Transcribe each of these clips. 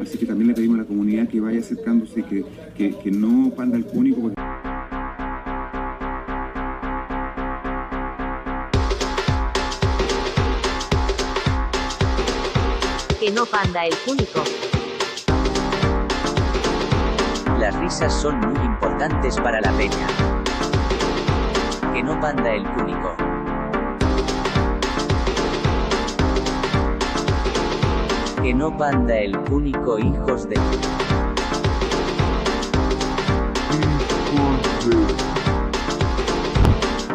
así que también le pedimos a la comunidad que vaya acercándose, que, que, que no panda el cúnico. Porque... Que no panda el cúnico. Las risas son muy importantes para la peña. Que no panda el cúnico. Que no panda el cúnico hijos de...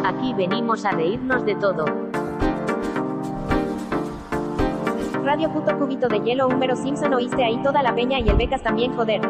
Aquí venimos a reírnos de todo. Radio puto cubito de hielo Húmero Simpson oíste ahí toda la peña y el becas también joder.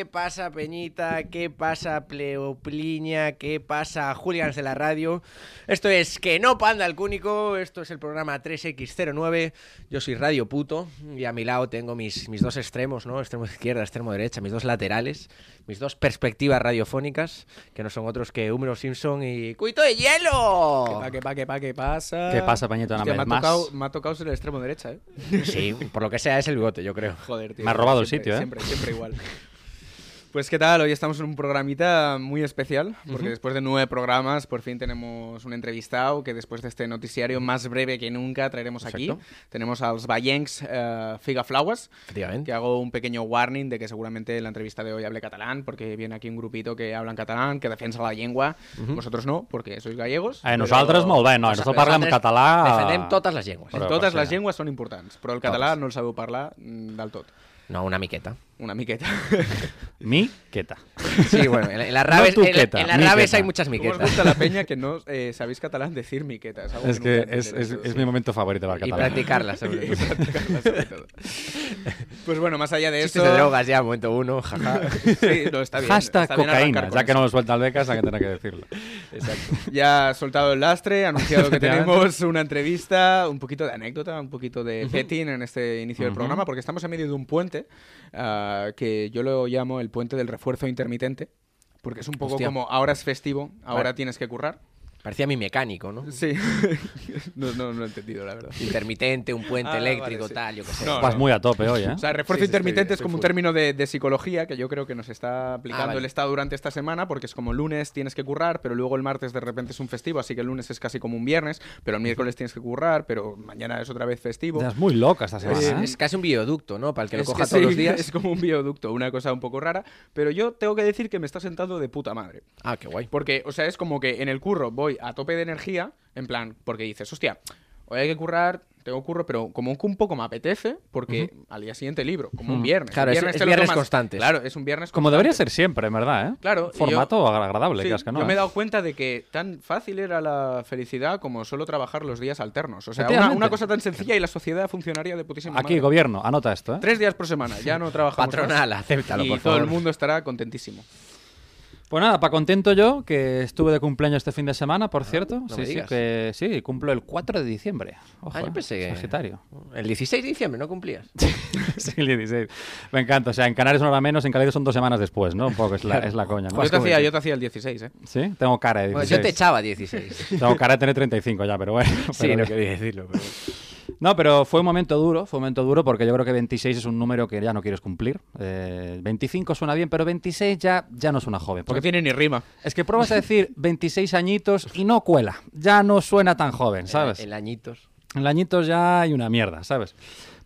¿Qué pasa, Peñita? ¿Qué pasa, Pleoplinia? ¿Qué pasa, Julians de la radio? Esto es Que no panda el cúnico, esto es el programa 3X09, yo soy Radio Puto y a mi lado tengo mis, mis dos extremos, ¿no? Extremo izquierda, extremo derecha, mis dos laterales, mis dos perspectivas radiofónicas, que no son otros que Húmero Simpson y Cuito de Hielo. ¿Qué pa, qué pa, qué pa, qué pasa? ¿Qué pasa, Pañito? Una Hostia, vez me, ha más. tocado, me ha tocado ser el extremo derecha, ¿eh? Sí, por lo que sea es el bigote, yo creo. Joder, tío. Me has robado el siempre, sitio, ¿eh? Siempre, siempre igual. Pues qué tal, hoy estamos en un programita muy especial, porque después de nueve programas por fin tenemos un entrevistado que después de este noticiario más breve que nunca traeremos aquí. Exacto. Tenemos a los Vallencs eh, Figa Flowers, que hago un pequeño warning de que seguramente en la entrevista de hoy hable catalán, porque viene aquí un grupito que habla en catalán, que defensa la lengua. Vosotros no, porque sois gallegos. Eh, però nosaltres molt bé, no, nosaltres parlem Nosaltres català... Defendem totes les llengües. Però Totes les llengües són importants, però el català no el sabeu parlar mm, del tot. No, una miqueta. Una miqueta. Mi, quieta. Sí, bueno, en, en las rabes, No en, tuqueta, en las rabes miqueta. hay muchas ¿Cómo os miquetas. gusta la peña que no eh, sabéis catalán decir miqueta? Es, algo Es nunca que es, mi momento favorito Y catalán. sobre Y practicarla sobre todo. Pues bueno, más allá de Chistes eso... de drogas ya, momento uno, jaja. Sí, no, está bien. Hashtag está bien cocaína. Ya que no lo suelta el becas, hay que tener que decirlo. Exacto. Ya ha soltado el lastre, ha anunciado que tenemos una entrevista, un poquito de anécdota, un poquito de petting en este inicio del programa, porque estamos en medio de un puente que yo lo llamo el puente del refuerzo intermitente, porque es un poco Hostia. como ahora es festivo, ahora Vale. tienes que currar. Parecía mi mecánico, ¿no? Sí, no, no, no he entendido, la verdad. Intermitente, un puente Ah, eléctrico, vale, sí. tal, yo qué sé. No, Vas muy a tope hoy, ¿eh? O sea, refuerzo Sí, sí, estoy- intermitente es como un término de, de psicología que yo creo que nos está aplicando Ah, vale. el Estado durante esta semana, porque es como lunes tienes que currar, pero luego el martes de repente es un festivo, así que el lunes es casi como un viernes, pero el miércoles tienes que currar, pero mañana es otra vez festivo. Es muy loca esta semana, Es, ¿eh? es casi un bioducto, ¿no? Para el que lo Es coja que todos sí, los días. Es como un bioducto, una cosa un poco rara, pero yo tengo que decir que me está sentando de puta madre. Ah, qué guay. Porque, o sea, es como que en el curro voy a tope de energía, en plan, porque dices, hostia, hoy hay que currar, tengo curro, pero como que un poco me apetece, porque al día siguiente libro, como un Mm. viernes. Claro, El es- es viernes constantes. Claro, es un viernes Como debería constante. ser siempre, en verdad, ¿eh? Claro, Formato agradable, Sí, que es que no. yo me he dado cuenta de que tan fácil era la felicidad como solo trabajar los días alternos. O sea, una, una cosa tan sencilla y la sociedad funcionaría de putísima Aquí, madre. gobierno, anota esto, ¿eh? Tres días por semana, ya no trabajamos más. Patronal, acéptalo, y por todo el mundo estará contentísimo. Pues nada, para contento yo, que estuve de cumpleaños este fin de semana, por cierto. Ah, no sí, me sí, que sí, cumplo el 4 de diciembre. Ojo, Ah, yo pensé que- Sagitario. El 16 de diciembre, ¿no cumplías? sí, el 16. Me encanta. O sea, en Canarias una hora menos, en Canarias son dos semanas después, ¿no? Un poco es la, es la coña, ¿no? Yo te, hacía, yo te hacía el 16, ¿eh? Sí, tengo cara de Bueno, 16. yo te echaba 16. Tengo cara de tener 35 ya, pero bueno. sí, pero no bien. quería decirlo. pero- No, pero fue un momento duro, fue un momento duro porque yo creo que 26 es un número que ya no quieres cumplir. Eh, 25 suena bien, pero 26 ya, ya no suena joven. Porque tiene ni rima. es que pruebas a decir 26 añitos y no cuela. Ya no suena tan joven, ¿sabes? El, el añitos. En añitos ya hay una mierda, ¿sabes?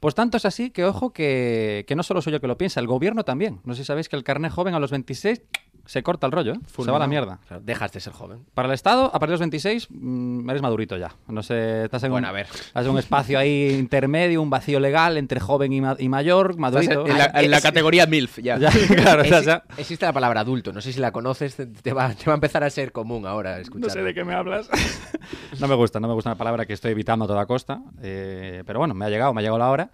Pues tanto es así que, ojo, que, que no solo soy yo que lo piensa, el gobierno también. No sé si sabéis que el carnet joven a los 26 se corta el rollo, ¿eh? se va a la mierda. Claro, dejas de ser joven. Para el Estado, a partir de los 26, mm, eres madurito ya. No sé, estás en, Bueno, un, a ver. estás en un espacio ahí intermedio, un vacío legal entre joven y, ma- y mayor, madurito. en la, en la es- categoría MILF, ya. Ya, claro, Exi- estás ya- Existe la palabra adulto, no sé si la conoces, te, te va, te va a empezar a ser común ahora escuchar. No sé de qué me hablas. no me gusta, no me gusta una palabra que estoy evitando a toda costa. eh, pero bueno, me ha llegado, me ha llegado la hora.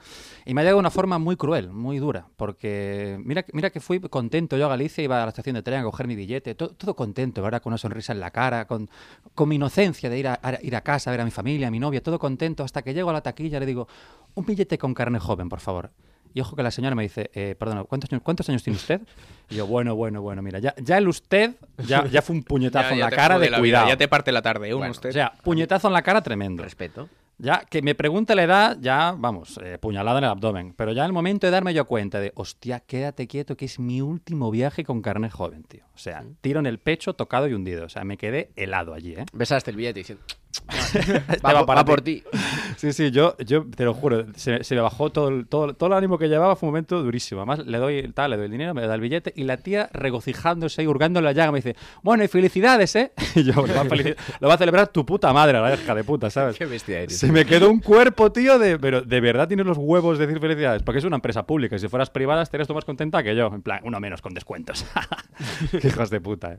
Y me ha llegado de una forma muy cruel, muy dura. Porque mira, mira que fui contento yo a Galicia, iba a la estación de tren a coger mi billete, todo, todo contento, ¿verdad? Con una sonrisa en la cara, con, con mi inocencia de ir a, a- ir a casa, a ver a mi familia, a mi novia, todo contento. Hasta que llego a la taquilla y le digo, un billete con carne joven, por favor. Y ojo que la señora me dice, eh, perdona, ¿cuántos años, ¿cuántos años tiene usted? Y yo, bueno, bueno, bueno, mira, ya, ya el usted ya, ya fue un puñetazo Ya- en la cara de la vida, cuidado. Ya te parte la tarde, uno Bueno, usted. O sea, puñetazo en la cara tremendo. Respeto. Ya que me pregunte la edad, ya, vamos, eh, puñalada en el abdomen. Pero ya el momento de darme yo cuenta de, hostia, quédate quieto, que es mi último viaje con carne joven, tío. O sea, tiro en el pecho, tocado y hundido. O sea, me quedé helado allí, ¿eh? Besaste el billete diciendo. va va, para va por ti. Sí, sí, yo, yo te lo juro, se, se me bajó todo el, todo, todo el ánimo que llevaba, fue un momento durísimo. Además, le doy, tal, le doy el dinero, me da el billete y la tía regocijándose y hurgando en la llaga me dice, bueno, y felicidades, ¿eh? Y yo, lo va a, felici- lo va a celebrar tu puta madre, la hija de puta, ¿sabes? Qué bestia eres. Se me quedó un cuerpo, tío, de, pero de verdad tienes los huevos de decir felicidades, porque es una empresa pública y si fueras privada estarías tú más contenta que yo. En plan, uno menos con descuentos. Qué hijos de puta, eh.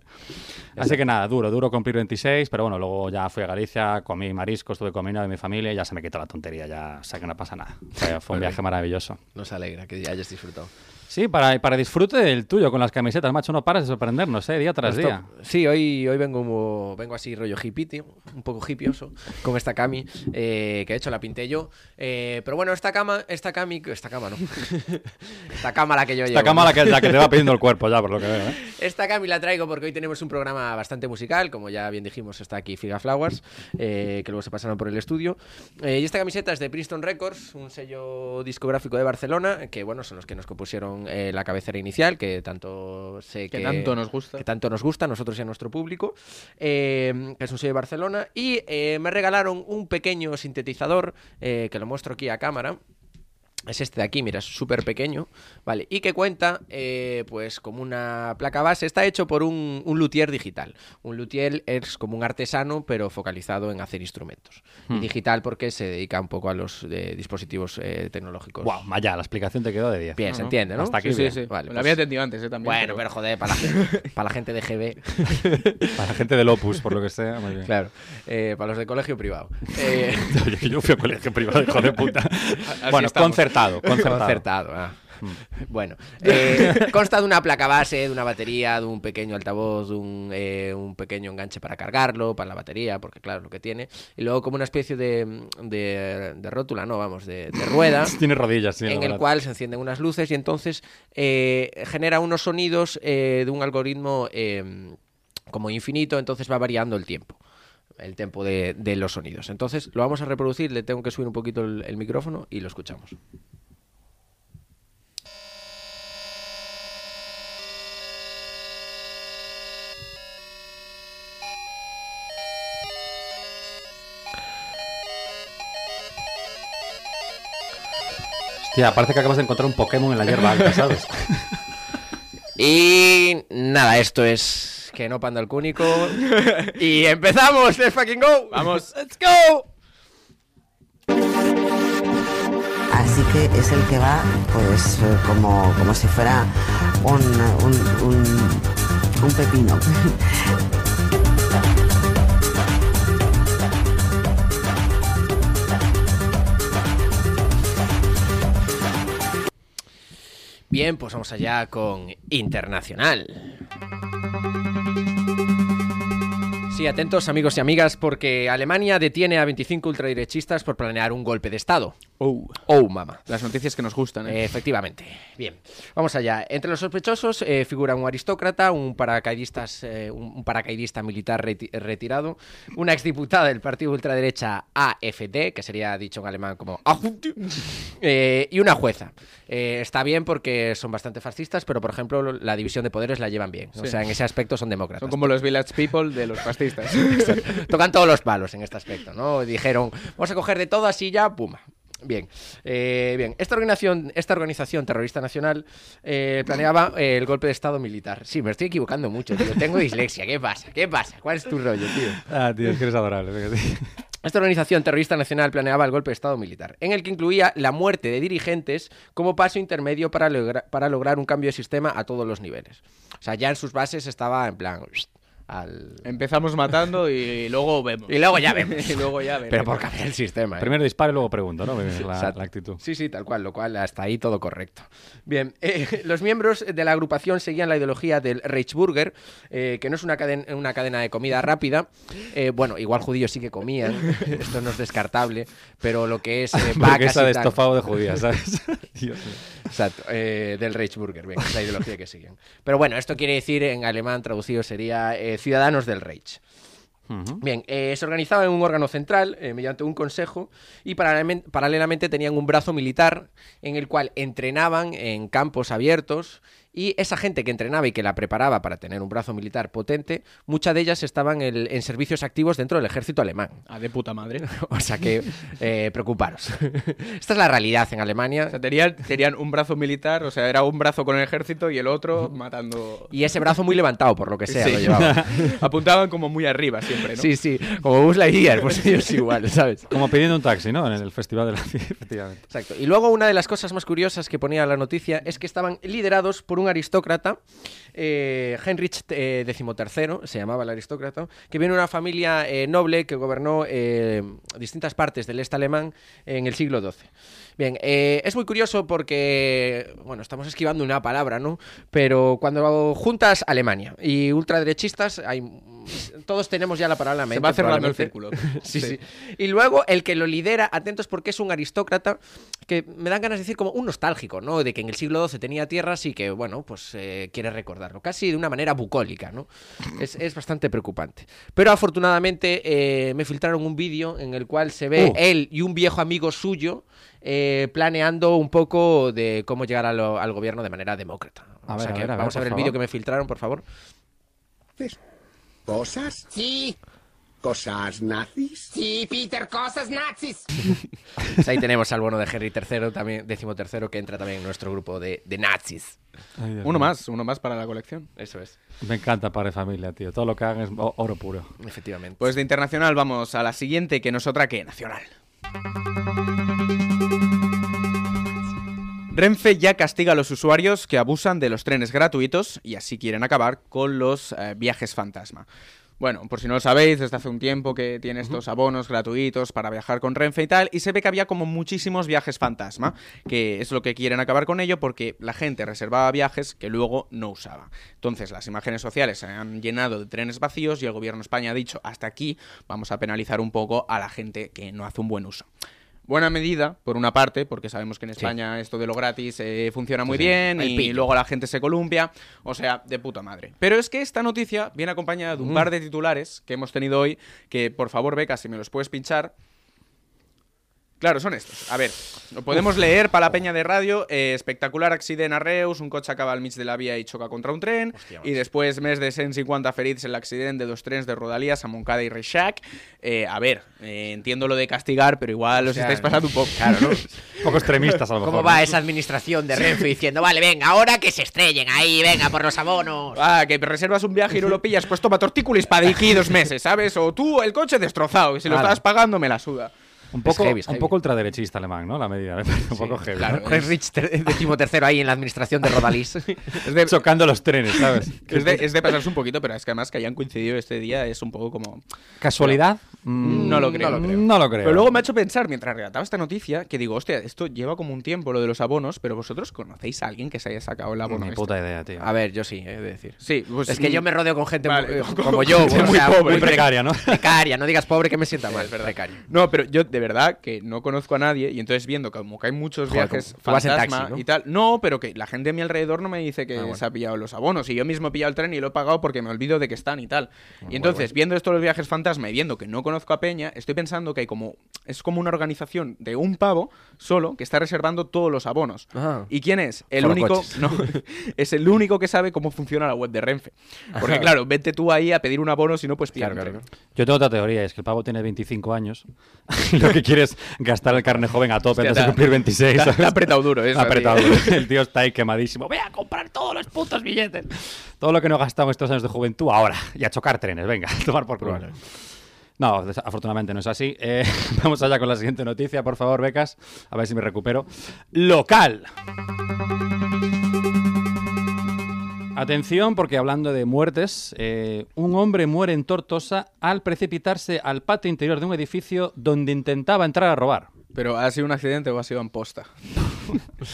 Así que nada, duro, duro cumplir 26, pero bueno, luego ya fui a Galicia, comí mariscos, estuve comiendo de mi familia y ya se me quitó la tontería, ya sé que no pasa nada. O sea, fue un viaje maravilloso. Nos alegra que hayas disfrutado. Sí, para, para disfrute del tuyo con las camisetas, macho, no paras de sorprendernos, ¿eh? Día tras Esto- día. Sí, hoy, hoy vengo, como- vengo así rollo hippie, tío, un poco hippioso, con esta cami, eh, que de hecho la pinté yo. Eh, pero bueno, esta cama, esta cami, esta cama no. esta cama la que yo Esta llevo, cama ¿no? la que, la que te va pidiendo el cuerpo ya, por lo que veo, ¿eh? Esta cami la traigo porque hoy tenemos un programa bastante musical, como ya bien dijimos, está aquí Figa Flowers, eh, que luego se pasaron por el estudio. Eh, y esta camiseta es de Princeton Records, un sello discográfico de Barcelona, que bueno, son los que nos compusieron eh, la cabecera inicial, que tanto sé Que que, tanto nos gusta. que tanto nos gusta a nosotros y a nuestro público, eh, que es un sello de Barcelona, y eh, me regalaron un pequeño sintetizador, que lo muestro aquí a cámara, es este de aquí, mira, es súper pequeño, ¿vale? Y que cuenta, eh, pues, como una placa base. Está hecho por un, un luthier digital. Un luthier es como un artesano, pero focalizado en hacer instrumentos. Y digital porque se dedica un poco a los eh, dispositivos eh, tecnológicos. Wow, vaya, la explicación te quedó de 10. Bien, se entiende, ¿no? Hasta aquí Sí, sí, bien. sí. Vale, Lo pues- había entendido antes, ¿eh? También. Bueno, pero joder, para la, gente, para la gente de GB, Para la gente del Opus, por lo que sea, muy bien. claro. Eh, para los de colegio privado. Eh, yo fui a colegio privado, hijo de puta. Así bueno, estamos. Concertado, concertado. Concertado, ah. Bueno, eh, consta de una placa base, de una batería, de un pequeño altavoz, de un, eh, un pequeño enganche para cargarlo, para la batería, porque claro, es lo que tiene. Y luego como una especie de, de, de rótula, no, vamos, de, de rueda. Tiene rodillas, sí, en el verdad. cual se encienden unas luces y entonces eh, genera unos sonidos eh, de un algoritmo eh, como infinito, entonces va variando el tiempo. El tiempo de, de los sonidos. Entonces lo vamos a reproducir, le tengo que subir un poquito el, el micrófono y lo escuchamos. Hostia, parece que acabas de encontrar un Pokémon en la hierba alta, ¿sabes? Y nada, esto es que no panda el cúnico. y empezamos, let's fucking go. Vamos. let's go. Así que es el que va, pues, eh, como, como si fuera un, un, un, un pepino. Bien, pues vamos allá con Internacional. Sí, atentos amigos y amigas, porque Alemania detiene a 25 ultraderechistas por planear un golpe de Estado. Oh, Oh, mamá. las noticias que nos gustan, ¿eh? Efectivamente. Bien, vamos allá. Entre los sospechosos eh, figura un aristócrata, un paracaidistas, eh, un paracaidista militar reti- retirado, una exdiputada del partido ultraderecha AFD, que sería dicho en alemán como eh, y una jueza. Está bien porque son bastante fascistas, pero por ejemplo la división de poderes la llevan bien. O sea, en ese aspecto son demócratas. Son como los Village People de los fascistas. Tocan todos los palos en este aspecto, ¿no? Dijeron, vamos a coger de todo así ya, pum. Bien, eh, bien. Esta organización, esta organización terrorista nacional eh, planeaba eh, el golpe de estado militar. Sí, me estoy equivocando mucho, tío. Tengo dislexia. ¿Qué pasa? ¿Qué pasa? ¿Cuál es tu rollo, tío? Ah, tío, es que eres adorable. Esta organización terrorista nacional planeaba el golpe de Estado militar, en el que incluía la muerte de dirigentes como paso intermedio para, logra- para lograr un cambio de sistema a todos los niveles. O sea, ya en sus bases estaba en plan, al... Empezamos matando y luego vemos. Y luego ya vemos. y luego ya vemos. Pero por cambiar el sistema. ¿eh? Primero disparo y luego pregunto, ¿no? La, actitud. Sí, sí, tal cual, lo cual hasta ahí todo correcto. Bien, eh, los miembros de la agrupación seguían la ideología del Reichsburger, eh, que no es una, caden- una cadena de comida rápida. Eh, bueno, igual judíos sí que comían, esto no es descartable, pero lo que es eh, vacas de estofado de judías, ¿sabes? Dios mío. Exacto, eh, del Reichsburger, venga, es la ideología que siguen. Pero bueno, esto quiere decir en alemán traducido sería eh, ciudadanos del Reich. Bien, eh, se organizaba en un órgano central eh, mediante un consejo y paralelamente tenían un brazo militar en el cual entrenaban en campos abiertos y esa gente que entrenaba y que la preparaba para tener un brazo militar potente, muchas de ellas estaban en, en servicios activos dentro del ejército alemán. Ah, de puta madre. O sea que eh, preocuparos. Esta es la realidad en Alemania. O sea, tenían, tenían un brazo militar, o sea, era un brazo con el ejército y el otro matando. Y ese brazo muy levantado, por lo que sea, Sí. lo llevaba. Apuntaban como muy arriba siempre, ¿no? Sí, sí, como Buzz Lightyear, pues ellos igual, ¿sabes? Como pidiendo un taxi, ¿no? En el Festival de la efectivamente. Exacto. Y luego una de las cosas más curiosas que ponía la noticia es que estaban liderados por un aristócrata, eh, Heinrich eh, XIII, se llamaba el aristócrata, que viene de una familia eh, noble que gobernó eh, distintas partes del este alemán en el siglo XII. Bien, eh, es muy curioso porque, bueno, estamos esquivando una palabra, ¿no? Pero cuando juntas Alemania y ultraderechistas, hay, todos tenemos ya la palabra en la Se mente. va cerrando el círculo. sí, sí. Y luego el que lo lidera, atentos porque es un aristócrata que me dan ganas de decir como un nostálgico, ¿no? De que en el siglo XII tenía tierras y que, bueno, pues eh, quiere recordarlo. Casi de una manera bucólica, ¿no? Es, es bastante preocupante. Pero afortunadamente eh, me filtraron un vídeo en el cual se ve Uh. él y un viejo amigo suyo eh, planeando un poco de cómo llegar a lo- al gobierno de manera demócrata. A O ver, sea a que ver, a ver, vamos a ver el vídeo que me filtraron, por favor. ¿Cosas? Sí, ¿Cosas nazis? sí, Peter, cosas nazis. Pues ahí tenemos al bono de Henry III, también, décimo tercero, que entra también en nuestro grupo de, de nazis. Ay, Uno mío. más, uno más para la colección. Eso es, Me encanta Padre Familia, tío. Todo lo que hagan es oro puro. efectivamente. Pues de internacional vamos a la siguiente, que no es otra que nacional. Renfe ya castiga a los usuarios que abusan de los trenes gratuitos y así quieren acabar con los eh, viajes fantasma. Bueno, por si no lo sabéis, desde hace un tiempo que tiene estos abonos gratuitos para viajar con Renfe y tal, y se ve que había como muchísimos viajes fantasma, que es lo que quieren acabar con ello porque la gente reservaba viajes que luego no usaba. Entonces, las imágenes sociales se han llenado de trenes vacíos y el gobierno de España ha dicho, hasta aquí vamos a penalizar un poco a la gente que no hace un buen uso. Buena medida, por una parte, porque sabemos que en España esto de lo gratis eh, funciona muy sí. bien y luego la gente se columpia, o sea, de puta madre. Pero es que esta noticia viene acompañada de un par de titulares que hemos tenido hoy, que por favor, Beca, si me los puedes pinchar. Claro, son estos. A ver, lo podemos leer para la peña de radio. eh, espectacular accident a Reus, un cotxe acaba al mig de la via i xoca contra un tren. I després més de 150 ferits en l'accident de dos trens de Rodalies a Moncada y Reixac. Eh, a ver, eh, entiendo lo de castigar, pero igual os sea, estáis pasando un poco. Claro, ¿no? Un poco extremistas, a lo mejor. ¿Cómo ¿no? va esa administración de Renfe diciendo, vale, venga, ahora que se estrellen ahí, venga, por los abonos? Ah, que reservas un viaje y no lo pillas, pues toma tortícolis para aquí dos meses, ¿sabes? O tú el coche destrozado y si lo Claro. estás pagando me la suda. Un poco, heavy, es un heavy. poco ultraderechista alemán, ¿no? La medida, un poco heavy. Claro, ¿no? Heinrich tercero ahí en la administración de Rodalís. Es de, Chocando los trenes, ¿sabes? es de, es de pasarse un poquito, pero es que además que hayan coincidido este día es un poco como... ¿Casualidad? Mm, No lo creo. No lo creo. No lo creo. Pero luego me ha hecho pensar, mientras relataba esta noticia, que digo, hostia, esto lleva como un tiempo lo de los abonos, pero vosotros conocéis a alguien que se haya sacado el abono. Ni este? puta idea, tío. A ver, yo sí, he de decir. Sí, pues, Es que yo me rodeo con gente Vale, muy- como- como yo, gente o muy pobre. Muy precaria, ¿no? Precaria, no digas pobre que me sienta mal. es verdad. precario. No, pero yo de verdad que no conozco a nadie y entonces viendo que como que hay muchos Joder, viajes fantasma taxi, ¿no? y tal, no, pero que la gente a mi alrededor no me dice que Ah, bueno. se ha pillado los abonos y yo mismo he pillado el tren y lo he pagado porque me olvido de que están y tal. Ah, y entonces, viendo esto de los viajes fantasma y viendo que no conozco a Peña, estoy pensando que hay como es como una organización de un pavo solo que está reservando todos los abonos. Ah. ¿Y quién es? El único, no, es el único que sabe cómo funciona la web de Renfe. Porque claro, vete tú ahí a pedir un abono si no pues pillar Claro. Yo tengo otra teoría, es que el pavo tiene 25 años lo que quiere es gastar el carne joven a tope antes de cumplir 26. te ha- ¿sabes? te ha apretado duro eso, Ha apretado duro. El tío está ahí quemadísimo. Voy a comprar todos los putos billetes. Todo lo que no en estos años de juventud ahora. Y a chocar trenes, venga, a tomar por culo. No, afortunadamente no es así. Eh, vamos allá con la siguiente noticia, por favor, becas. A ver si me recupero. Local. Atención, porque hablando de muertes, eh, un hombre muere en Tortosa al precipitarse al patio interior de un edificio donde intentaba entrar a robar. Pero ¿ha sido un accidente o ha sido en posta?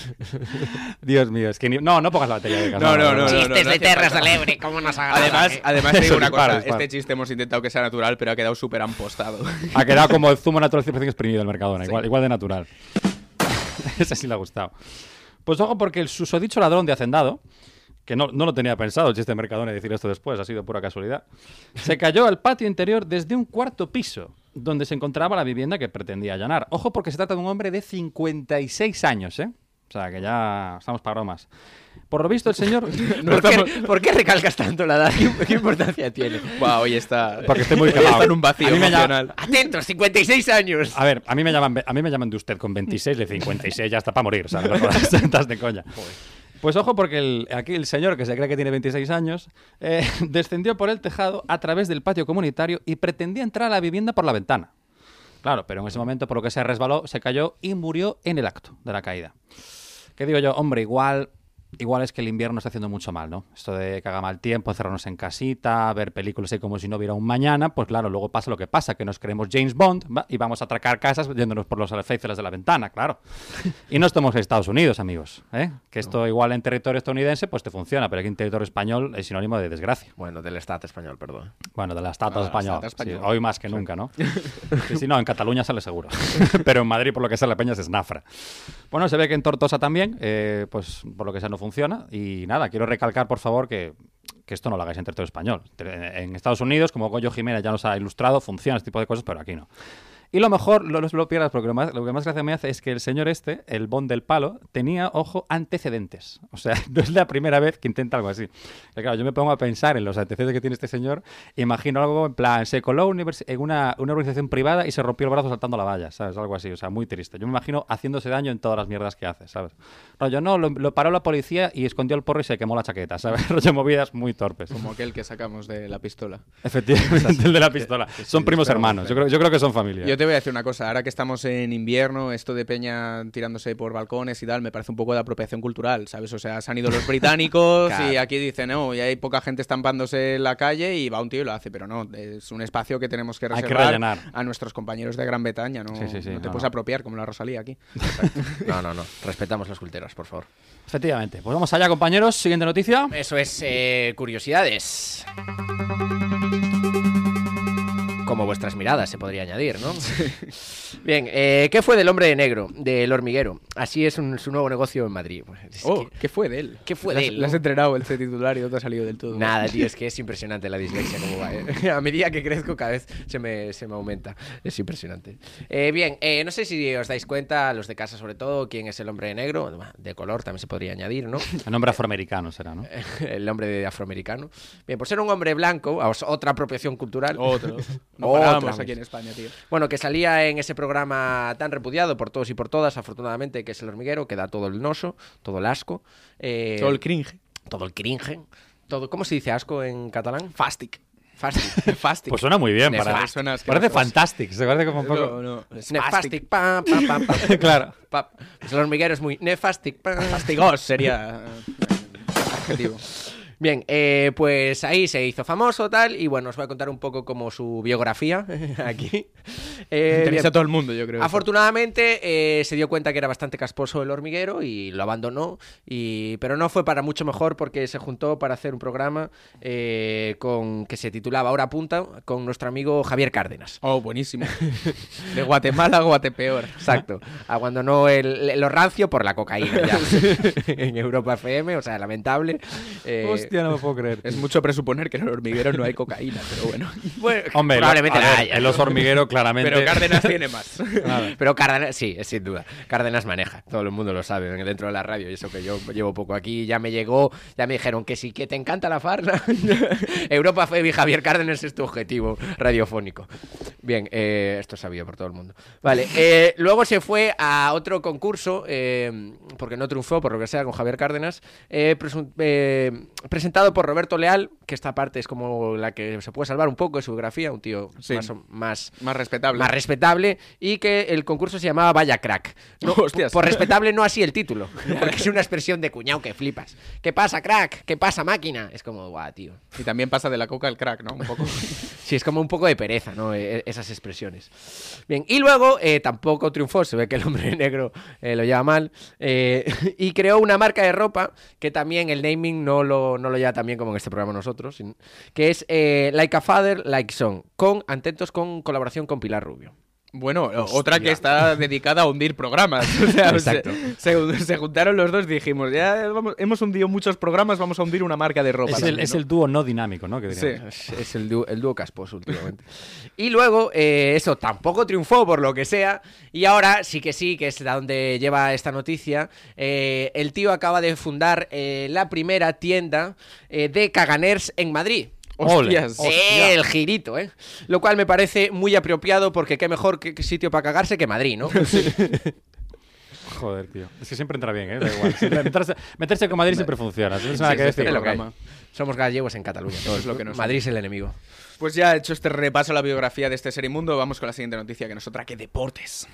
Dios mío, es que ni- no, no pongas la batería de casa. No, no, no, no, Chistes no de Terras Ebre, ¿cómo nos agrada? Además, eh? además te digo una cosa, este chiste hemos intentado que sea natural, pero ha quedado súper ampostado. Ha quedado como el zumo natural 100% exprimido del Mercadona, igual, igual de natural. Ese sí le ha gustado. Pues ojo, porque el susodicho ladrón de hacendado, que no, no lo tenía pensado el chiste de Mercadona decir esto después, ha sido pura casualidad, se cayó al patio interior desde un cuarto piso, donde se encontraba la vivienda que pretendía allanar. Ojo, porque se trata de un hombre de 56 años, ¿eh? O sea, que ya estamos para bromas. Por lo visto, el señor... ¿Por, qué, por qué recalcas tanto la edad? ¿Qué, qué importancia tiene? Wow, hoy está. Porque estoy muy está en un vacío emocional. Atentos, 56 años. A ver, a mí me llaman, a mí me llaman de usted con 26, de 56 ya está para morir, ¿sabes? No estás de coña. Pues ojo, porque el- aquí el señor, que se cree que tiene 26 años, eh, descendió por el tejado a través del patio comunitario y pretendía entrar a la vivienda por la ventana. Claro, pero en ese momento, por lo que se resbaló, se cayó y murió en el acto de la caída. ¿Qué digo yo? Hombre, igual, igual es que el invierno está haciendo mucho mal, ¿no? Esto de que haga mal tiempo, encerrarnos en casita, ver películas ahí como si no hubiera un mañana, pues claro, luego pasa lo que pasa, que nos creemos James Bond ¿va? y vamos a atracar casas yéndonos por los alféizares de la ventana, claro. Y no estamos en Estados Unidos, amigos, ¿eh? Que esto igual en territorio estadounidense pues te funciona, pero aquí en territorio español es sinónimo de desgracia. Bueno, del Estado español, perdón. Bueno, de la estatua Ah, sí, española. hoy más que nunca, ¿no? Sí, sí, no, en Cataluña sale seguro. Pero en Madrid, por lo que sea, la peña es esnafra. Bueno, se ve que en Tortosa también, eh, pues por lo que sea, funciona. Y nada, quiero recalcar, por favor, que, que esto no lo hagáis en territorio español. En Estados Unidos, como Goyo Jiménez ya nos ha ilustrado, funciona este tipo de cosas, pero aquí no. Y lo mejor, no os lo pierdas, porque lo, más, lo que más gracia me hace es que el señor este, el Bond del palo, tenía, ojo, antecedentes. O sea, no es la primera vez que intenta algo así. Que claro, yo me pongo a pensar en los antecedentes que tiene este señor, imagino algo en plan, se coló en una, una organización privada y se rompió el brazo saltando la valla, ¿sabes? Algo así, o sea, muy triste. Yo me imagino haciéndose daño en todas las mierdas que hace, ¿sabes? Rollo, no, lo, lo paró la policía y escondió el porro y se quemó la chaqueta, ¿sabes? Rollo, movidas muy torpes. Como aquel que sacamos de la pistola. Efectivamente, el de la pistola. Son primos hermanos, yo creo, yo creo que son familia. Yo te voy a decir una cosa, ahora que estamos en invierno, esto de Peña tirándose por balcones y tal, me parece un poco de apropiación cultural, ¿sabes? O sea, se han ido los británicos y aquí dicen, no, y hay poca gente estampándose en la calle y va un tío y lo hace, pero no, es un espacio que tenemos que Hay que reservar rellenar. a nuestros compañeros de Gran Bretaña, ¿no? Sí, sí, sí, no te no, puedes no. apropiar como la Rosalía aquí. No, no, no. Respetamos las culteras, por favor. Efectivamente. Pues vamos allá, compañeros. Siguiente noticia. Eso es eh, curiosidades. Como vuestras miradas, se podría añadir, ¿no? Bien, eh, ¿qué fue del hombre de negro, del hormiguero? Así es un- su nuevo negocio en Madrid. Pues, es Oh, que- ¿qué fue de él? ¿Qué fue de él, Le has entrenado el C titular y no te ha salido del todo. Nada, tío, es que es impresionante la dislexia como va. ¿eh? A medida que crezco cada vez se me, se me aumenta. Es impresionante. Eh, bien, eh, no sé si os dais cuenta, los de casa sobre todo, quién es el hombre de negro. De color también se podría añadir, ¿no? El nombre afroamericano será, ¿no? el hombre de afroamericano. Bien, por ser un hombre blanco, otra apropiación cultural. Otro. No vez. aquí en España, tío. Bueno, que salía en ese programa tan repudiado por todos y por todas, afortunadamente, que es El Hormiguero, que da todo el noso, todo el asco. eh, Todo el cringe. todo el cringe. Todo, ¿Cómo se dice asco en catalán? Fastic. Fastic. Fastic. Pues suena muy bien. Para... Parece fantastic. Se parece como un poco... No, no. Nefastic. Pa, pa, pa, pa. Claro. Pa. Pues el hormiguero es muy nefastic. pa. Fastigos sería eh, adjetivo. Bien, eh, pues ahí se hizo famoso tal y bueno, os voy a contar un poco como su biografía aquí. Eh, Interesa bien. a todo el mundo, yo creo. Afortunadamente eh, se dio cuenta que era bastante casposo el hormiguero y lo abandonó, y, pero no fue para mucho mejor porque se juntó para hacer un programa eh, con que se titulaba Ahora Punta con nuestro amigo Javier Cárdenas. Oh, buenísimo. De Guatemala a Guatepeor. Exacto. Abandonó el, el- lo rancio por la cocaína ya. en Europa FM, o sea, lamentable. Eh, Hostia, no me puedo creer. Es mucho presuponer que en el hormiguero no hay cocaína, pero bueno. bueno, Hombre, probablemente la haya. el oso hormiguero claramente... Pero Cárdenas tiene más. Pero Cárdenas, sí, sin duda. Cárdenas maneja, todo el mundo lo sabe dentro de la radio. Y eso que yo llevo poco aquí, ya me llegó, ya me dijeron que sí, que te encanta la farsa. Europa fue y Javier Cárdenas es tu objetivo radiofónico. Bien, eh, esto es sabido por todo el mundo. Vale, eh, luego se fue a otro concurso, eh, porque no triunfó, por lo que sea, con Javier Cárdenas, eh, presun- eh, presentado por Roberto Leal, que esta parte es como la que se puede salvar un poco de su biografía, un tío Sí. más, más, Más respetable. más respetable, y que el concurso se llamaba Vaya Crack. No, Hostias. Por respetable no así el título, porque es una expresión de cuñado que flipas. ¿Qué pasa, crack? ¿Qué pasa, máquina? Es como, guau, tío. Y también pasa de la coca al crack, ¿no? Un poco. Sí, es como un poco de pereza, ¿no? E- esas expresiones. Bien, y luego eh, tampoco triunfó, se ve que el hombre negro eh, lo lleva mal, eh, y creó una marca de ropa que también el naming no lo, no lo lleva tan bien como en este programa nosotros, que es eh, Like a Father, Like Son, con, atentos, con colaboración con Pilar Rubio. Bueno, otra que está dedicada a hundir programas. O sea, se, Exacto. se- se juntaron los dos y dijimos, ya vamos- hemos hundido muchos programas, vamos a hundir una marca de ropa. Es el, dúo no dinámico, ¿no? Que. Sí. Es, es el, dúo, el dúo casposo últimamente. y luego, eh, eso tampoco triunfó por lo que sea. Y ahora sí que sí, que es a donde lleva esta noticia. eh, el tío acaba de fundar eh, la primera tienda eh, de caganers en Madrid. Hostias. Eh, el girito, ¿eh? Lo cual me parece muy apropiado porque qué mejor que que sitio para cagarse que Madrid, ¿no? Joder, tío. Es que siempre entra bien, ¿eh? Da igual. Siempre- meterse, meterse con Madrid siempre funciona. No es nada Sí, que decir. Es lo que. Somos gallegos en Cataluña. todos. Es lo que nos Madrid es el enemigo. Pues ya hecho este repaso a la biografía de este ser inmundo, vamos con la siguiente noticia que nos otra que deportes.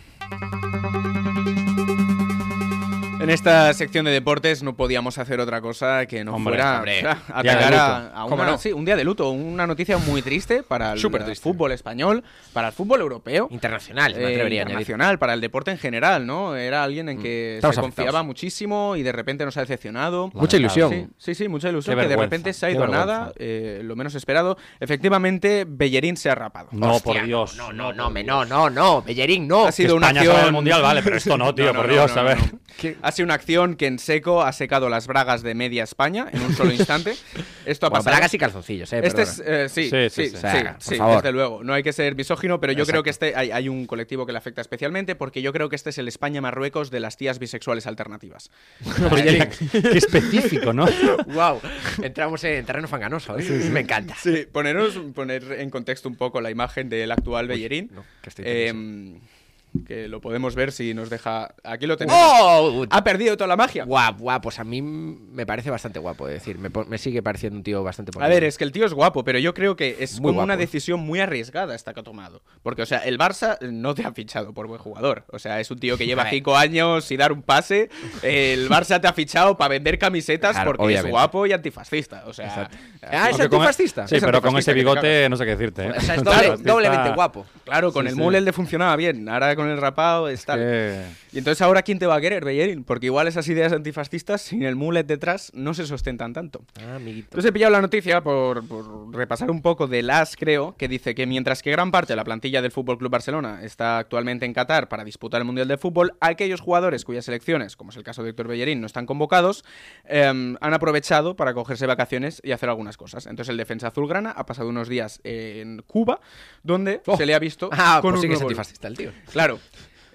En esta sección de deportes no podíamos hacer otra cosa que no Hombre, fuera hombre. atacar a, luto. a ¿Cómo una- no? sí, un día de luto, una noticia muy triste para el, triste. fútbol español, para el fútbol europeo. Internacional, me eh, internacional, para el deporte en general, ¿no? Era alguien en que Estamos se confiaba muchísimo y de repente nos ha decepcionado. Mucha ilusión. Sí, sí, sí, mucha ilusión. Que de repente se ha ido nada, eh, lo menos esperado. Efectivamente, Bellerín se ha rapado. No, Hostia, por Dios. No, no, no, no, no, no. Bellerín, no. Ha sido una España acción. sale del Mundial, vale, pero esto no, tío, por Dios, a ver. Ha sido una acción que en seco ha secado las bragas de media España en un solo instante. Esto ha Bueno, pasado. bragas y calzoncillos, eh. Este es, eh, sí, Sí, sí, sí, sí, sí. O sea, sí, por favor. desde luego. No hay que ser misógino, pero yo creo que este hay, hay un colectivo que le afecta especialmente porque yo creo que este es el España-Marruecos de las tías bisexuales alternativas. Oye, qué específico, ¿no? wow. Entramos en terreno fanganoso, ¿eh? Me encanta. Sí, poneros, poner en contexto un poco la imagen del actual Bellerín. no, que estoy que lo podemos ver si nos deja. Aquí lo tenemos. ¡Oh! Ha perdido toda la magia. Guau, guau, pues a mí me parece bastante guapo, es decir, me, me sigue pareciendo un tío bastante A ver, es que el tío es guapo, pero yo creo que es Muy como una guapo, ¿eh? decisión muy arriesgada esta que ha tomado. Porque, o sea, el Barça no te ha fichado por buen jugador. O sea, es un tío que lleva cinco años sin dar un pase. El Barça te ha fichado para vender camisetas Claro, porque obviamente. es guapo y antifascista. O sea, Exacto. Ah, es con- antifascista. Sí, Es pero con ese bigote no sé qué decirte. ¿eh? O sea, es doble- doblemente guapo. Claro, con Sí, el sí. mule le funcionaba bien. Ahora con el rapado Y entonces ahora quién te va a querer, Bellerín? Porque igual esas ideas antifascistas sin el mullet detrás no se sustentan tanto. Ah, amiguito. Entonces he pillado la noticia por, por repasar un poco de las, creo, que dice que mientras que gran parte de la plantilla del Fútbol Club Barcelona está actualmente en Qatar para disputar el Mundial de Fútbol, aquellos jugadores cuyas selecciones, como es el caso de Héctor Bellerín, no están convocados, em, han aprovechado para cogerse vacaciones y hacer algunas cosas. Entonces el defensa azulgrana ha pasado unos días en Cuba, donde Oh. se le ha visto Ah, con pues un sí que es antifascista el tío. Claro.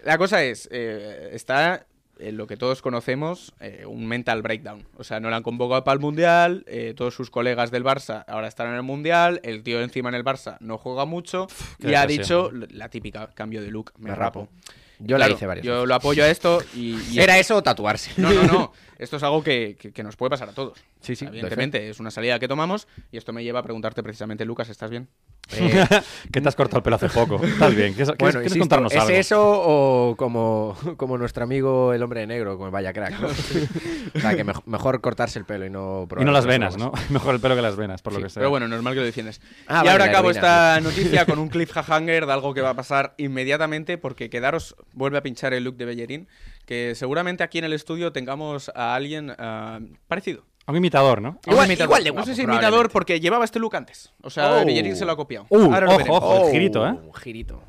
La cosa es, eh, está en lo que todos conocemos, eh, un mental breakdown. O sea, no le han convocado para el Mundial, eh, todos sus colegas del Barça ahora están en el Mundial, el tío encima en el Barça no juega mucho y ha dicho la típica cambio de look, me, Me rapo. rapo. Yo la hice varias Yo veces. lo apoyo a esto y... y- ¿Era eso o tatuarse? No, no, no. Esto es algo que, que- que nos puede pasar a todos. Sí, sí, Evidentemente, es una salida que tomamos y esto me lleva a preguntarte precisamente, Lucas, ¿estás bien? Eh, que te has cortado el pelo hace poco. Estás bien. ¿Quieres, bueno, quieres insisto, contarnos ¿es algo? eso o como, como nuestro amigo el hombre de negro, como vaya crack? ¿no? o sea, que mej- mejor cortarse el pelo y no Y no las venas, ¿no? Mejor el pelo que las venas, por lo que sea. Pero bueno, normal que lo defiendes. Ah, y vale, ahora acabo heroína, esta noticia con un cliffhanger de algo que va a pasar inmediatamente porque quedaros vuelve a pinchar el look de Bellerín, que seguramente aquí en el estudio tengamos a alguien ah, parecido. Un imitador, ¿no? A un Igual- imitador. igual de No guapo, sé si imitador porque llevaba este look antes. O sea, Oh. Bellerín se lo ha copiado. Uh, Ahora lo ojo, ojo. el girito, ¿eh? Un girito.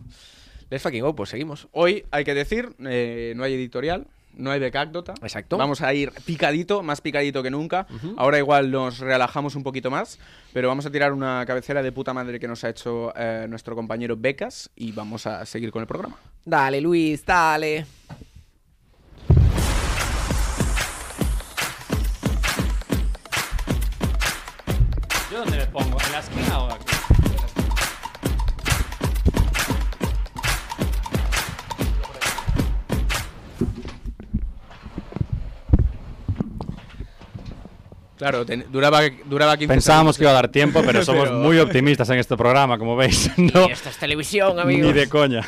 Let's fucking go, pues seguimos. Hoy hay que decir, eh, no hay editorial, no hay becácdota. Exacto. Vamos a ir picadito, más picadito que nunca. Ahora igual nos relajamos un poquito más, pero vamos a tirar una cabecera de puta madre que nos ha hecho eh, nuestro compañero Becas y vamos a seguir con el programa. Dale, Luis, dale. Pongo? ¿En la esquina o aquí? Claro, ten- duraba, duraba 15 Pensábamos que iba a dar tiempo, pero Pero- somos muy optimistas en este programa, como veis. No, Y esto es televisión, amigos. ni de coña.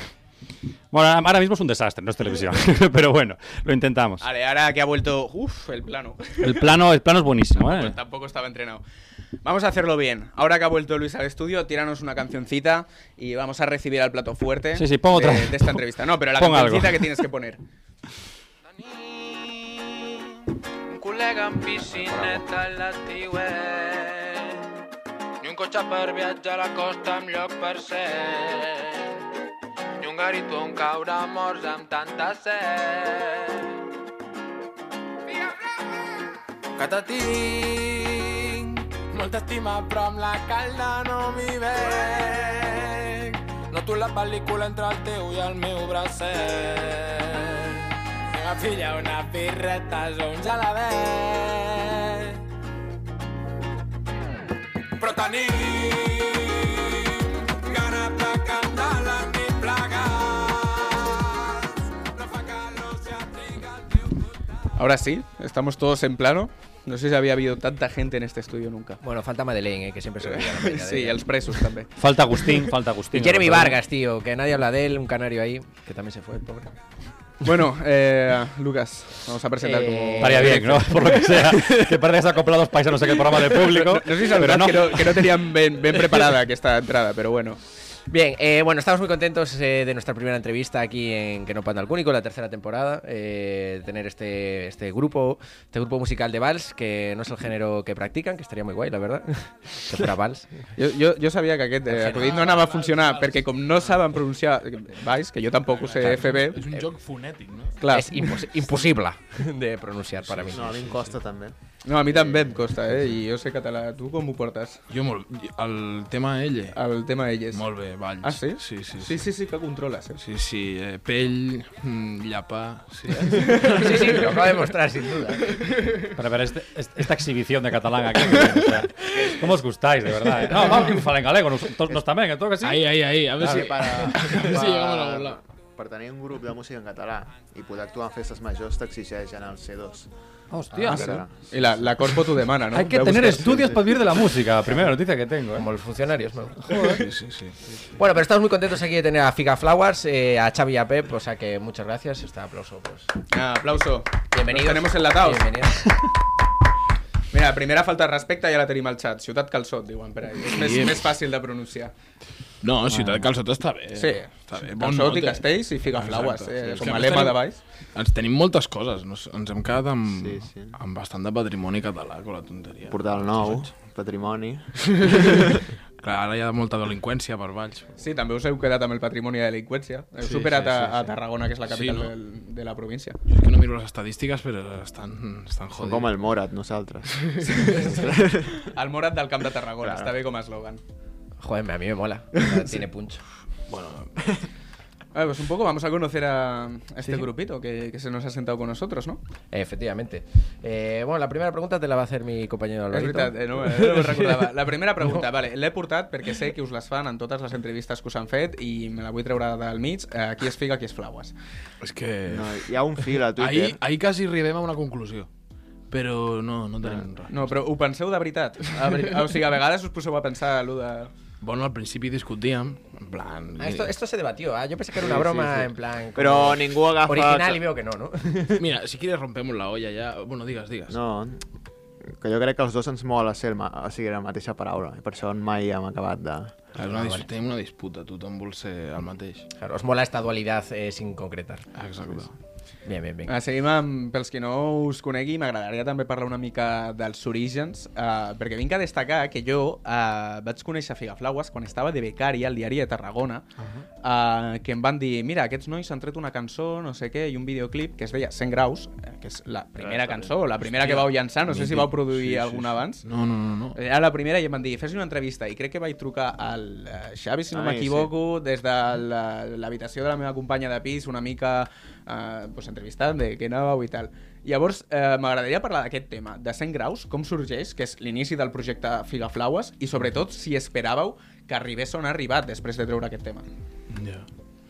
Bueno, ahora mismo es un desastre, no es televisión. pero bueno, lo intentamos. Vale, ahora que ha vuelto. Uf, el plano. El plano, el plano es buenísimo, ¿eh? Pues tampoco estaba entrenado. Vamos a hacerlo bien. Ahora que ha vuelto Luis al estudio, tíranos una cancioncita y vamos a recibir al plato fuerte Sí, sí, pon otra. de, de esta entrevista. No, pero la Pon cancioncita algo. que tienes que poner. Un col·lega en piscineta a l'estiuet Ni un cotxe per viatjar a la costa amb lloc per ser Ni un garito on caure morts amb tanta set Que la calda no m'hi veig Noto la pel·lícula entre el teu i el meu bracet una birreta o un gelabet. Però tenim. No Ahora sí, estamos todos en plano. No sé si había habido tanta gente en este estudio nunca. Bueno, falta Madeleine, eh, que siempre se olvida la Sí, ella. els presos també. Falta Agustín, falta Y Agustín. Jeremy Pero- Vargas, tío, que nadie habla de él, un canario ahí, que también se fue, el pobre. Bueno, eh, Lucas, vamos a presentar Eh, como... Estaría bien, ¿no? Por lo que sea. Que parece que se ha acoplado dos paisanos en el programa de público. No, no sé si pero sabes no. que, no, que no tenían ben, ben preparada esta entrada, pero bueno. Bien, eh, bueno, estamos muy contentos eh, de nuestra primera entrevista aquí en Que no panda el cúnico, la tercera temporada, eh, de tener este, este grupo, este grupo musical de vals, que no es el género que practican, que estaría muy guay, la verdad, que fuera vals. Jo, jo, jo sabia que aquest eh, acudit no anava a funcionar perquè com no saben pronunciar Vais, que jo tampoc ho sé fer bé És un joc fonètic, no? Clar. Es impos- imposible de pronunciar para mí. No, a mi em costa també. No, a mi també em costa, eh? I jo sé català. Tu com ho portes? Jo molt... El tema ell. El tema elles. Molt bé, Valls. Ah, sí? Sí, sí. Sí, sí, sí, que controles, eh? Sí, sí, eh, pell, mm, llapa... Sí. Sí, sí, lo acaba de mostrar, sin duda. Para ver este- esta exhibición de catalán aquí. o sea, ¿Cómo os gustáis, de verdad? eh? No, vamos, que falen galego, nos, nos todo que sí. Ahí, ahí, ahí, a ver Ah, si... Per, a ver si llegamos a algún lado. per tenir un grup de música en català i poder actuar en festes majors t'exigeixen el C2. Hostia. Ah. I la, la Corpo t'ho demana, no? Hay que tener estudios para vivir de la música. Primera noticia que tengo. ¿eh? Como los funcionarios, ¿no? Sí, sí, sí. Bueno, pero estamos muy contentos aquí de tener a Figa Flowers, eh, a Xavi y a Pep, o sea que muchas gracias. Este aplauso, pues. Ah, aplauso. Bienvenidos. Los tenemos enlatados. Bienvenidos. Mira, primera falta de respecte ja la tenim al xat. Ciutat Calçot, diuen per ahí. És més, Sí. més fàcil de pronunciar. No, Ciutat Calçot està bé. Sí, està bé. Calçot i. Castells i Figaflaues, eh, com a lema de baix. Ens tenim moltes coses, nos, ens hem quedat amb, Sí, sí. amb bastant de patrimoni català, con la tonteria. Portal nou, patrimoni... Clar, ara hi ha molta delinqüència per Valls. Sí, també us heu quedat amb el patrimoni de delinqüència. Heu Sí, superat sí, a, sí, a sí. Tarragona, que és la Sí, capital no? del, de la província. Jo és que no miro les estadístiques, però estan, estan Som jodides. com el Morat, nosaltres. El Morat del Camp de Tarragona, Claro. està bé com a eslògan. Joder, a mí me mola. Tiene punch. Bueno, Ah, pues un poco vamos a conocer a este grupito que, que se nos ha sentado con nosotros, ¿no? Efectivamente. Eh, bueno, la primera pregunta te la va a hacer mi compañero Alvarito. veritat, eh, no, eh, no recordava. La primera pregunta, vale, l'he portat perquè sé que us les fan en totes les entrevistes que us han fet i me la vull treure del mig. Eh, qui és figa, qui és flaues. és que... No, hi ha un fil a Twitter. Ahir, ahir quasi arribem a una conclusió. Però no, no tenim res. No, però ho penseu de veritat. A veri- O sigui, a vegades us poseu a pensar allò de... Bueno, al principi discutíem, en plan... Ah, esto, esto se debatió, ¿ah? Yo pensé que era una Sí, broma sí, sí. en plan. Però como ningú agafa... Original y veo que no, ¿no? Mira, si quieres rompemos la olla ja... Bueno, digues, digues. No, que jo crec que els dos ens mola ser el ma... o sigui, la mateixa paraula, i per això mai hem acabat de... Clar, és una dis Tenim una disputa, tothom vol ser el mateix. Claro, os mola esta dualidad eh, sin concretar. Exacte. Bien, bien, bien. Ah, seguim amb, pels que no us conegui, m'agradaria també parlar una mica dels orígens, uh, perquè vinc a destacar que jo uh, vaig conèixer Figaflaues quan estava de becari al diari de Tarragona, uh, que em van dir, mira, aquests nois han tret una cançó, no sé què, i un videoclip que es deia 100 graus, eh, que és la primera cançó, la primera que vau llançar, no sé si vau produir alguna abans. No, no, no, no. Era la primera i em van dir, fes una entrevista i crec que vaig trucar al eh, Xavi, si no m'equivoco, des de la- l'habitació de la meva companya de pis, una mica eh, pues, entrevistant de què anàveu i tal. Llavors, eh, m'agradaria parlar d'aquest tema, de 100 graus, com sorgeix, que és l'inici del projecte Figaflaues, i sobretot si esperàveu que arribés on ha arribat després de treure aquest tema. Ja.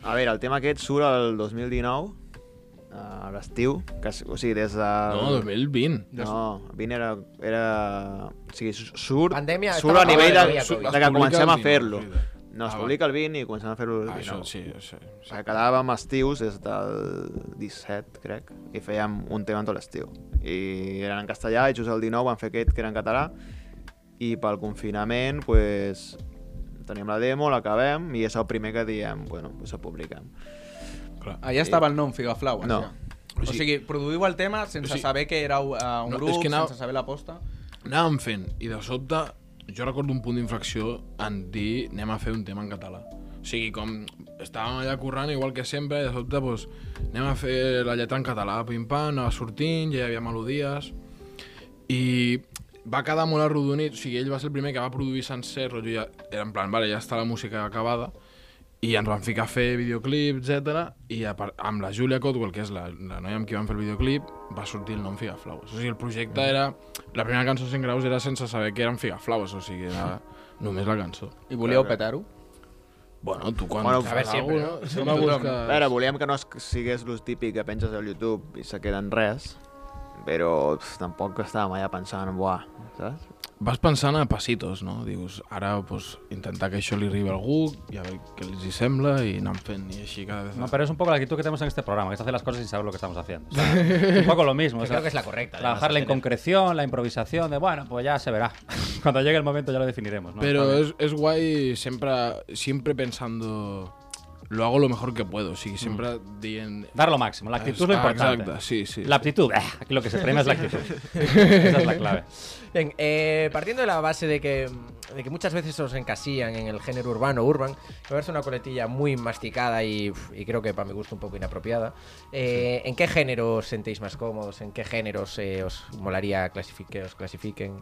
A veure, el tema aquest surt el 2019 a l'estiu, que, o sigui, des de... No, 2020. No, 20 era... era... O sigui, su- surt, Pandèmia, surt estava- a nivell de, de Es que comencem a 19, fer-lo. sí. No, es Ah, publica el 20 i comencem a fer-lo el Ah, 19. això, sí, això, sí. Perquè quedàvem estius des del 17, crec, i fèiem un tema en tot l'estiu. I eren en castellà, i just el 19 van fer aquest que era en català, i pel confinament, pues, teníem la demo, l'acabem, i és el primer que diem, bueno, pues el publiquem. Allà estava el nom Figaflaues. No. Ja. O sigui, produïu el tema sense o sigui- saber que era uh, un No, grup, que anava- sense saber l'aposta. Anàvem fent, i de sobte, jo recordo un punt d'inflexió en dir anem a fer un tema en català. O sigui, com estàvem allà currant igual que sempre, i de sobte doncs, anem a fer la lletra en català, pim-pam, anava sortint, ja hi havia melodies, i va quedar molt arrodonit, o sigui, ell va ser el primer que va produir sencer, rotllo, ja, era en plan, vale, ja està la música acabada, i ens van ficar a fer videoclip, etc. I a part, amb la Júlia Cotwell, que és la, la noia amb qui vam fer el videoclip, va sortir el nom Figaflaues. O sigui, el projecte era... La primera cançó 100 graus era sense saber que eren Figaflaues, o sigui, era només la cançó. I volíeu petar-ho? Bueno, tu quan Bueno, a veure, sempre, no? sempre A busques... veure, volíem que no sigués lo típic que penges al YouTube i se queda en res, però pf, tampoc estàvem allà pensant, buah, saps? Vas pensant a passitos, no? Dius, ara pues, intentar que això li arribi a algú, i a veure què els hi sembla, i anar fent, i així cada vez... No, pero es un poco la actitud que tenemos en este programa, que es hacer las cosas sin saber lo que estamos haciendo. O sea, es un poco lo mismo. Que o sea, creo que es la correcta, Trabajar la inconcreción, la improvisación, de bueno, pues ya se verá. Cuando llegue el momento ya lo definiremos. ¿no? Pero es, es guay siempre, siempre pensando, lo hago lo mejor que puedo, sí, siempre dient... Dar lo máximo, la actitud es lo importante. Exacte, sí, sí. La aptitud, eh, aquí lo que se premia es la actitud. Esa es la clave. Bien, eh, partiendo de la base de que, de que muchas veces os encasillan en el género urbano, urban, que es una coletilla muy masticada y, uf, y creo que para mi gusto un poco inapropiada, eh, ¿en qué género os sentéis más cómodos? ¿En qué géneros eh, os molaría clasifi- que os clasifiquen?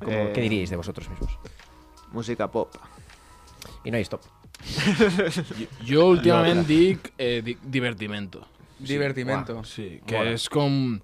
¿Cómo- Eh, ¿Qué diríais de vosotros mismos? Música pop. Y no hay stop. Jo últimament dic eh, di divertimento. Divertimento. uah, Sí, que Mola. és com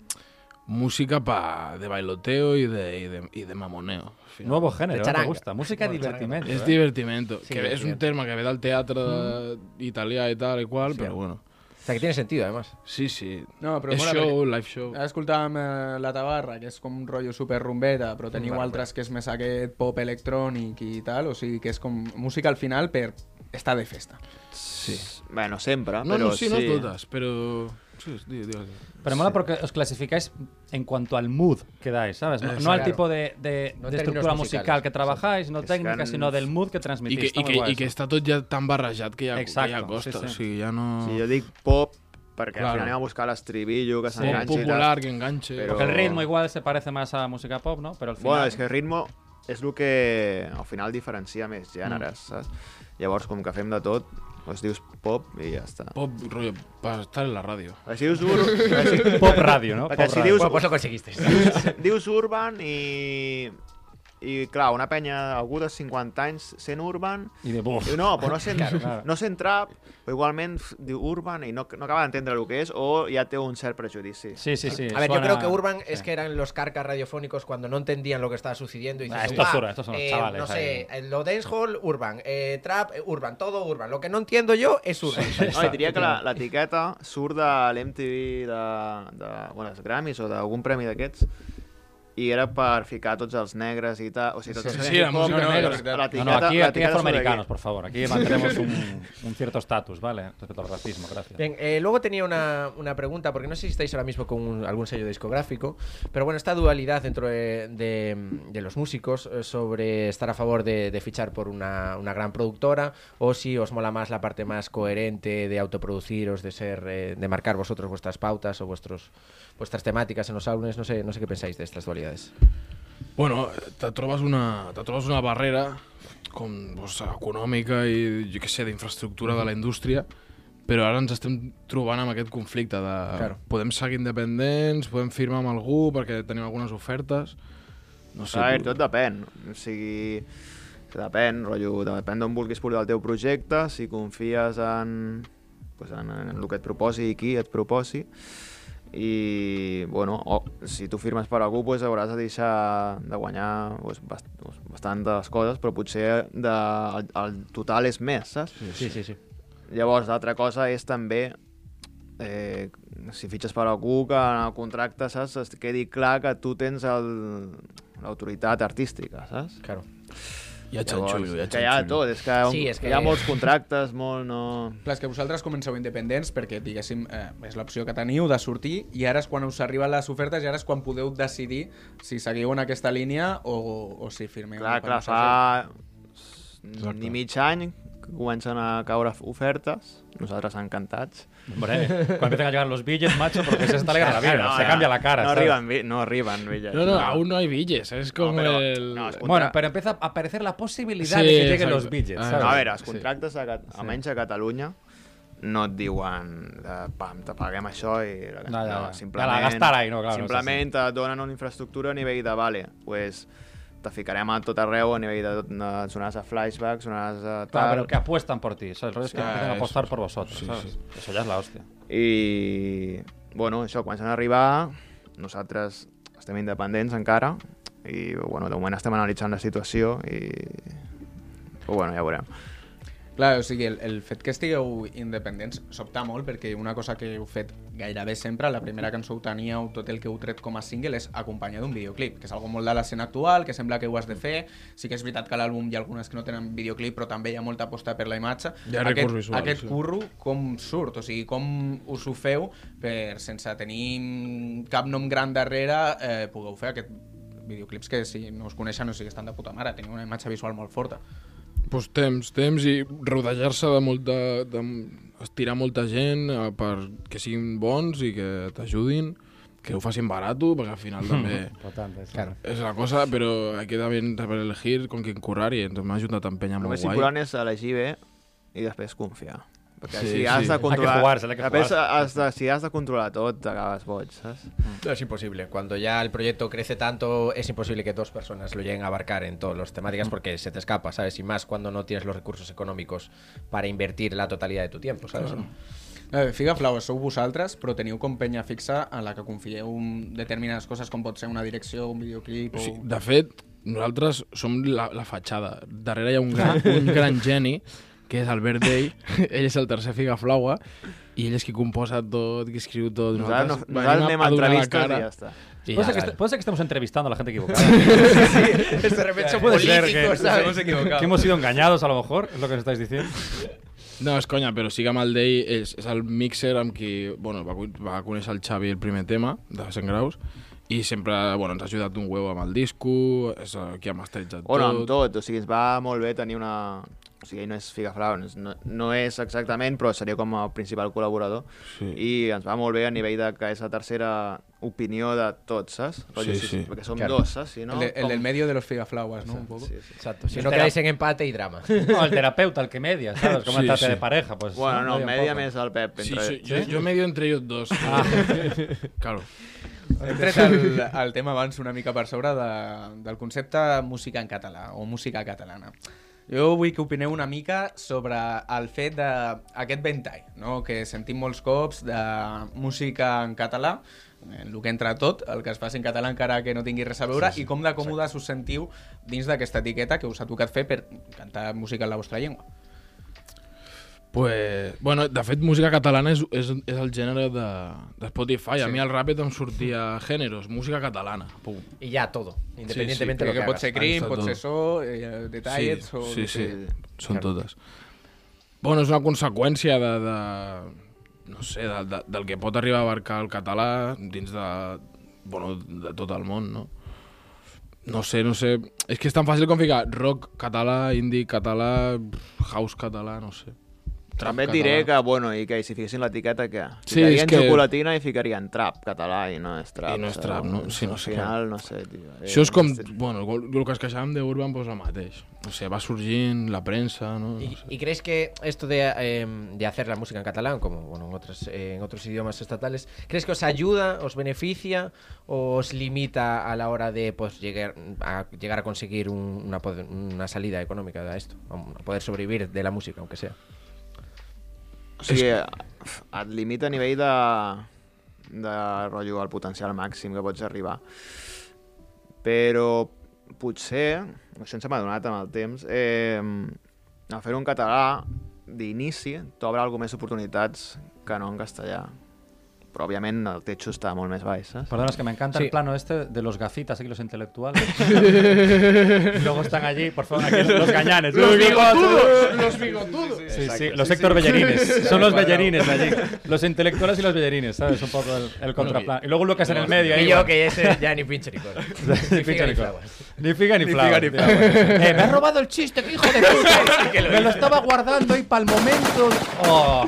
música pa de bailoteo y de, y de, y de mamoneo. al final. Nuevo género, De ¿eh? charanga. me gusta. Música de divertimento. És ¿eh? divertimento, Sí, que és un divertimento. terme que ve del teatre de- italià i tal i qual, Sí. però bueno. O sea, que tiene sentido, además. Sí, sí. No, però és mola show, live show. Ara escoltàvem eh, La Tabarra, que és com un rotllo super rumbeta, però teniu Bueno, altres que és més aquest pop electrònic i tal, o sigui que és com música al final per estar de festa. Sí. Bueno, sempre, No, però no, sí, no totes, però... Sí, digue, digue. Pero mola porque os clasificáis en cuanto al mood que dais, ¿sabes? No, no al tipo de, de- No de estructura musical que sí. trabajáis, no Es técnica, que sino del mood que I transmitís. que, Está i, que, guay I que està tot ja tan barrejat que ja, Exacto, ja costa. sí, sí. O sigui, ja no... Si jo dic pop, perquè Claro. al final anem a buscar l'estribillo, que Sí. S'enganxi i popular, que enganche. Però- Porque el ritmo igual se parece más a música pop, ¿no? Pero al final... Bueno, és que el ritmo és el que al final diferencia més gèneres, saps? Llavors, com que fem de tot, doncs dius pop i ja està. Pop, rollo, para estar en la ràdio. Si dius ur... si... Pop radio, no? Perquè Pop si radio. dius, Bueno, pues lo conseguisteis. dius, dius urban i... I, clar, una penya, algú de 50 anys sent urban... I de. Diu, no, però no sent, Claro, claro. no sent trap, però igualment diu urban i no, no acaba d'entendre el que és o ja té un cert prejudici. Sí, sí, sí. A ver, yo creo que Urban sí. es que eran los carcas radiofónicos cuando no entendían lo que estaba sucediendo. Y Ah, dices, estos "Ah, son- estos son los eh, chavales No sé, ahí". eh, lo dancehall, Urban. eh, trap, eh, Urban. Todo Urban. Lo que no entiendo yo es Urban. No, i diria que la- l'etiqueta surt de l'MTV de, de, bueno, dels Grammys o d'algun premi d'aquests i era per ficar tots els negres i tal. O sigui, tots Sí, els sí, la música no, negra. No, no, aquí, aquí afroamericanos, por favor. Aquí mantenemos un, un cierto estatus, ¿vale? Respecto al racismo, gracias. Bien, eh, luego tenía una, una pregunta, porque no sé si estáis ahora mismo con un- algún sello discográfico, pero bueno, esta dualidad dentro de, de- de los músicos eh, sobre estar a favor de, de fichar por una, una gran productora o si os mola más la parte más coherente de autoproduciros, de ser, eh, de marcar vosotros vuestras pautas o vuestros, vuestras temáticas en los álbumes, no sé, no sé qué pensáis de estas dualidades. Bueno, te trobes una, te trobes una barrera com doncs, econòmica i, jo què sé, d'infraestructura de la indústria, però ara ens estem trobant amb aquest conflicte de Claro. podem seguir independents, podem firmar amb algú perquè tenim algunes ofertes... No sé, veure, tu- tot depèn. O sigui, depèn, rotllo, depèn d'on vulguis portar el teu projecte, si confies en, pues, en, en el que et proposi i qui et proposi. I, bueno, o, si tu firmes per algú, pues, hauràs de deixar de guanyar pues, bast pues, bastantes coses, però potser de, el, el total és més, saps? Sí, sí, sí. Llavors, l'altra cosa és també eh, si fitxes per algú que en el contracte, saps, es quedi clar que tu tens l'autoritat artística, saps? Claro. Hi ha Llavors, xanxullo, hi ha és que hi ha xanxullo. tot, és que, Sí, és que- hi ha molts contractes, molt no... Clar, és que vosaltres comenceu independents perquè, diguéssim, eh, és l'opció que teniu de sortir i ara és quan us arriben les ofertes i ara és quan podeu decidir si seguiu en aquesta línia o, o si firmeu. Clar, clar, fa ni mig any comencen a caure ofertes, nosaltres encantats. Hombre, cuando empiezan a llegar los billetes, macho, porque se está alegra la vida, se cambia la cara. No ¿sabes? arriben, bi- no arriben billetes. No, no, aún no hay billes, es como pero- el... no, es Bueno, pero empieza a aparecer la posibilidad Sí, de que lleguen exacto. los billets. Ah, ¿sabes? No, a veure, els Sí. contractes, a, Cat- almenys a Catalunya, no et diuen de, pam, te paguem això i... No, ja, no, simplement, Ja la gastar ahí, no, claro, no simplement et donen una infraestructura a nivell de, vale, pues, te ficarem a tot arreu a nivell de, de sonaràs a flashbacks, sonaràs a Claro, tal... pero que apuestan por ti. ¿sabes? El rollo es que Sí, empiezan a eso, apostar por vosotros. sí, ¿sabes? sí. Eso ya es la hostia. I, bueno, això, comencen a arribar, nosaltres estem independents encara, i, bueno, de moment estem analitzant la situació i... Però, bueno, ja veurem. Clar, o sigui, el, el fet que estigueu independents sobta molt perquè una cosa que heu fet gairebé sempre, la primera cançó ho teníeu, tot el que heu tret com a single és acompanyar d'un videoclip, que és algo molt de l'escena actual, que sembla que ho has de fer, sí que és veritat que l'àlbum hi ha algunes que no tenen videoclip, però també hi ha molta aposta per la imatge. Hi ha aquest, visual, Aquest sí. curro com surt? O sigui, com us ho feu per, sense tenir cap nom gran darrere, eh, pugueu fer aquest videoclips que si no us coneixen o sigui, estan de puta mare, teniu una imatge visual molt forta. Pues temps, temps i rodejar-se de molta... De, estirar molta gent eh, per que siguin bons i que t'ajudin, que ho facin barato, perquè al final també. Claro. és la cosa, però hay que también saber elegir con quién currar i ens m'ha ajudat a empènyer El molt més guai. important és elegir bé i després confiar. Perquè Sí, si has sí. de Hay que controlar... hay que jugársela. has de, si has de controlar tot, t'acabes boig, saps? No, es imposible. Cuando ya el proyecto crece tanto, es imposible que dos personas lo lleguen a abarcar en todas las temáticas porque se te escapa, ¿sabes? Y más cuando no tienes los recursos económicos para invertir la totalidad de tu tiempo, ¿sabes? Eh, Figa Flowers sou vosaltres, però teniu com penya fixa en la que confieu en determinades coses com pot ser una direcció, un videoclip o... Sigui, de fet, nosaltres som la, la fatxada. Darrere hi ha un gran, un gran geni, que és Albert Day. ell és el tercer Figaflaua, i ell és qui composa tot, qui escriu tot. Nosaltres no- nosaltres anem a la entrevistes cara. i ja està. I Puede ser, ja, que vale. est- puede ser que estemos entrevistando a la gente equivocada. De repente son Puede ser que, políticos, nos ¿sabes? hemos equivocado. que hemos sido engañados, a lo mejor, es lo que nos estáis diciendo. No, és conya, però sí que amb el Day és, és el mixer amb qui bueno, va, va conèixer el Xavi el primer tema, de 100 graus, i sempre bueno, ens ha ajudat un huevo amb el disco, és el qui ha masteritzat Bueno, amb tot. tot, o sigui, ens va molt bé tenir una... O sigui, ell no és Figaflau, no, no, no és exactament, però seria com a principal col·laborador. Sí. I ens va molt bé a nivell de que és la tercera opinió de tots, saps? Sí, si- sí. Perquè som Claro. dos, saps? Si no, el, de- el com- del medio de los Figa Flowers, ¿no? Un poco. Sí, sí. Exacto. Si El no tera- quedáis en empate y drama. No, el terapeuta, el que media, ¿sabes? Como Sí, el sí. de pareja, pues. Bueno, no, media més el Pep. Sí, Entre... sí, jo, jo medio entre ells dos. Ah. claro. Hem tret el, el tema abans una mica per sobre de, del concepte música en català o música catalana. Jo vull que opineu una mica sobre el fet d'aquest ventall, no? que sentim molts cops de música en català, en el que entra tot, el que es faci en català encara que no tingui res a veure, sí, sí. i com de còmodes us sentiu dins d'aquesta etiqueta que us ha tocat fer per cantar música en la vostra llengua. Pues, bueno, de fet, música catalana és, és, és el gènere de, de Spotify. A Sí. mi al Rapid em sortia géneros, música catalana. Pum. Y ya todo, independientemente sí, de lo que, que pot ser crim, pot tot. ser so, eh, detallets sí, o... sí, sí, sí. són Claro. totes. Bueno, és una conseqüència de, de no sé, de, de, del que pot arribar a abarcar el català dins de, bueno, de tot el món, no? No sé, no sé... És que és tan fàcil com ficar rock català, indie català, house català, no sé. També et diré que, bueno, i que si fiquessin l'etiqueta, què? Sí, Ficarien que- xocolatina i ficarien trap català i no és trap. I no és saps? trap, no? Sí, no Al sé. final, no sé, tio. eh, Això és com, bueno, el que es queixàvem d'Urban, pues el mateix. No sé, va sorgint la premsa, no? no ¿Y, sé. y creéis que esto de, eh, de hacer la música en catalán, como bueno, en, otros, eh, en otros idiomas estatales, ¿crees que os ayuda, os beneficia o os limita a la hora de pues, llegar, a, llegar a conseguir un- una, una salida económica a esto? A poder sobrevivir de la música, aunque sea. O sigui, et limita a nivell de, de rotllo, el potencial màxim que pots arribar. Però potser, això ens m'ha donat amb el temps, eh, a fer un català d'inici t'obre alguna més oportunitats que no en castellà. Però òbviament el techo està molt més baix, saps? Perdona, es que me encanta Sí. el plano este de los gafitas, aquí los intelectuales. y luego están allí, por favor, aquí los gañanes. Los bigotudos, los bigotudos. Sí, sí, Exacto. los Héctor sí. Bellerines. Son los. Bellerines allí. Los intelectuales y los Bellerines, ¿sabes? Un poco el, el contraplano. Y luego Lucas en el medio. ahí, Y yo que ese ya ni pinche ni cola. Ni figa ni flauas. Ni figa ni Ni flauas. figa ni tío. flauas. Eh, me has robado el chiste, que hijo de puta. me lo estaba guardando ahí para el momento. Oh.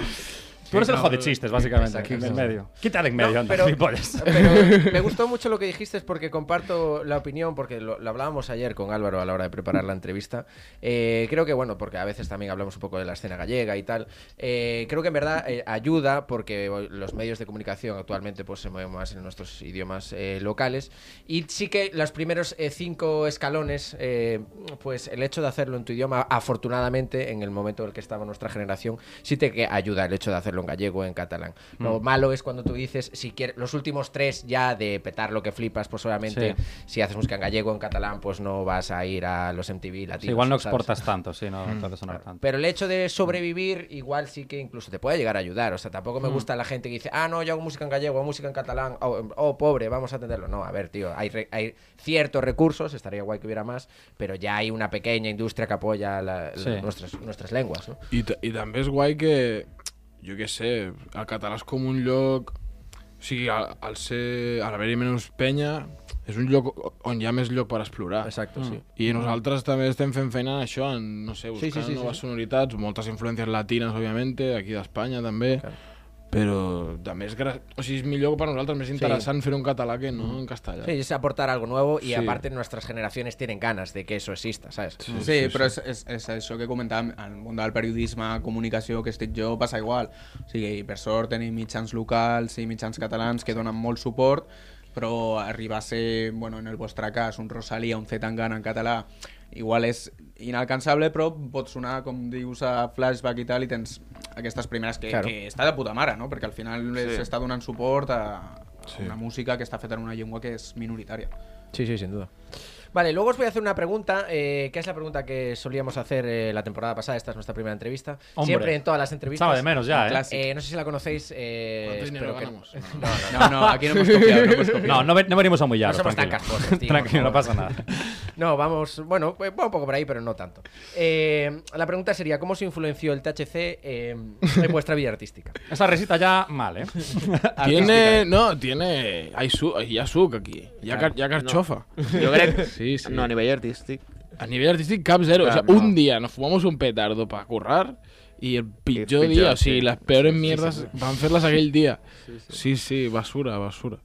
Tú eres el jode chistes, básicamente, aquí en el medio. Quita de en medio, anda, gilipollas. pero me gustó mucho lo que dijiste porque comparto la opinión, porque lo, lo hablábamos ayer con Álvaro a la hora de preparar la entrevista. Eh, creo que, bueno, porque a veces también hablamos un poco de la escena gallega y tal. eh, creo que en verdad eh, ayuda porque los medios de comunicación actualmente pues se mueven más en nuestros idiomas eh, locales. Y sí que los primeros eh, cinco escalones, eh, pues el hecho de hacerlo en tu idioma, afortunadamente, en el momento en el que estaba nuestra generación, sí te que ayuda el hecho de hacerlo en gallego, en catalán. Lo Mm. malo es cuando tú dices, si quieres, los últimos tres ya de petar lo que flipas, pues obviamente, Sí. si haces música en gallego, en catalán, pues no vas a ir a los MTV latinos. Sí, igual no ¿sabes? exportas tanto, sí, no, Mm. sonar tanto. Pero el hecho de sobrevivir, igual sí que incluso te puede llegar a ayudar. O sea, tampoco me Mm. gusta la gente que dice, ah, no, yo hago música en gallego, hago música en catalán, oh, oh, pobre, vamos a atenderlo. No, a ver, tío, hay, re- hay ciertos recursos, estaría guay que hubiera más, pero ya hay una pequeña industria que apoya la- la- Sí. nuestras, nuestras lenguas, ¿no? I, ta- I també és guai que, jo què sé, el català és com un lloc... O sigui, al, al ser... Al haver-hi menys penya, és un lloc on hi ha més lloc per explorar. Exacte, sí. I nosaltres també estem fent feina en això, en, no sé, Sí, sí, buscant sí, sí, noves sí. sonoritats, moltes influències latines, òbviament, aquí d'Espanya també, però també és, gra... o sigui, és millor per nosaltres, més interessant fer un català que no en castellà. Sí, es aportar algo nuevo y Sí. aparte nuestras generaciones tienen ganas de que eso exista, ¿sabes? Sí, però és, és, és això que comentàvem, al món del periodisme, comunicació, que estic jo, passa igual. O sigui, per sort tenim mitjans locals i mitjans catalans que donen molt suport, però arribar a ser, bueno, en el vostre cas, un Rosalia, un Zetangana en català, igual és inalcançable, però pot sonar, com dius, a flashback i tal, i tens aquestes primeres que, Claro. que està de puta mare, no? Perquè al final Sí. s'està donant suport a, a Sí. una música que està feta en una llengua que és minoritària. Sí, sí, sin duda. Vale, luego os voy a hacer una pregunta, eh, que es la pregunta que solíamos hacer eh, la temporada pasada. Esta es nuestra primera entrevista. Hombre. Siempre en todas las entrevistas. Echaba de menos ya, ¿eh? Eh, no sé si la conocéis. Eh, ¿Cuánto dinero que- ganamos? No, no, no, aquí no hemos copiado. No, hemos copiado. No, no, no venimos a humillar. No somos tan casposos, tío, Tranquilo, no pasa nada. No, vamos, bueno, pues va un poco por ahí, pero no tanto. Eh, la pregunta sería, ¿cómo se influenció el THC eh, en vuestra vida artística? Esa risita ya mal, ¿eh? Tiene, no, tiene, hay, su, hi ha suc aquí, hi ha, car, hi ha carxofa. No. Jo crec- Sí, sí. no, a nivell artístic. A nivell artístic cap zero, o sea, no. un día nos fumamos un petardo para currar y el pitjor, pitjor, día, o sigui, sí. les peores Sí, sí, mierdas sí. van fer-les aquell dia. Sí, sí, basura, basura.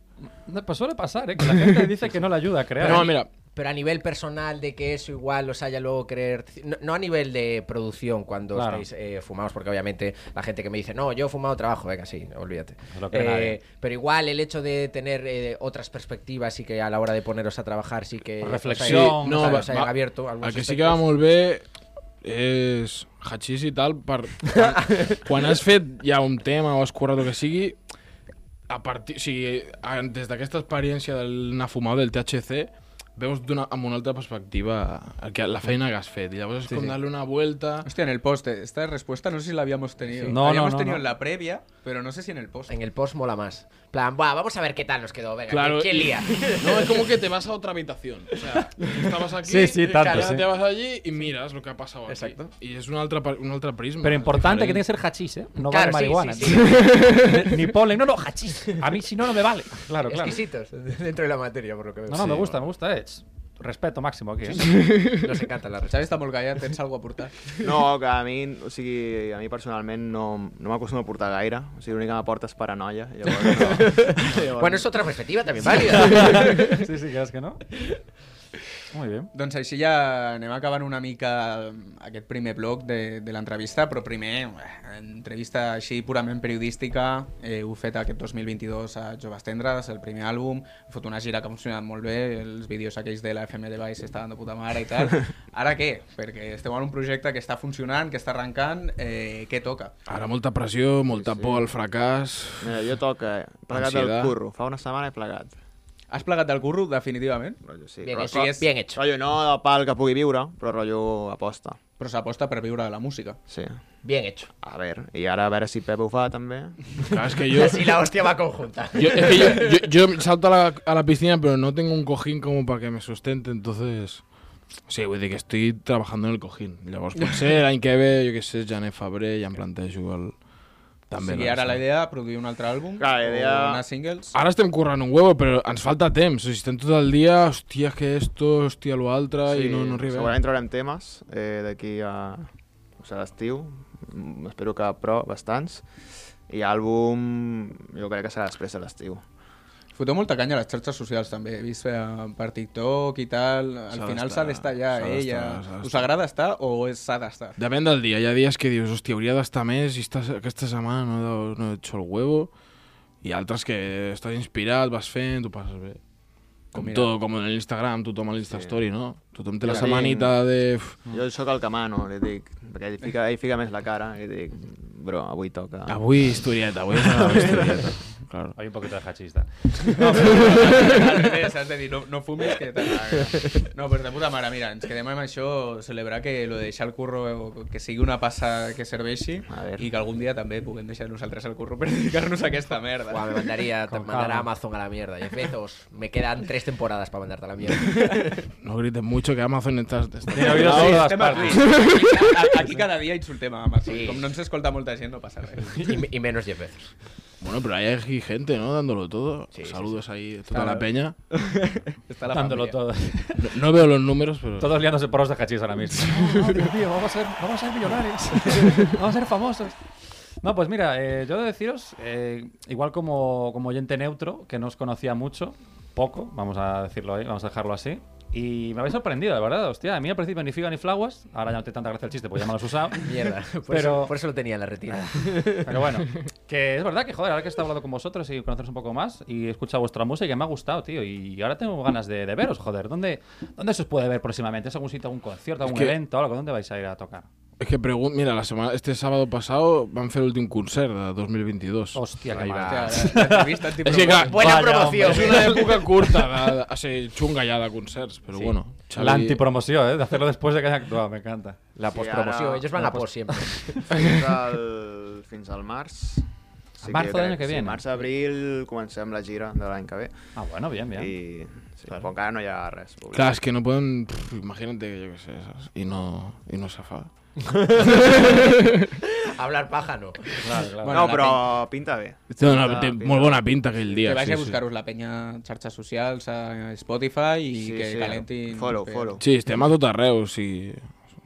No, Pues suele pasar, ¿eh? Que la gente dice que no le ayuda a crear. No, mira, Pero a nivel personal de que eso igual os haya luego querer... No, no a nivel de producción cuando Claro. estáis eh, fumados, porque obviamente la gente que me dice, no, yo he fumado trabajo, venga, sí, olvídate. No Eh, pero igual el hecho de tener eh, otras perspectivas y que a la hora de poneros a trabajar sí que... os Reflexión, hayan- no, os va, hayan va, abierto algunos que sí que va molt bé és hachís i tal, per, quan, quan has fet ja un tema o has currat el que sigui, a partir, o sigui, a- des d'aquesta experiència del anar fumar del THC, veus d'una, amb una altra perspectiva el que, la feina que has fet. I llavors és Sí, com sí. darle una vuelta... Hostia, en el post, eh, esta respuesta no sé si la habíamos tenido. Sí. No, habíamos no, no, tenido no. en la previa, pero no sé si en el post. En el post mola más. plan, Buah, vamos a ver qué tal nos quedó, venga, Claro, ¿quién lía? No, es como que te vas a otra habitación. O sea, tú estabas aquí, Sí, sí, tanto, ahora sí. te vas allí y miras lo que ha pasado aquí. Exacto. Y es un altra, un altra prisma. Pero importante que tiene que ser hachís, ¿eh? No Claro, vale sí, marihuana. Ni polen. No, no, hachís. A mí si no, no me vale. Claro, claro. Exquisitos dentro de la materia, por lo que veo. No, no, me gusta, me gusta. Eh. Respeto máximo aquí. ¿eh? Nos encanta la Xavi està molt callat, tens alguna a portar? No, que a mi, o sigui, a mi personalment no, no m'acostumo a portar gaire. O sigui, l'únic que m'aporta és paranoia. Llavors, no. Llavors, Bueno, es otra perspectiva también válida. sí, sí, creus que no? Muy bien. Doncs així ja anem acabant una mica aquest primer bloc de, de l'entrevista, però primer, eh, entrevista així purament periodística, eh, heu fet aquest 2022 a Joves Tendres, el primer àlbum, heu fet una gira que ha funcionat molt bé, els vídeos aquells de la FM de Baix estaven de puta mare i tal. Ara què? Perquè esteu en un projecte que està funcionant, que està arrencant, eh, què toca? Ara molta pressió, molta por al fracàs... Mira, jo toca, he plegat del curro. Fa una setmana he plegat. Has plegat del curro, definitivament? Rotllo, sí. Bien però, hecho, sí, bien hecho. Rotllo, no pal que pugui viure, però rotllo aposta. Però s'aposta per viure de la música. Sí. Bien hecho. A veure, i ara a veure si Pep ho fa també. Claro, es que yo... Así la hostia va conjunta. Yo, es que yo, yo- yo salto a la, a la piscina, pero no tengo un cojín como para que me sustente, entonces... Sí, vull dir que estoy trabajando en el cojín. Llavors, potser l'any que ve, jo què sé, Janet Fabré ja em plantejo el... També. o sigui, ara la idea, produir un altre àlbum, Clar, la idea- o anar singles... Ara estem currant un huevo, però ens falta temps. O sigui, estem tot el dia, hòstia, que esto, hòstia, lo altre, i no, no arribem. Segurament traurem temes eh, d'aquí a, o sigui, a l'estiu. Espero que pro, bastants. I àlbum, jo crec que serà després de l'estiu. Foteu molta canya a les xarxes socials també, he vist eh, per TikTok i tal, al final s'ha d'estar ja, s'ha eh? Us agrada estar o s'ha d'estar? Depèn del dia. Hi ha dies que dius, hòstia, hauria d'estar més i esta, aquesta setmana no, no he hecho el huevo. I altres que estàs inspirat, vas fent, t'ho passes bé. Com Mira. tot, com en l'Instagram, tothom a l'Instastory, no? Tothom té la setmanita de... Jo sóc el que mano, li dic, perquè ell fica, ell fica més la cara, i li dic, bro, avui toca. Avui historieta, avui historieta. Claro. Hay un poquito de hachista. No, però, al revés, has de dir, no, no fumis que t'agrada. No, però de puta mare, mira, ens quedem amb això, celebrar que lo de deixar el curro, que sigui una passa que serveixi i que algun dia també puguem deixar nosaltres el curro per dedicar-nos a aquesta merda. Buah, me mandaría, te calma. Amazon a la mierda. Jeff Bezos, me quedan tres temporadas para mandarte a la mierda. No grites mucho que Amazon està... Estem aquí. Aquí, aquí cada dia insultem a Amazon. Sí. Com no ens escolta molta gent, no passa res. y, y menos Jeff Bezos. Bueno, pero hay aquí gente, ¿no? Dándolo todo. Saludos ahí a toda Claro. la peña. Está la Dándolo familia. todo. No, no veo los números, pero... Todos liándose porros de hachís ahora mismo. No, Dios mío, vamos a ser, vamos a ser millonarios. vamos a ser famosos. No, pues mira, eh, yo de deciros, eh, igual como, como oyente neutro, que no os conocía mucho, poco, vamos a decirlo ahí, vamos a dejarlo así. Y me habéis sorprendido, de verdad, hostia. A mí al principio ni figa ni flaguas, ahora ya no te tanta gracia el chiste, pues ya me lo has usado. Mierda. Por, Pero, eso, por eso lo tenía en la retina. pero bueno, que es verdad que, joder, ahora que he estado hablando con vosotros y conoceros un poco más y he escuchado vuestra música y me ha gustado, tío. Y ahora tengo ganas de, de veros, joder. ¿Dónde, ¿Dónde se os puede ver próximamente? ¿Es algún sitio, algún concierto, algún que- evento, algo? ¿Dónde vais a ir a tocar? Es que pregunto, mira, la semana, este sábado pasado van fer l'últim concert de 2022. Hòstia, que Ahí mal. va. Hòstia, És que, clar, Buena Vaya, promoción. és una època curta, de, de, ser xunga ja de concerts, però Sí. bueno. La antipromoción, ¿eh? De hacerlo después de que haya actuado, me encanta. La Sí, postpromoción. ahora- Ellos van a post siempre. Fins al, fins al març. A marzo del año que viene. Sí, març-abril comencem la gira de l'any que ve. Ah, bueno, bien, bien. I sí, però encara no hi ha res. publicat. Clar, és que no poden... pff, Imagínate que jo què sé, saps? I no, i no se fa. Hablar paja no. Claro, claro. Bueno, no, la però pinta bé. Té, una, Pinta- té pinta molt bona pinta aquell dia. Que vais sí, a sí. buscar-vos la penya xarxes socials a Spotify i Sí, que sí. calentin... Follow, per- follow. Sí, estem a tot arreu, o sigui...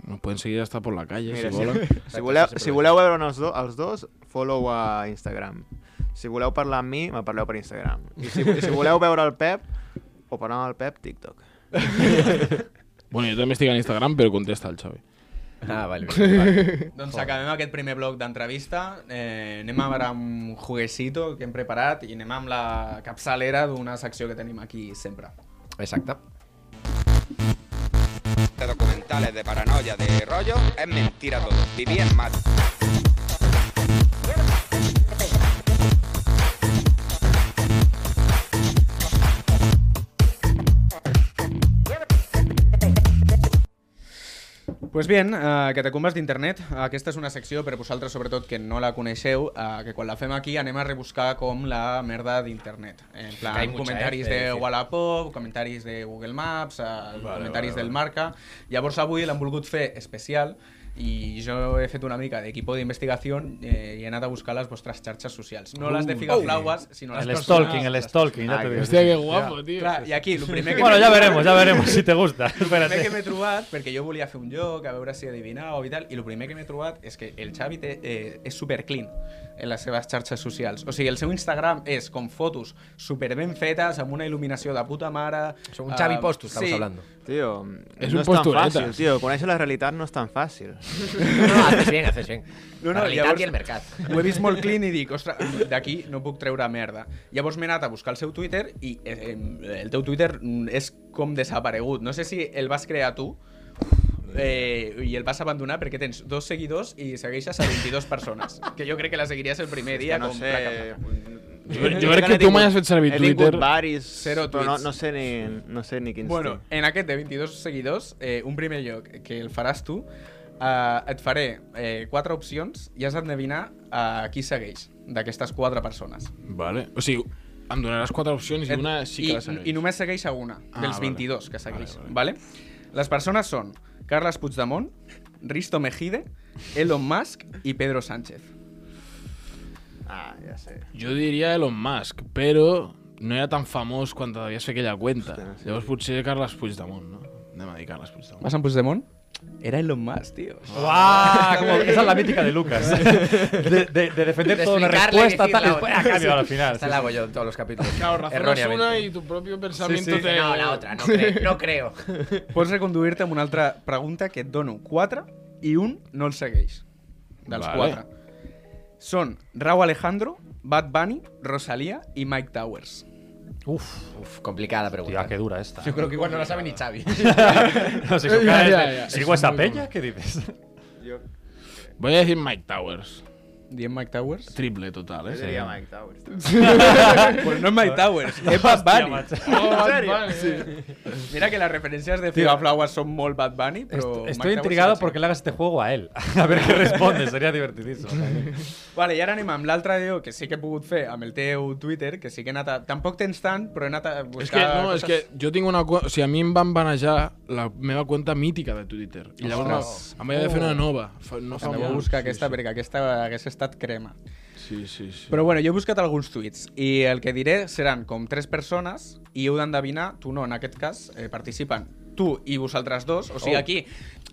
Nos pueden seguir hasta por la calle, Mira, si si, volen. si, voleu, si voleu veure els, do, els dos, follow a Instagram. Si voleu parlar amb mi, me parleu per Instagram. I si, si voleu veure el Pep, o parlar amb el Pep, TikTok. Bueno, jo també estic en Instagram, però contesta el Xavi. Ah, vale. vale. Doncs acabem aquest primer bloc d'entrevista. Eh, anem a veure un juguecito que hem preparat i anem amb la capçalera d'una secció que tenim aquí sempre. Exacte. de documentales de paranoia, de rollo, es mentira todo. Viví en Madrid. Pues bien, eh, Catacumbes d'Internet, aquesta és una secció per vosaltres, sobretot, que no la coneixeu, eh, que quan la fem aquí anem a rebuscar com la merda d'internet. En plan, mucha, comentaris eh, de. Wallapop, comentaris de Google Maps, eh, comentaris del Marca... Llavors avui l'han volgut fer especial i jo he fet una mica d'equipo d'investigació eh, i he anat a buscar les vostres xarxes socials. No les de Figa Uh. Flauas, sinó les El personals. stalking, el stalking, ya te digo. Hòstia, que guapo, tio. Clar, i aquí, el primer que Bueno, trobat- veremos, ya veremos si te gusta. el primer que m'he trobat, perquè jo volia fer un joc, a veure si adivinàveu i tal, i el primer que m'he trobat és que el Xavi té, eh, és super clean en les seves xarxes socials. O sigui, el seu Instagram és com fotos super ben fetes, amb una il·luminació de puta mare... Son un Xavi eh, Postu, estamos sí. hablando. Tio, És no un és tan fàcil, tio. Conèixer la realitat no és tan fàcil. No, haces bien, haces bien. No, no, la realitat llavors- i el mercat. Ho he vist molt clean i dic, ostres, d'aquí no puc treure merda. Llavors m'he anat a buscar el seu Twitter i eh, el teu Twitter és com desaparegut. No sé si el vas crear tu eh, i el vas abandonar perquè tens dos seguidors i segueixes a 22 persones. Que jo crec que la seguiries el primer És dia que no com sé, placa. Jo, jo crec que tu mai has fet servir he Twitter. tingut varis, Zero però no, no, sé ni, no sé ni quins Bueno, tinc. en aquest de 22 seguidors, eh, un primer lloc que el faràs tu, eh, et faré eh, quatre opcions i has d'endevinar a qui segueix d'aquestes quatre persones. Vale. O sigui, em donaràs quatre opcions i una sí que I, la segueix. I només segueix a una, Ah, dels vale. 22 que segueix. Vale, Les persones són Carles Puigdemont, Risto Mejide, Elon Musk i Pedro Sánchez. Ah, sé. Jo diria Elon Musk, però no era tan famós quan devies fer aquella cuenta. Hòstia, sí. Llavors potser Carles Puigdemont, no? Anem a dir Carles Puigdemont. ¿Vas a Puigdemont? Era Elon Musk, tío. ¡Guau! Como- esa es la mítica de Lucas. De, de- de defender De toda una explicarle y respuesta tal, y después a cambio al final. Esta sí, la hago yo en todos los capítulos. Claro, razonas Erróneamente. una y tu propio pensamiento Sí, sí. te... No, la otra, no, cre no creo. Pots reconduir-te amb una altra pregunta que et dono 4 i un no el segueix. Dels Vale. 4. Són Rau Alejandro, Bad Bunny, Rosalía i Mike Towers. Uf, Uf, complicada pregunta. tía, qué dura esta. Yo creo que igual no la sabe ni Xavi. No sé, si Ya, caes ya, de- ya. ¿Sigo esa Muy peña? ¿Qué dices? Voy a decir Mike Towers. Diem Mike Towers? Triple total, eh? Jo diria Mike Towers. pues no és Mike Towers, és Bad Bunny. Oh, ¿En Bad serio? Bunny. Sí. Mira que las referencias de. Figa Flowers son molt Bad Bunny, pero... Est- Mike Estoy intrigado sí. porque le hagas este juego a él. A ver qué responde, sería divertidísimo. Vale, i ara anem amb l'altre jo que sí que he pogut fer amb el teu Twitter, que sí que he anat a... Tampoc tens tant, però he anat a buscar... És que, no, és coses- que jo tinc una... O sigui, a mi em van banejar la meva cuenta mítica de Twitter. I llavors Ostres. em vaig de fer una nova. Fa, no fa molt. buscar Sí, aquesta sí. perquè aquesta hagués estat crema. Sí, sí, sí. Però bueno, jo he buscat alguns tuits i el que diré seran com tres persones i heu d'endevinar, tu no, en aquest cas, eh, participen tu i vosaltres dos. O sigui, Oh. aquí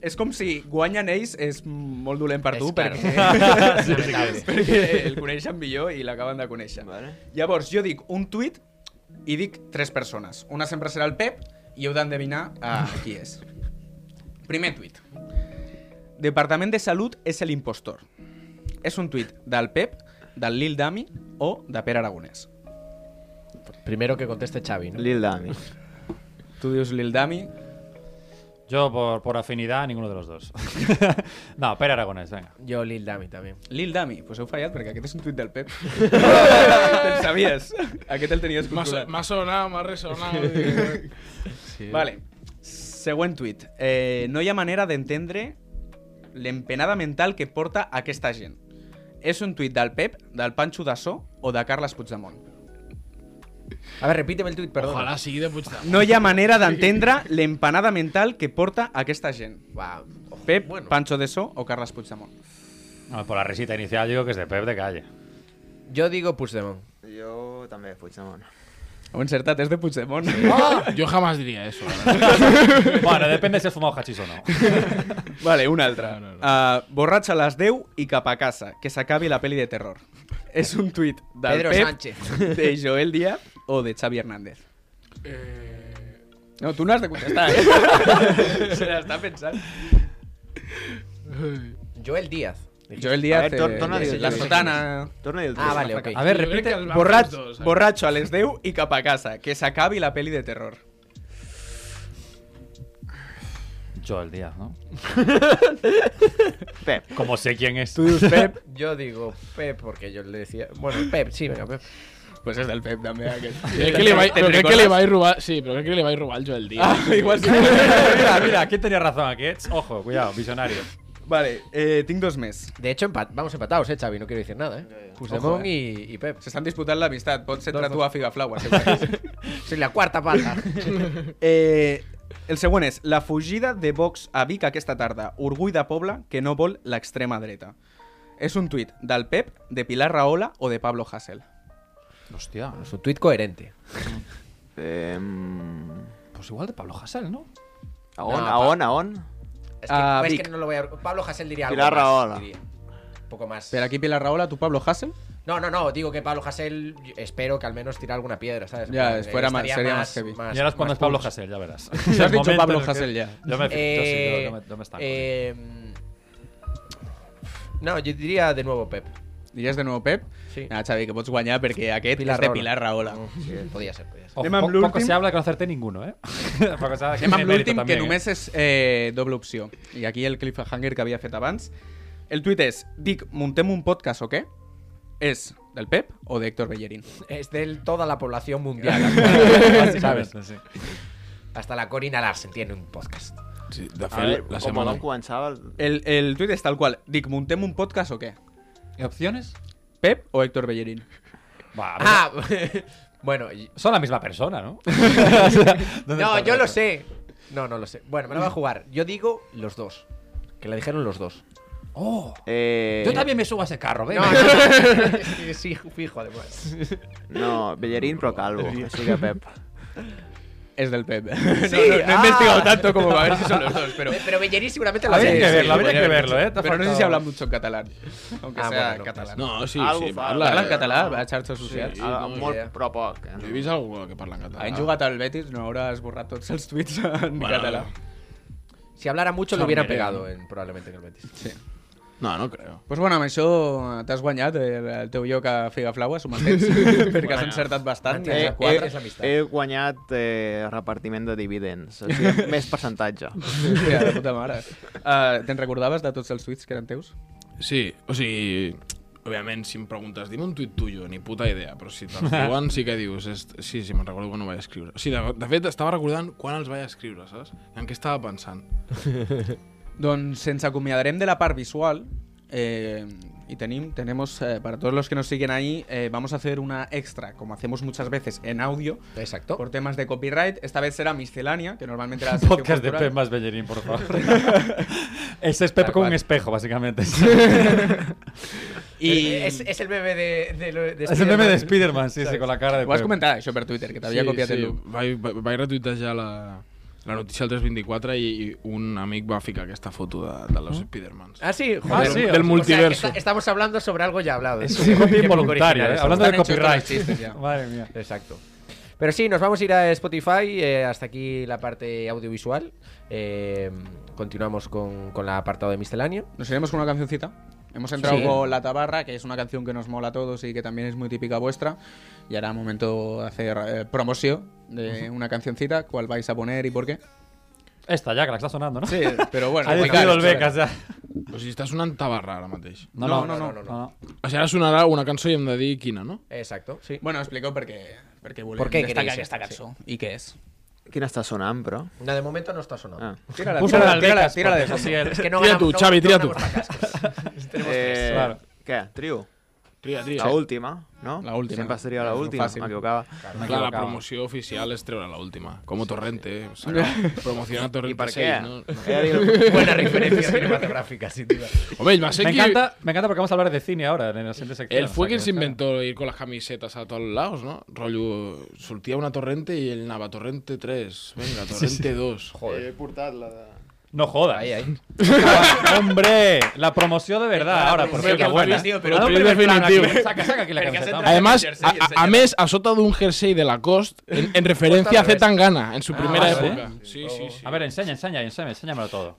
és com si guanyen ells és molt dolent per És tu clar. perquè, Sí, sí, sí. perquè el coneixen millor i l'acaben de conèixer. Vale. Llavors, jo dic un tuit i dic tres persones. Una sempre serà el Pep i heu d'endevinar a qui és. Primer tuit. Departament de Salut és el impostor. És un tuit del Pep, del Lil Dami o de Pere Aragonès. Primero que conteste Xavi, ¿no? Lil Dami. Tu dius Lil Dami, Yo, por, por afinidad, ninguno de los dos. no, Pere Aragonés, venga. Yo Lil Dami también. Lil Dami, pues heu fallat perquè aquest és un tuit del Pep. Te'l sabies? Aquest el tenies controlat. m'ha sonat, m'ha resonat. sí. Vale. Següent tuit. Eh, no hi ha manera d'entendre l'empenada mental que porta aquesta gent. És un tuit del Pep, del Pancho Dassó o de Carles Puigdemont. A ver, repíteme el tuit, perdón. Ojalá sigui de Puigdemont. No hi ha manera d'entendre l'empanada mental que porta aquesta gent. Wow. Pep, Bueno. Pancho Dassó o Carles Puigdemont. No, por la risita inicial, yo digo que es de Pep de calle. Yo digo Puigdemont. Jo també, Puigdemont. Heu encertat, és de Puigdemont. Jo jamás diria eso. Bueno, depende si has fumado hachís o no. Vale, un altre. No, no, no. Uh, borratxa a les 10 i cap a casa, que s'acabi la peli de terror. És un tuit del Pedro Pep, Sánchez. de Joel Díaz o de Xavi Hernández. Eh, No, tu no has de contestar, eh? Se l'està pensant. Joel Díaz. Joel Díaz, ver, tor- eh, dir- la sotana... Torna a dir el Ah, teu. vale, ok. A ver, jo crec repite. que els van Borrat, els dos, eh? borratxo a les 10 i cap a casa, que s'acabi la peli de terror. Joel Díaz, ¿no? Pep. Como sé quién es. Tu dius Pep, Yo digo Pep porque yo le decía. Bueno, Pep, sí, venga, Pep. pues és del Pep també aquest. Crec que li vaig, Te'n però crec que li recordes? vaig robar... Sí, però crec que li vaig robar el Joel Díaz. Ah, igual sí. mira, mira, ¿quién tenía razón aquí? Ojo, cuidado, visionario. Vale, eh, tinc dos més. De hecho, empat- vamos empatados, eh, Xavi. No quiero decir nada, eh. Puigdemont Ojo, y, y Pep. S'estan disputant l'amistat. Pots entrar Dos, tu a. Eh? La cuarta pata. eh, el següent és la fugida de Vox a Vic aquesta tarda. Orgull de poble que no vol l'extrema dreta. És un tuit del Pep, de Pilar Rahola o de Pablo Hasél. Hostia. es un tuit coherente. Eh, Pues igual de Pablo Hasél, ¿no? a on, No, a pa- on, a on? Es que, Ah, es Vic. que no lo voy a. Pablo Hasél diría algo. Pilar más, diría. Un poco más. Per aquí Pilar Rahola, tu Pablo Hasél? No, no, no. Digo que Pablo Hasél. espero que al menos tire alguna piedra, ¿sabes? Ya, fuera más- sería más heavy. Y ahora es cuando más es Pablo punch. Hasél, ya verás. has El dicho Pablo en el que- Hasél ya. Yo me, yo sí, Eh, yo, yo me, yo me estanco. eh, no, yo diría de nuevo Pep. Diries de nou Pep? Sí. Ah, Xavi, que pots guanyar perquè aquest Pilar és de. Pilar Rahola. Sí, podía ser, podía ser. Ojo, anem amb po- poco se habla que no acerté ninguno, ¿eh? Poco se habla Anem amb l'últim, que ¿eh? només és eh, doble opció. I aquí el cliffhanger que havia fet abans. El tuit és, dic, muntem un podcast o què? És ¿Del Pep o de Héctor Bellerín? Es de toda la población mundial. ¿Sabes? Sí. Hasta la Corina Larsen tiene un podcast. Sí, de A fet, veure, la com setmana... començava... El... El, el tuit es tal cual. Dic, ¿montem un podcast o qué? ¿Y opciones? ¿Pep o Héctor Bellerín? Va, a Ah, bueno. y- Son la misma persona, ¿no? ¿Dónde No, yo lo sé. No, no lo sé. Bueno, me lo voy a jugar. Yo digo los dos. Que la dijeron los dos. Oh, Eh... yo también me subo a ese carro, No, venga. no, no. Es que sí, fijo, además. No, Bellerín però calvo, així que Pep. Es del Pep. Sí, no, no, no he ah. investigado tanto como para ver si son los dos, pero... Pero Bellerín seguramente lo Habría que sí, verlo, habría que verlo. ¿eh? Pero no sé si habla mucho en catalán. Aunque Ah, sea bueno, no catalán. No, sí, Algo sí, fa. parla. Parla en català, a xarxes socials. Sí, Ah, no, molt, idea. però poc. Eh? He vist algú que parla en català. Han jugat al Betis, no haurà esborrat tots els tuits en Bueno, català. Si hablara mucho lo Mereo, pegado en, probablemente en el Betis. Sí. No, no creo. Pues bueno, amb això t'has guanyat el, el teu lloc a Figaflaues, un temps, perquè has encertat bastant. He, has quatre he, és amistat. he guanyat eh, repartiment de dividends, o sigui, més percentatge. Hòstia, de puta mare. Uh, Te'n recordaves de tots els tuits que eren teus? Sí, o sigui, òbviament, si em preguntes, dime un tuit tuyo, ni puta idea, però si te'ls diuen sí que dius, est- sí, sí, me'n recordo quan ho vaig escriure. O sigui, de, de fet, estava recordant quan els vaig escriure, saps? En què estava pensant. Doncs ens acomiadarem de la part visual eh, y tenim, tenemos, eh, para todos los que nos siguen ahí, eh, vamos a hacer una extra, como hacemos muchas veces en audio, Exacto. por temas de copyright. Esta vez será miscelánea, que normalmente era la podcast de. Pep más Bellerín, por favor. Ese es Pep con un espejo, básicamente. Y Es, es el bebé de, de, es el meme de Spiderman. Sí, sí, con la cara de Ho has Pep. comentat, això, per Twitter, que t'havia copiat el look. Vaig, vaig, la, la notícia del 324 i, i un amic va ficar aquesta foto de, de los Spidermans. Ah, sí, Ah, joder. sí, del O sea, multiverso. está- estamos hablando sobre algo ya hablado. Es un copia originales ¿eh? Hablando de copyright. chistes. Madre mía. Exacto. Pero sí, nos vamos a ir a Spotify. eh, hasta aquí la parte audiovisual. Eh, continuamos con, con el apartado de misceláneo. Nos iremos con una cancioncita. Hemos entrado Sí. con La Tabarra, que es una canción que nos mola a todos y que también es muy típica vuestra. Y ahora momento de hacer eh, promoción de una cancioncita. ¿Cuál vais a poner y por qué? Esta ya, que la está sonando, ¿no? Sí, pero bueno. Ha decidido caro, el Becas ya. O sigui, està sonant tabarra ara mateix. No, No, no, no, no. no, O sigui, ara sonarà una cançó i hem de dir quina, no? Exacto, sí. Bueno, explico por qué, por qué, ¿Por qué destacar queréis esta esto? canción. ¿Y qué es? Quina està sonant, però? No, de momento no está sonando. Ah. Tírala, Púsala tírala, al tírala, Becas, tírala de porque fondo. así él- Es que no Tira ganamos, tú, no- Xavi, no tira Eh. Què? Trio? Tria, tria. La última, no? La última. Sempre seria la última, fàcil. m'equivocava. Clar, la m'equivocava. promoció oficial és treure l'última. Com Torrente. Saca, promociona Torrente I per 6, què? no? He de dir- Buena referencia cinematográfica. Home, ell va ser Me qui... encanta, me encanta porque vamos a hablar de cine ahora en la siguiente sección. Él fue o sea, quien se inventó ir con las camisetas a todos lados, ¿no? Rollo, sortia una Torrente y él anava Torrente 3, venga, Torrente 2. Joder. He portat la de... No jodas. Ahí, ahí. Hombre, la promoción de verdad ahora, por Sí, cierto, que buena. tío, pero un plano aquí. definitivo. Saca, saca aquí la camiseta. Además, jersey, a, a, a enséñalo. més, a sota d'un jersey de Lacoste, en, en referencia a Zetangana, en su Ah, primera ¿sí? época. Sí, sí, sí. A ver, enseña, enseña, enseña, enséñamelo todo.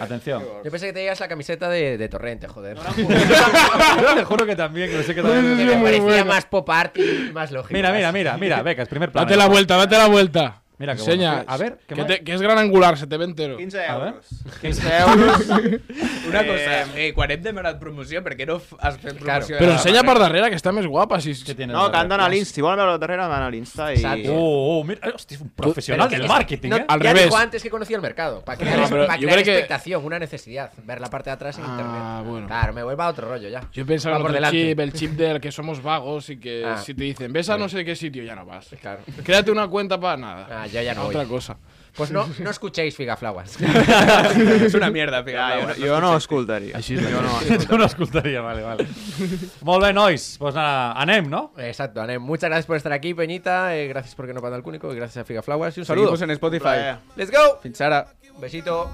Atención. Yo pensé que tenías la camiseta de, de Torrente, joder. Yo te juro que también, que lo sé que también. Que me parecía más pop art y más lógico. Mira, mira, mira, mira, becas, primer plano. Date la vuelta, date la vuelta. Mira qué Enseña. bueno. A ver, ¿qué que, más? te- que es gran angular, se te ve entero. 15 A ver. euros. 15 euros. Una Eh, cosa, eh, quan hem demanat promoció, per què no f- has fet promoció? Però de la ensenya barrera? per darrere, que està més guapa. Si... ¿Qué tienes? No, que han d'anar a l'Insta. Si volen veure darrere, han d'anar a l'Insta i... Exacto. Oh, oh, mira, hostia, es un profesional Pero del que- marketing, no, ¿eh? Al ya revés. dijo antes que conocía el mercado. Para crear, No, pero para yo crear creo que- expectación, una necesidad. Ver la parte de atrás en Ah, internet. bueno. Claro, me vuelva a otro rollo ya. Yo pensaba Va en por otro delante. chip, el chip del que somos vagos y que Ah. si te dicen, ves a no sé qué sitio, ya no vas. Claro. Créate una cuenta para nada. Ah, yo ya no Otra voy. cosa. Pues no, no escuchéis Figaflauas. és una mierda, fíjate. jo, jo no escoltaria. Així és jo no Yo no escoltaría, vale, vale. Molt bé, nois. Pues nada, anem, ¿no? Exacto, Anem. Muchas gracias por estar aquí, Peñita. eh, gracias por que no panda el cúnico. Y gracias a Figaflauas. Y un saludo. Seguimos en Spotify. Let's go. Fins ara. Besito.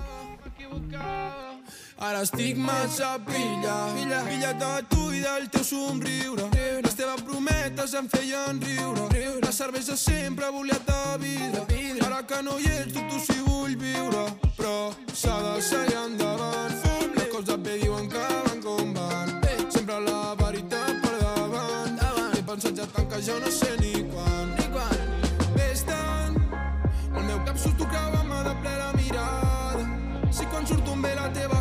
Ara estic massa pilla, pilla, pilla de tu i del teu somriure. Les teves prometes em feien riure. La cervesa sempre volia de vida. Ara que no hi ets, dubto si vull viure. Però s'ha de seguir endavant. Les coses bé diuen que van com van. Sempre la veritat per davant. He pensat ja tant que jo no sé ni quan. Ni quan. Ves tant, el meu cap surt tu creuant-me de ple la mirada. Si quan surto em ve la teva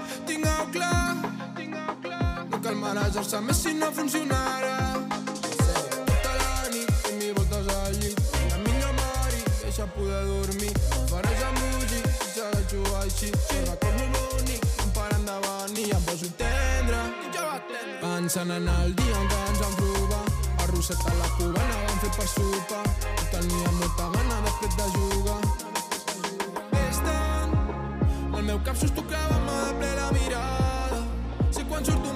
No cal marejar-se més si no funcionarà. Tota la nit fent mi voltes al llit, la millor mari deixa poder dormir. Faràs emoji, sense de jugar així, si recordo l'únic, em para endavant i em poso tendre. Pensant en el dia en què ens vam provar, arrosset a la cubana vam fer per sopar. I tenia molta gana després de jugar. El meu cap s'estucava-me de ple la mirada. Si quan surto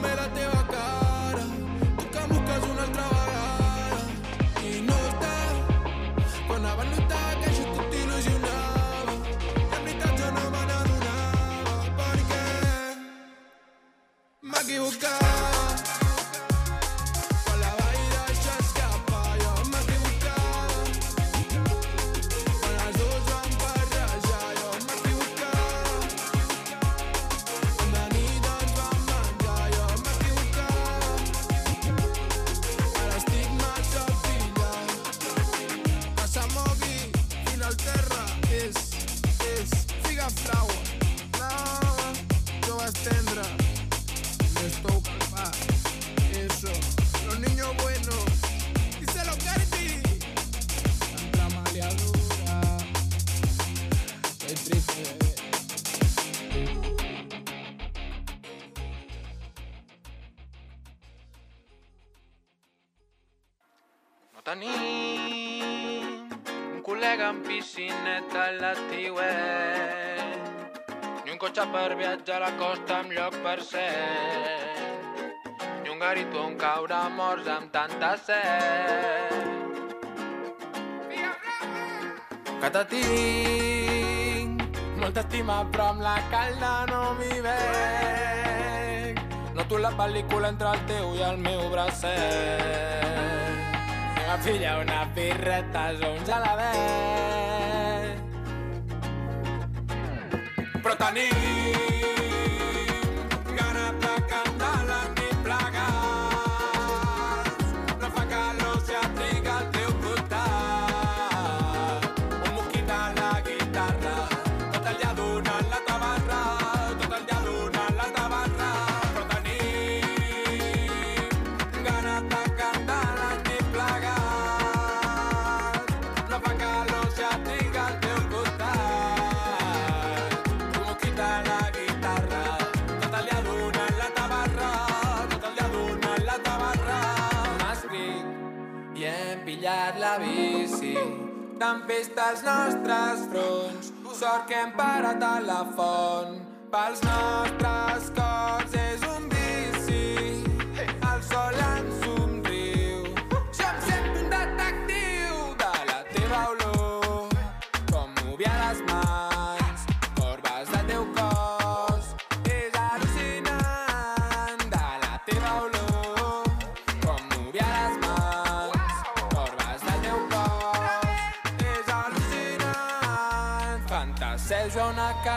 m'equivocava. Quan col·lega amb piscineta a l'estiuet ni un cotxe per viatjar a la costa amb lloc per ser. Ni un garito on caure morts amb tanta set. Que te tinc molta estima però amb la calda no m'hi veig. Noto la pel·lícula entre el teu i el meu bracet Anem a pillar unes birretes o un gelabet però tenim als nostres fronts sort que hem parat a la font pels nostres cors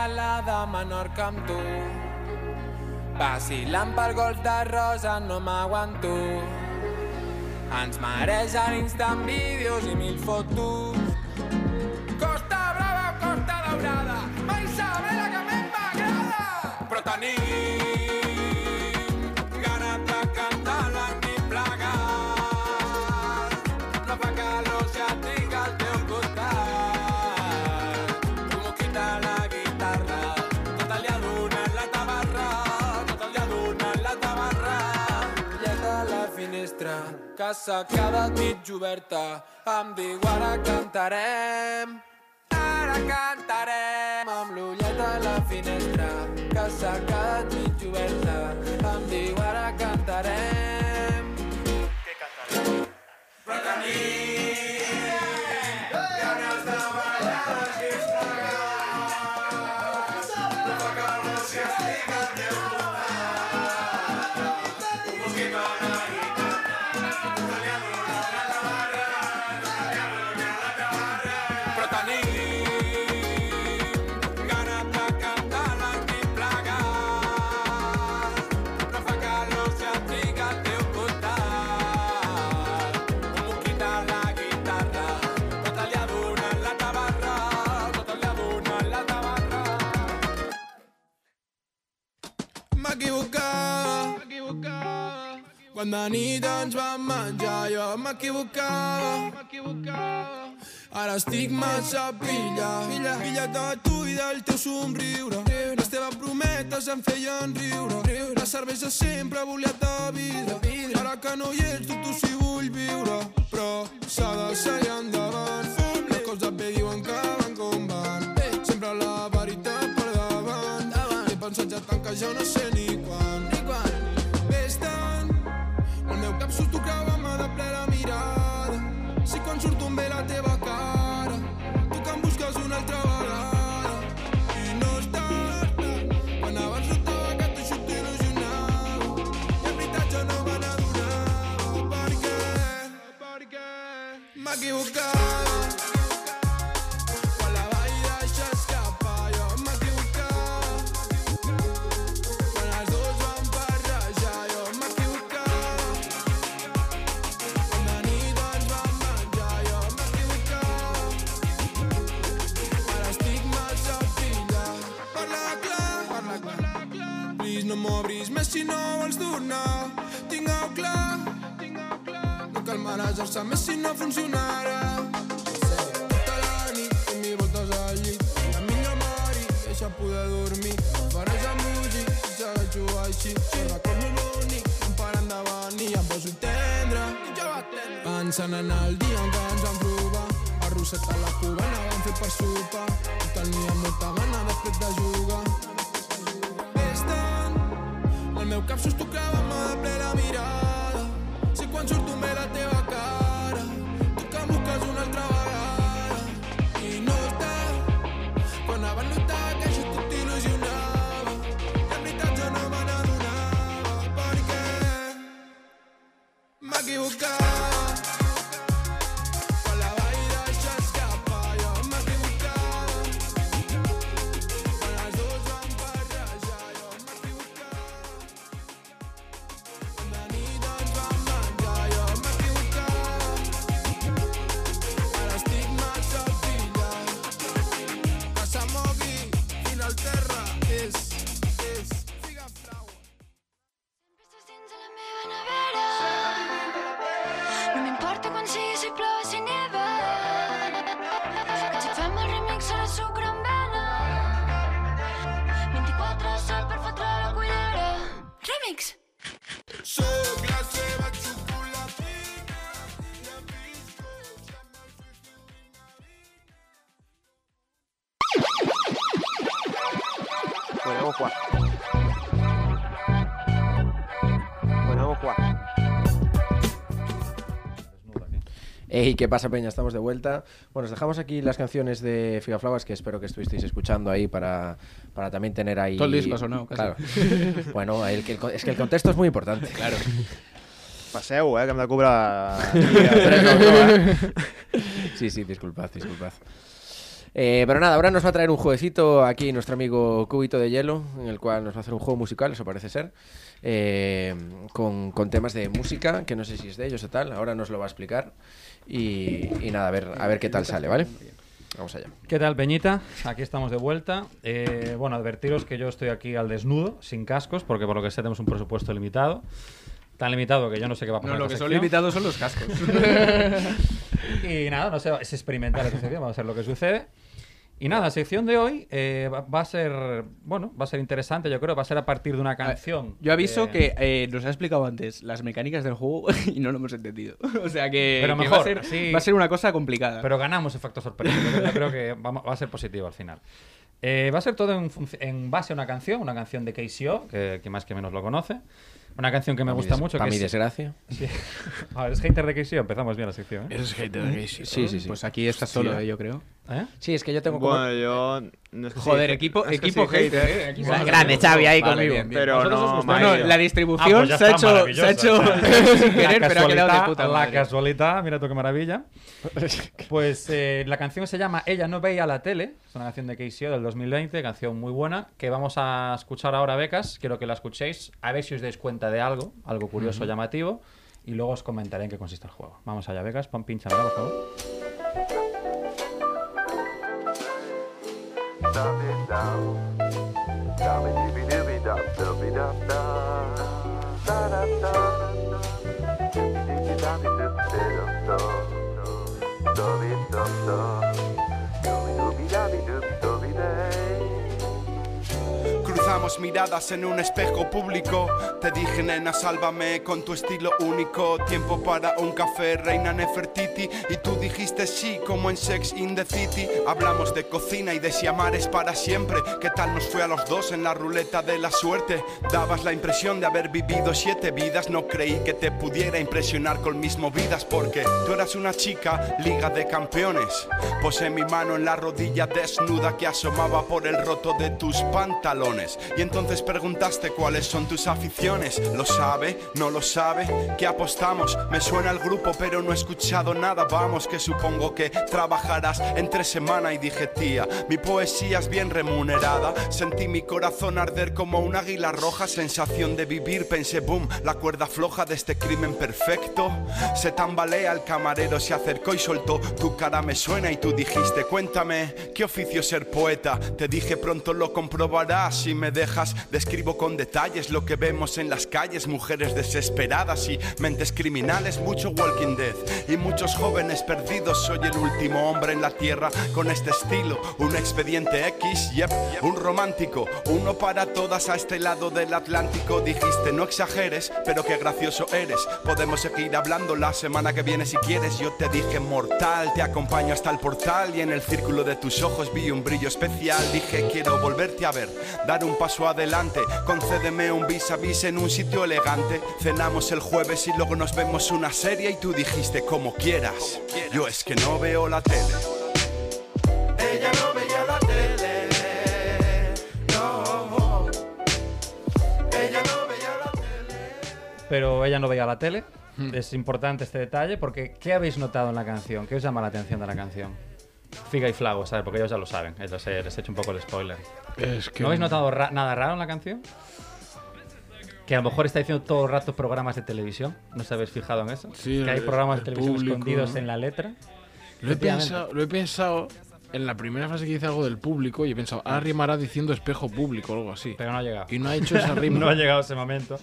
a una calada a Menorca amb tu. Vacilant pel golf de rosa no m'aguanto. Ens mareja l'instant vídeos i mil fotos s'ha quedat mig oberta em diu ara cantarem ara cantarem amb l'ulleta a la finestra s'ha quedat mig oberta em diu ara cantarem què cantarem? però tenim ganes de ballar Quan de nit ens vam menjar jo m'equivocava. Ara estic massa pilla Pilla de tu i del teu somriure. Les teves prometes em feien riure. La cervesa sempre volia de vidre. Ara que no hi ets dubto si vull viure. Però s'ha de seguir endavant. Les coses bé diuen que van com van. Sempre la veritat per davant. He pensat ja tant que ja no sé ni quan tornar Tinc-ho clar. No cal marejar-se més si no funcionarà Tota la nit fent mil voltes al llit La millor mori, deixa poder dormir. Faràs amb bugi, si segueixo així. Són records molt bonics, em paren davant i em poso tendre Pensant en el dia en què ens vam provar. Arrosset a la cubana vam fer per sopar. I tenia molta gana després de jugar. És tant el meu cap sus m'equivocava Quan Thanks. Podemos jugar. Hey, ¿qué pasa, Peña? Estamos de vuelta. Bueno, os dejamos aquí las canciones de Figaflauas que espero que estuvisteis escuchando ahí para, para también tener ahí. Todo el disco sonado, casi. Claro. bueno, el el es que el contexto es muy importante. Claro. Passeu, eh, que hem de cobrar... Sí, sí, disculpad, disculpad. Eh, pero nada, ahora nos va a traer un jueguecito aquí nuestro amigo Cubito de Hielo, en el cual nos va a hacer un juego musical, eso parece ser, eh, con, con temas de música, que no sé si es de ellos o tal, ahora nos lo va a explicar. Y, y nada, a ver, a ver qué tal sale, ¿vale? Vamos allá. ¿Qué tal, Peñita? Aquí estamos de vuelta. Eh, bueno, advertiros que yo estoy aquí al desnudo, sin cascos, porque por lo que sé tenemos un presupuesto limitado. Tan limitado que yo no sé qué va a pasar. No, lo que esta son sección. limitados son los cascos. y nada, no sé, es experimentar sección, vamos a ver lo que sucede. Y nada, la sección de hoy eh, va, va a ser, bueno, va a ser interesante, yo creo, va a ser a partir de una canción. Yo aviso eh, que eh, nos ha explicado antes las mecánicas del juego y no lo hemos entendido. O sea que, Pero que mejor, va, a ser, así- va a ser una cosa complicada. Pero ganamos efecto sorpresa. Yo creo- que vamos- va a ser positivo al final. Eh, va a ser todo en, en base a una canción, una canción de KCO, que, que más que menos lo conoce. Una canción que me gusta mucho. pa' que mi es- desgracia. Sí. A ver, es hater de KCO, empezamos bien la sección. ¿eh? Eres hater de KCO. Sí, sí, sí. Pues aquí estás solo, Sí, eh, yo creo. ¿Eh? Sí, es que yo tengo como... Bueno, yo... No es que Joder, sí, equipo, es que equipo sí, hater, eh. Aquí Bueno, está. grande Xavi ahí Vale, conmigo. bien, bien. Pero ¿Vosotros os no? No, la Ah, distribución pues ya se, ha hecho, se ha hecho sin querer, la pero ha quedado de casualidad, puta la madre. casualidad, mira tú qué maravilla. Pues eh, la canción se llama Ella no veía la tele, es una canción de KCO del 2020, canción muy buena, que vamos a escuchar ahora, becas. Quiero que la escuchéis, a ver si os dais cuenta de algo, algo curioso, Ujú. llamativo, y luego os comentaré en qué consiste el juego. Vamos allá, becas, pon pinchamela, por favor. stop it now. Dooby dooby dop dooby dop da. Dooby dooby doop da da Cruzamos miradas en un espejo público. Te dije, nena, sálvame con tu estilo único. Tiempo para un café, reina Nefertiti. Y tú dijiste sí, como en Sex in the City. Hablamos de cocina y de si amar es para siempre. ¿Qué tal nos fue a los dos en la ruleta de la suerte? Dabas la impresión de haber vivido siete vidas. No creí que te pudiera impresionar con mis movidas. Porque tú eras una chica, liga de campeones. Posé mi mano en la rodilla desnuda que asomaba por el roto de tus pantalones. Y entonces preguntaste cuáles son tus aficiones. ¿Lo sabe? ¿No lo sabe? ¿Qué apostamos? Me suena el grupo, pero no he escuchado nada. Vamos, que supongo que trabajarás entre semana. Y dije, tía, mi poesía es bien remunerada. Sentí mi corazón arder como un águila roja. Sensación de vivir, pensé, boom, la cuerda floja de este crimen perfecto. Se tambalea, el camarero se acercó y soltó. Tu cara me suena y tú dijiste, cuéntame, ¿qué oficio ser poeta? Te dije, pronto lo comprobarás. Si me dejas, describo con detalles lo que vemos en las calles, mujeres desesperadas y mentes criminales, mucho Walking Dead y muchos jóvenes perdidos. Soy el último hombre en la tierra con este estilo, un expediente X, yep, un romántico, uno para todas a este lado del Atlántico. Dijiste, no exageres, pero qué gracioso eres. Podemos seguir hablando la semana que viene si quieres. Yo te dije, mortal, te acompaño hasta el portal y en el círculo de tus ojos vi un brillo especial. Dije, quiero volverte a ver, dar un paso adelante. Concédeme un vis a vis en un sitio elegante. Cenamos el jueves y luego nos vemos una serie y tú dijiste como quieras. Yo es que no veo la tele. Ella no veía la tele. No. Ella no veía la Pero ella no veía la tele. Es importante este detalle porque ¿qué habéis notado en la canción? ¿Qué os llama la atención de la canción? Figa y Flago, ¿sabes? Porque ellos ya lo saben. He, les he hecho un poco el spoiler. Es que- ¿No habéis notado ra- nada raro en la canción? Que a lo mejor está diciendo todo el rato programas de televisión. ¿No os habéis fijado en eso? Sí, que hay programas de televisión público, escondidos ¿no? en la letra. Lo he, pensado, lo he pensado en la primera frase que dice algo del público y he pensado, ahora rimará diciendo espejo público o algo así. Pero no ha llegado. Y no ha hecho esa rima. no ha llegado ese momento.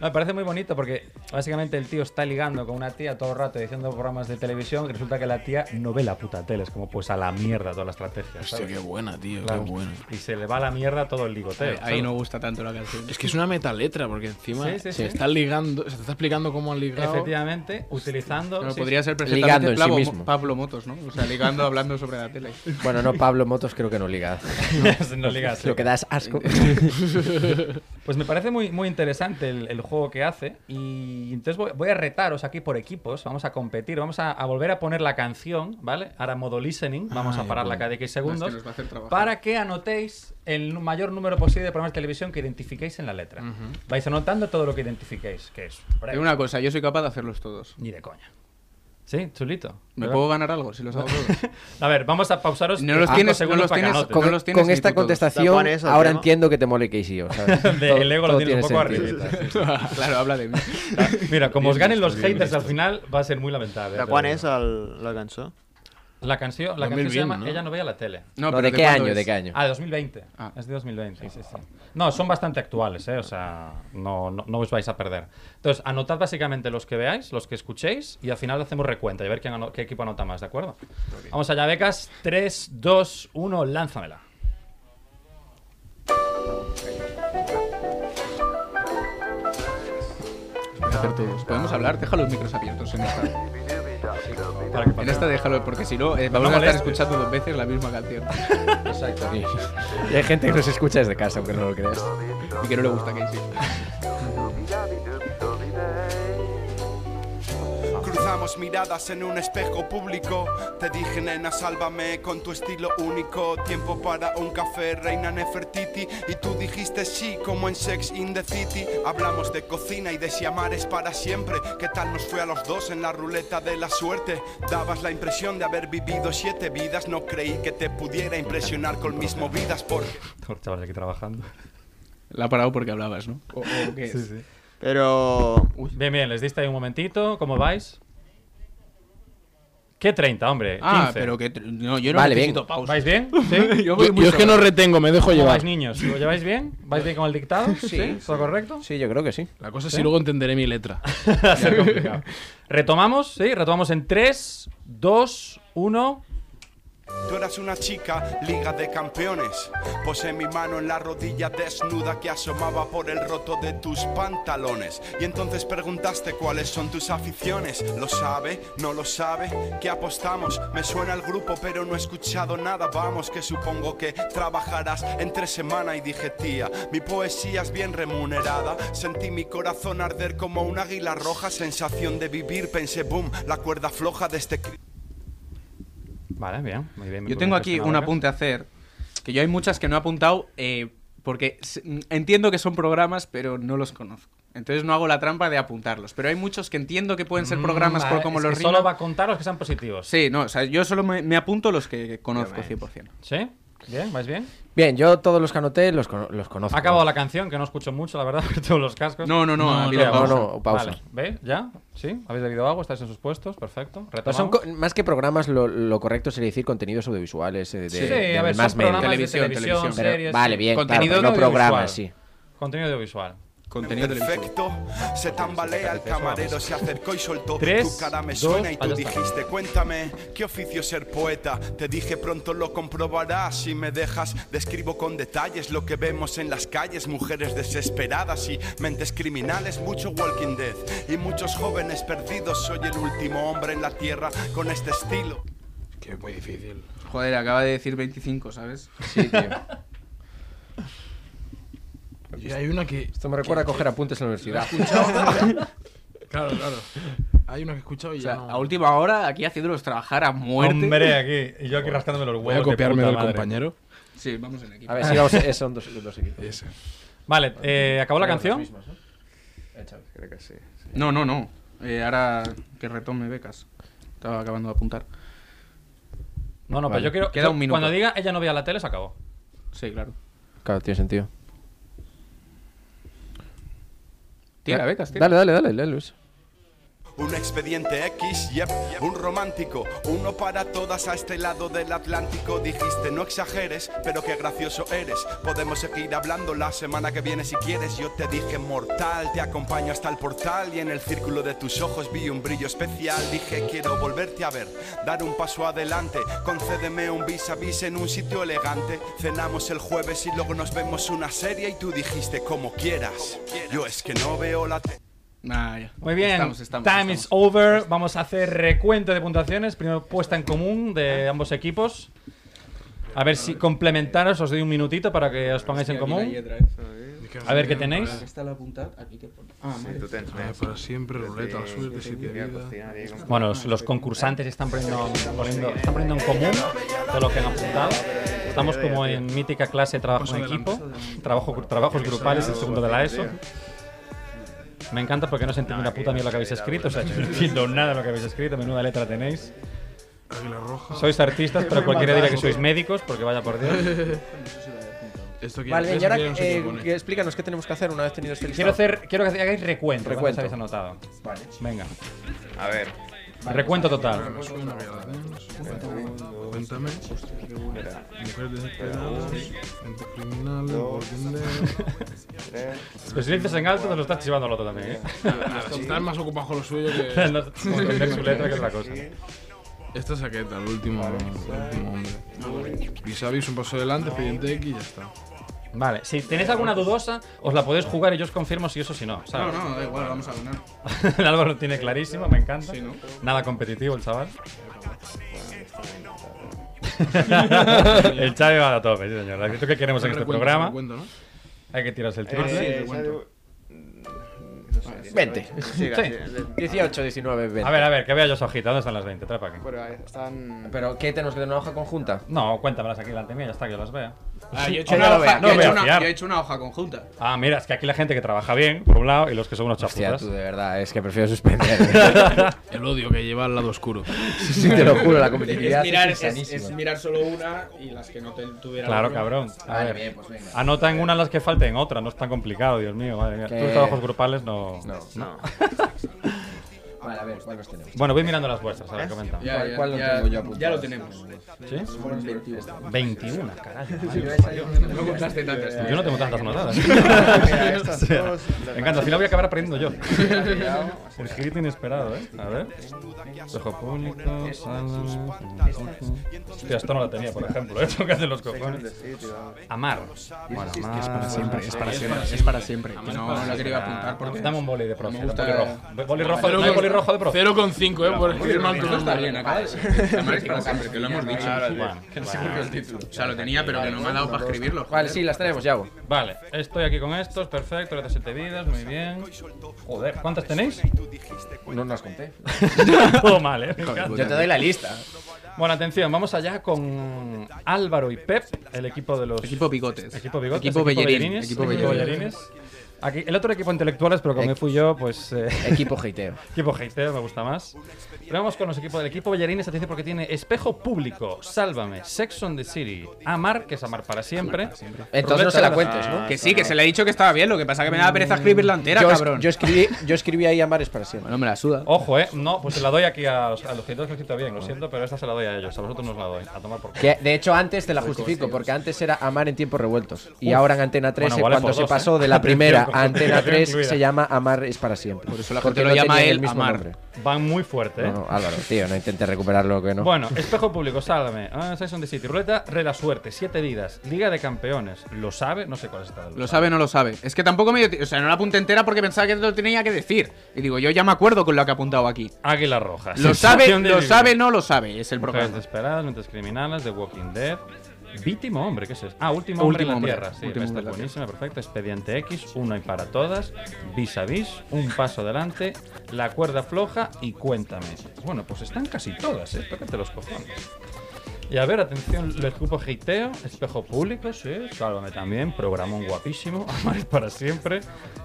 No, me parece muy bonito porque básicamente el tío está ligando con una tía todo el rato diciendo programas de televisión y resulta que la tía no ve la puta tele. Es como pues a la mierda toda la estrategia. Hostia, ¿sabes? qué buena, tío, Claro. qué buena. Y se le va a la mierda todo el ligoteo. Ahí, ahí no gusta tanto la canción. Es que es una metaletra, porque encima Sí, sí, se sí. está ligando, se te está explicando cómo han ligado. Efectivamente, utilizando. Pero sí, podría ser Ligando perfectamente Pablo, mismo. Pablo Motos, ¿no? O sea, ligando hablando sobre la tele. Bueno, no, Pablo Motos creo que no liga. no ligas. Lo que da es asco. Pues me parece muy, muy interesante el, el juego que hace. Y entonces voy, voy a retaros aquí por equipos. Vamos a competir. Vamos a, a volver a poner la canción, ¿vale? Ahora modo listening. Vamos Ah, a pararla puedo. cada X segundos. Es que. Para que anotéis el mayor número posible de programas de televisión que identifiquéis en la letra. Vais anotando todo lo que identifiquéis. Que es. Una cosa, yo soy capaz de hacerlos todos. Ni de coña. Sí, chulito. ¿Me ¿Verdad? puedo ganar algo si los hago todos? A ver, vamos a pausaros. No los tienes- no los tienes- con- Con, los tienes con ni esta contestación, eso, ahora entiendo que te mole. ¿sabes? De Todo- el ego lo tienes un poco sentido. arribita. claro, habla de mí. Mira, como os ganen los haters al final, va a ser muy lamentable. Digo. el, la cançó? La canción, la canción se 2020, llama ¿no? Ella no veía la tele. No, ¿de qué año? ¿De qué año? Ah, de 2020. Es de 2020, sí, sí. No, son bastante actuales, ¿eh? O sea, no, no, no os vais a perder. Entonces, anotad básicamente los que veáis, los que escuchéis, y al final hacemos recuenta y a ver quién qué equipo anota más, ¿de acuerdo? Vamos allá, becas. 3, 2, 1, lánzamela. Hacer todos. ¿Podemos hablar? Deja los micros abiertos en esta. En esta déjalo, porque si no, eh, No vamos a estar escuchando dos veces la misma canción. Exacto. Y, y hay gente que nos escucha desde casa, aunque no lo creas. Y que no le gusta Casey. Cruzamos miradas en un espejo público. Te dije, nena, sálvame con tu estilo único. Tiempo para un café, reina Nefertiti. Y tú dijiste sí, como en Sex in the City. Hablamos de cocina y de si amar es para siempre. ¿Qué tal nos fue a los dos en la ruleta de la suerte? Dabas la impresión de haber vivido siete vidas. No creí que te pudiera impresionar con mis movidas por. Los chavales aquí trabajando. La ha parado porque hablabas, ¿no? ¿O, o qué es? Sí, sí. Pero... Bien, bien, les diste ahí un momentito. ¿Cómo vais? ¿Qué 30, hombre? Ah, 15. pero que... No, yo no Vale, necesito bien. pausa. ¿Vais bien? ¿Sí? Yo voy Yo, muy yo es que no retengo, me dejo ¿Cómo llevar. vais, niños? ¿Lo lleváis bien? ¿Vais bien con el dictado? Sí. ¿Todo correcto? Sí, yo creo que sí. La cosa es ¿Sí? si luego entenderé mi letra. Va a ser complicado. Retomamos, ¿sí? Retomamos en 3, 2, 1. Tú eras una chica, liga de campeones. Posé mi mano en la rodilla desnuda que asomaba por el roto de tus pantalones. Y entonces preguntaste cuáles son tus aficiones. ¿Lo sabe? ¿No lo sabe? ¿Qué apostamos? Me suena el grupo, pero no he escuchado nada. Vamos, que supongo que trabajarás entre semana. Y dije, tía, mi poesía es bien remunerada. Sentí mi corazón arder como un águila roja. Sensación de vivir, pensé, boom, la cuerda floja de este. Vale, bien. Muy bien muy Yo tengo aquí un apunte a hacer, que yo hay muchas que no he apuntado eh, porque mm, entiendo que son programas, pero no los conozco. Entonces no hago la trampa de apuntarlos. Pero hay muchos que entiendo que pueden ser Mm, programas vale, por cómo es los rima. Solo va a contar los que sean positivos. Sí, no, o sea, yo solo me, me apunto los que conozco 100%. ¿Sí? ¿Bien? ¿Vais bien? Bien, yo todos los que anoté los, los conozco. Ha acabado la canción, que no escucho mucho, la verdad, porque tengo los cascos. No, no, no. No, no, pausa. Vale, ¿Veis? ¿Ya? ¿Sí? ¿Habéis bebido agua? ¿Estáis en sus puestos? Perfecto. Son más que programas, lo, lo correcto sería decir contenidos audiovisuales. eh, de, Sí, de a ver, más son programas de Televisión, televisión, televisión. Pero- vale, bien, Contenido claro, no audiovisual. programas, sí. Contenido audiovisual. Contenido. Perfecto, se tambalea el camarero, se acercó y soltó. Tres, tu cara me dos, suena y tú ah, está. dijiste, cuéntame, ¿qué oficio ser poeta? Te dije pronto lo comprobarás si me dejas. Describo con detalles lo que vemos en las calles, mujeres desesperadas y mentes criminales, mucho Walking Dead y muchos jóvenes perdidos. Soy el último hombre en la tierra con este estilo. Que muy difícil. Joder, acaba de decir 25, ¿sabes? Sí, tío. Y hay una que. Esto me recuerda a coger apuntes en la universidad. Claro, claro. Hay una que he escuchado y O ya. no. a última hora aquí haciéndolo trabajar a muerte. Hombre, aquí. Y yo aquí rascándome los huevos. Voy a copiarme del madre. compañero. Sí, vamos en equipo. A ver, si vamos, eh, son dos, dos equipos. Ese. Vale, eh, ¿acabó la canción? Creo que sí. No, no, no. Eh, ahora que retome becas. Estaba acabando de apuntar. No, no, Vale. pero yo quiero. Queda yo- un minuto. Cuando diga ella no vea la tele, se acabó. Sí, claro. Claro, tiene sentido. Tira becas, tira. Dale, dale, dale, dale, Luis. Un expediente X, yep, un romántico, uno para todas a este lado del Atlántico. Dijiste, no exageres, pero qué gracioso eres. Podemos seguir hablando la semana que viene si quieres. Yo te dije, mortal, te acompaño hasta el portal y en el círculo de tus ojos vi un brillo especial. Dije, quiero volverte a ver, dar un paso adelante. Concédeme un vis a vis en un sitio elegante. Cenamos el jueves y luego nos vemos una serie y tú dijiste, como quieras. Yo es que no veo la te- Ah, ya. Muy bien, Estamos, estamos, time estamos. is over. Vamos a hacer recuento de puntuaciones. Primero puesta en común de ambos equipos. A ver si complementaros, os doy un minutito para que os pongáis en común. A ver qué tenéis. Ah, Ah. Bueno, los, los concursantes están poniendo, poniendo- están poniendo en común todo lo que han apuntado. Estamos como en mítica clase trabajo en equipo, trabajo, trabajos grupales, el segundo de la ESO. Me encanta porque no se entiende una puta mierda lo que habéis escrito, o sea, yo no entiendo nada de lo que habéis escrito, menuda letra tenéis. Águila roja. Sois artistas, pero cualquiera dirá que sois médicos, porque vaya por Dios. Esto que Vale, y ahora que no sé qué eh, explícanos qué tenemos que hacer una vez tenido este Quiero, listado. hacer, quiero que hagáis recuento, Recuento. recuento. habéis anotado. Vale. Venga, A ver. Recuento total. Cuéntame. Mujeres desesperadas, Walking Dead. Pero si dices en alto, te lo estás chivando al otro también, ¿eh? Están más ocupados con lo suyo que. No, entender su letra que otra cosa. Esta saqueta, el último, el último hombre. Vis a vis, un paso adelante, expediente X y ya está. Vale, si tenéis alguna dudosa, os la podéis jugar y yo os confirmo si eso o si no. No, ¿sabes? no, da igual, vamos a ganar. el Álvaro lo tiene clarísimo, me encanta. Sí, ¿no? Nada competitivo el chaval. el Xavi va a tope, sí señor. ¿Esto que queremos en este programa? recuento, ¿no? Hay que tirarse el Eh, triple. no sé, 20. Sí, Sí. 18, 19, 20. A ver, a ver, que vea yo su hojita. ¿Dónde están las 20? Trae para aquí. Pero eh, están. ¿Pero qué tenemos que tener una hoja conjunta? No, cuéntamelas aquí delante mía, ya está, que yo las vea. Ah, yo he hecho una hoja, yo he hecho una- fiar. yo he hecho una hoja conjunta. Ah, mira, es que aquí la gente que trabaja bien, por un lado, y los que son unos Hostia, chaputas. tú de verdad, es que prefiero suspender. El odio que lleva al lado oscuro. sí, te lo juro, la competitividad Es mirar, es es, insanísima. es mirar solo una y las que no te tuvieran. Claro, cabrón. A Vale, ver, bien, pues venga. anota en una las que falten otra, no es tan complicado, Dios mío, madre mía. Que- Tus trabajos grupales no. No. No. Vale, a ver, ¿cuál nos tenemos? Bueno, voy mirando las vuestras, a ver, comenta. Ya, ¿Cuál- ya, cuál lo ya- tengo yo apuntado? ya lo tenemos. ¿Sí? Fueron 21. 21, carajo. No contaste tantas. Yo no tengo tantas notadas. Me encanta, si no voy a acabar aprendiendo yo. El grito inesperado, ¿eh? A ver. Público, sala. Hostia, esto no lo tenía, por ejemplo, ¿eh? Lo que hacen los cojones. Amar. Bueno, Es que amar. es para siempre, es para siempre, es para siempre. Que no lo quería apuntar porque. Dame un boli de profe, boli rojo. Boli rojo, Cero rojo de profe. 0,5, eh, por escribir mal tu Esto está bien, que lo hemos dicho. Claro, bueno, Que no sé bueno. por qué el título. O sea, lo tenía, pero que no me ha dado para escribirlo. Vale, sí, las tenemos, Yago. Vale, estoy aquí con estos, perfecto, le das 7 vidas, muy bien. Joder, ¿cuántas tenéis? No las conté. Todo mal, ¿eh? Yo te doy la lista. Bueno, atención, vamos allá con Álvaro y Pep, el equipo de los... Equipo Bigotes. Equipo Bigotes. Equipo Bellerines, equipo. Bellerines. Aquí, el otro equipo intelectuales, pero como me fui yo, pues... eh, Equipo hateo. equipo hateo, me gusta más. Pero vamos con los equipos del equipo Bellerines, atención porque tiene Espejo Público, Sálvame, Sex on the City, Amar, que es Amar para siempre. Entonces no se la cuentes, ¿no? Que sí, que se le ha dicho que estaba bien, lo que pasa que me da pereza escribirla entera, yo, es- cabrón. yo escribí, yo escribí ahí Amares para siempre. Bueno, me la suda. Ojo, eh, no, pues se la doy aquí a los, a los que he escrito bien, lo siento, pero esta se la doy a ellos, a vosotros no os la doy, a tomar por. Que de hecho antes te la justifico, porque antes era Amar en tiempos revueltos. Y Uf. ahora en Antena 3, Bueno, vale cuando por se dos, pasó ¿eh? de la primera a Antena justificación 3, incluida. se llama Amar es para siempre. Por eso la Porque gente lo no llama él el mismo Amar. nombre. Van muy fuerte, eh. No, no, Álvaro, tío, no intentes recuperarlo que no. Bueno, espejo público, sálvame. Ah, Sex on the City. Ruleta, re la suerte. Siete vidas. Liga de campeones. ¿Lo sabe? No sé cuál es esta. Lo sabe o no lo sabe. Es que tampoco me dio. O sea, no la apunté entera porque pensaba que lo tenía que decir. Y digo, yo ya me acuerdo con lo que he apuntado aquí. Águila Roja. Lo sabe, de lo sabe, no lo sabe. Es el Mujeres programa. desesperadas, mentes criminales, The Walking Dead. Víctimo hombre, ¿qué es eso? Ah, último hombre Último en la hombre, Tierra. Sí, último hombre buenísima, perfecta. Expediente X, uno y para todas. Vis a vis, un paso adelante, la cuerda floja y cuéntame. Bueno, pues están casi todas, ¿eh? Tócate los cojones. Y a ver, atención, el grupo Hateo, Espejo Público, sí, Sálvame también, programón guapísimo, Amar para siempre,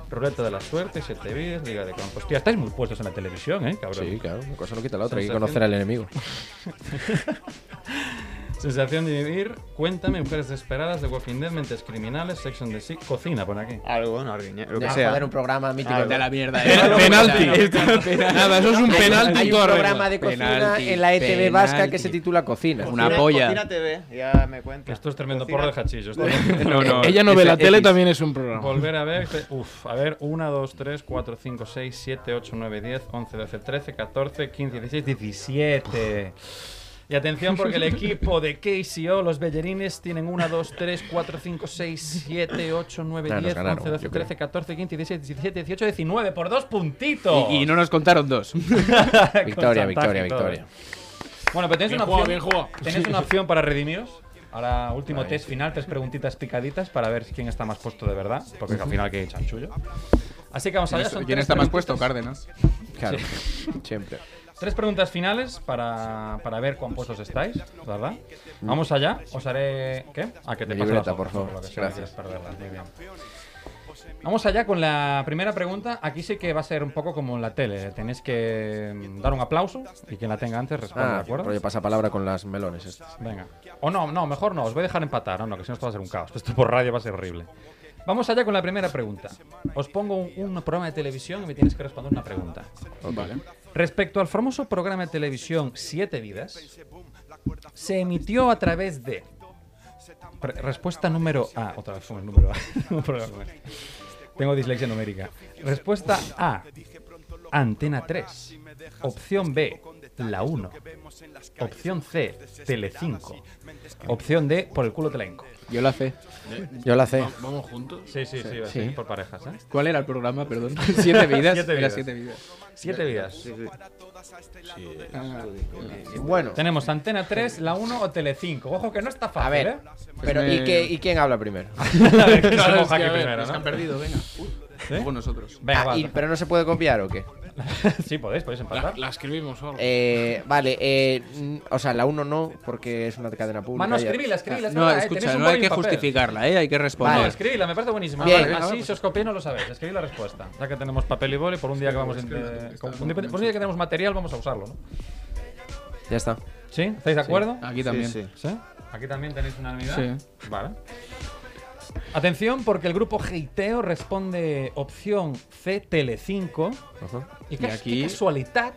Ruleta de la Suerte, Siete Vidas, Liga de Campos. Hostia, estáis muy puestos en la televisión, ¿eh, cabrón? Sí, claro, una cosa no quita la otra, hay que conocer al enemigo. Sensación de vivir, Cuéntame, Mujeres Desesperadas, The Walking Dead, Mentes Criminales, Sex and the City, Cocina, pon aquí. Algo, no, Arguiñe, lo que sea. joder, un programa mítico. Algo. De la mierda. Penalti. Penalti. Nada, eso es un penalti Hay un programa de cocina Penalti, en la ETV vasca que se titula Cocina. Una polla. Cocina TV, ya me cuenta. Esto es tremendo Cocina- porro de hachillo. esto- No, no. Ella no ve la tele, X. también es un programa. Volver a ver. Uf, a ver. 1, 2, 3, 4, 5, 6, 7, 8, 9, 10, 11, 12, 13, 14, 15, 16, 17. Y atención porque el equipo de KCO, los Bellerines, tienen 1, 2, 3, 4, 5, 6, 7, 8, 9, Nah, nos 10, ganaron, 11, 12, yo creo. 13, 14, 15, 16, 17, 18, 19. Por dos puntitos. Y, y no nos contaron dos. Victoria, victoria, victoria. Bueno, pero tenéis Bien una opción. bien jugado. Tenéis una opción para redimiros. Ahora, último test final, tres preguntitas picaditas para ver quién está más puesto de verdad. Porque al final que chanchullo. Así que vamos allá. son ¿Quién está más puesto? Cárdenas. Claro, siempre. Tres preguntas finales para, para ver cuán puestos estáis, ¿verdad? Vamos allá. Os haré. ¿Qué? Ah, que te pase libreta, por favor. lo que sea, Gracias. quieres perderla, muy bien. Vamos allá con la primera pregunta. Aquí sí que va a ser un poco como en la tele. Tenéis que mm, dar un aplauso y quien la tenga antes responde, ¿de Ah, acuerdo? rollo pasapalabra con las melones. estas. Venga. O no, no, mejor no, os voy a dejar empatar. No, no, que si no esto va a ser un caos. Esto por radio va a ser horrible. Vamos allá con la primera pregunta. Os pongo un, un programa de televisión y me tienes que responder una pregunta. Vale. Respecto al famoso programa de televisión Siete Vidas, se emitió a través de. Respuesta número A. Otra vez el número A. Tengo dislexia numérica. Respuesta A. Antena 3. Opción B. La 1. Opción C. Telecinco. Opción D. Por el culo te la hinco. Yo la sé. Yo la sé. Va- ¿Vamos juntos? Sí, sí, sí, Sí. sí, por parejas, ¿eh? ¿Cuál era el programa? Perdón. Siete vidas. Siete Era vidas. siete vidas. Siete vidas. Ah, Bueno, Tenemos Antena 3, la 1 o Telecinco. Ojo que no está fácil, a ver. ¿eh? Pero, ¿y, qué, ¿y quién habla primero? A ver, ¿quién se Claro, es moja que, aquí a ver, primero, que ¿no? han perdido, venga. ¿Sí? Luego nosotros. Venga, Ah, va. y- ¿Pero no se puede copiar o qué? sí, podéis, podéis La, empatar. la escribimos o algo. Eh, vale, eh, o sea, la 1 no, porque es una cadena pública. Mano, ya. escribila, escribila. es No, ¿eh? escucha, no hay que papel. justificarla, ¿eh? Hay que No, responder. escribila, me parece buenísimo. Bien. Vale, así, pues. si os copié, no lo sabéis. Escribid la respuesta. Ya que tenemos papel y boli, por un día que vamos en, eh, con- un día- por un día que tenemos material, vamos a usarlo, ¿no? Ya está. ¿Sí? ¿Estáis de acuerdo? Aquí también. Sí, ¿Sí? Aquí también tenéis una unidad. Sí. Vale. Atención, porque el grupo Heiteo responde opción C, Telecinco. Y, Y qué, aquí- qué casualidad,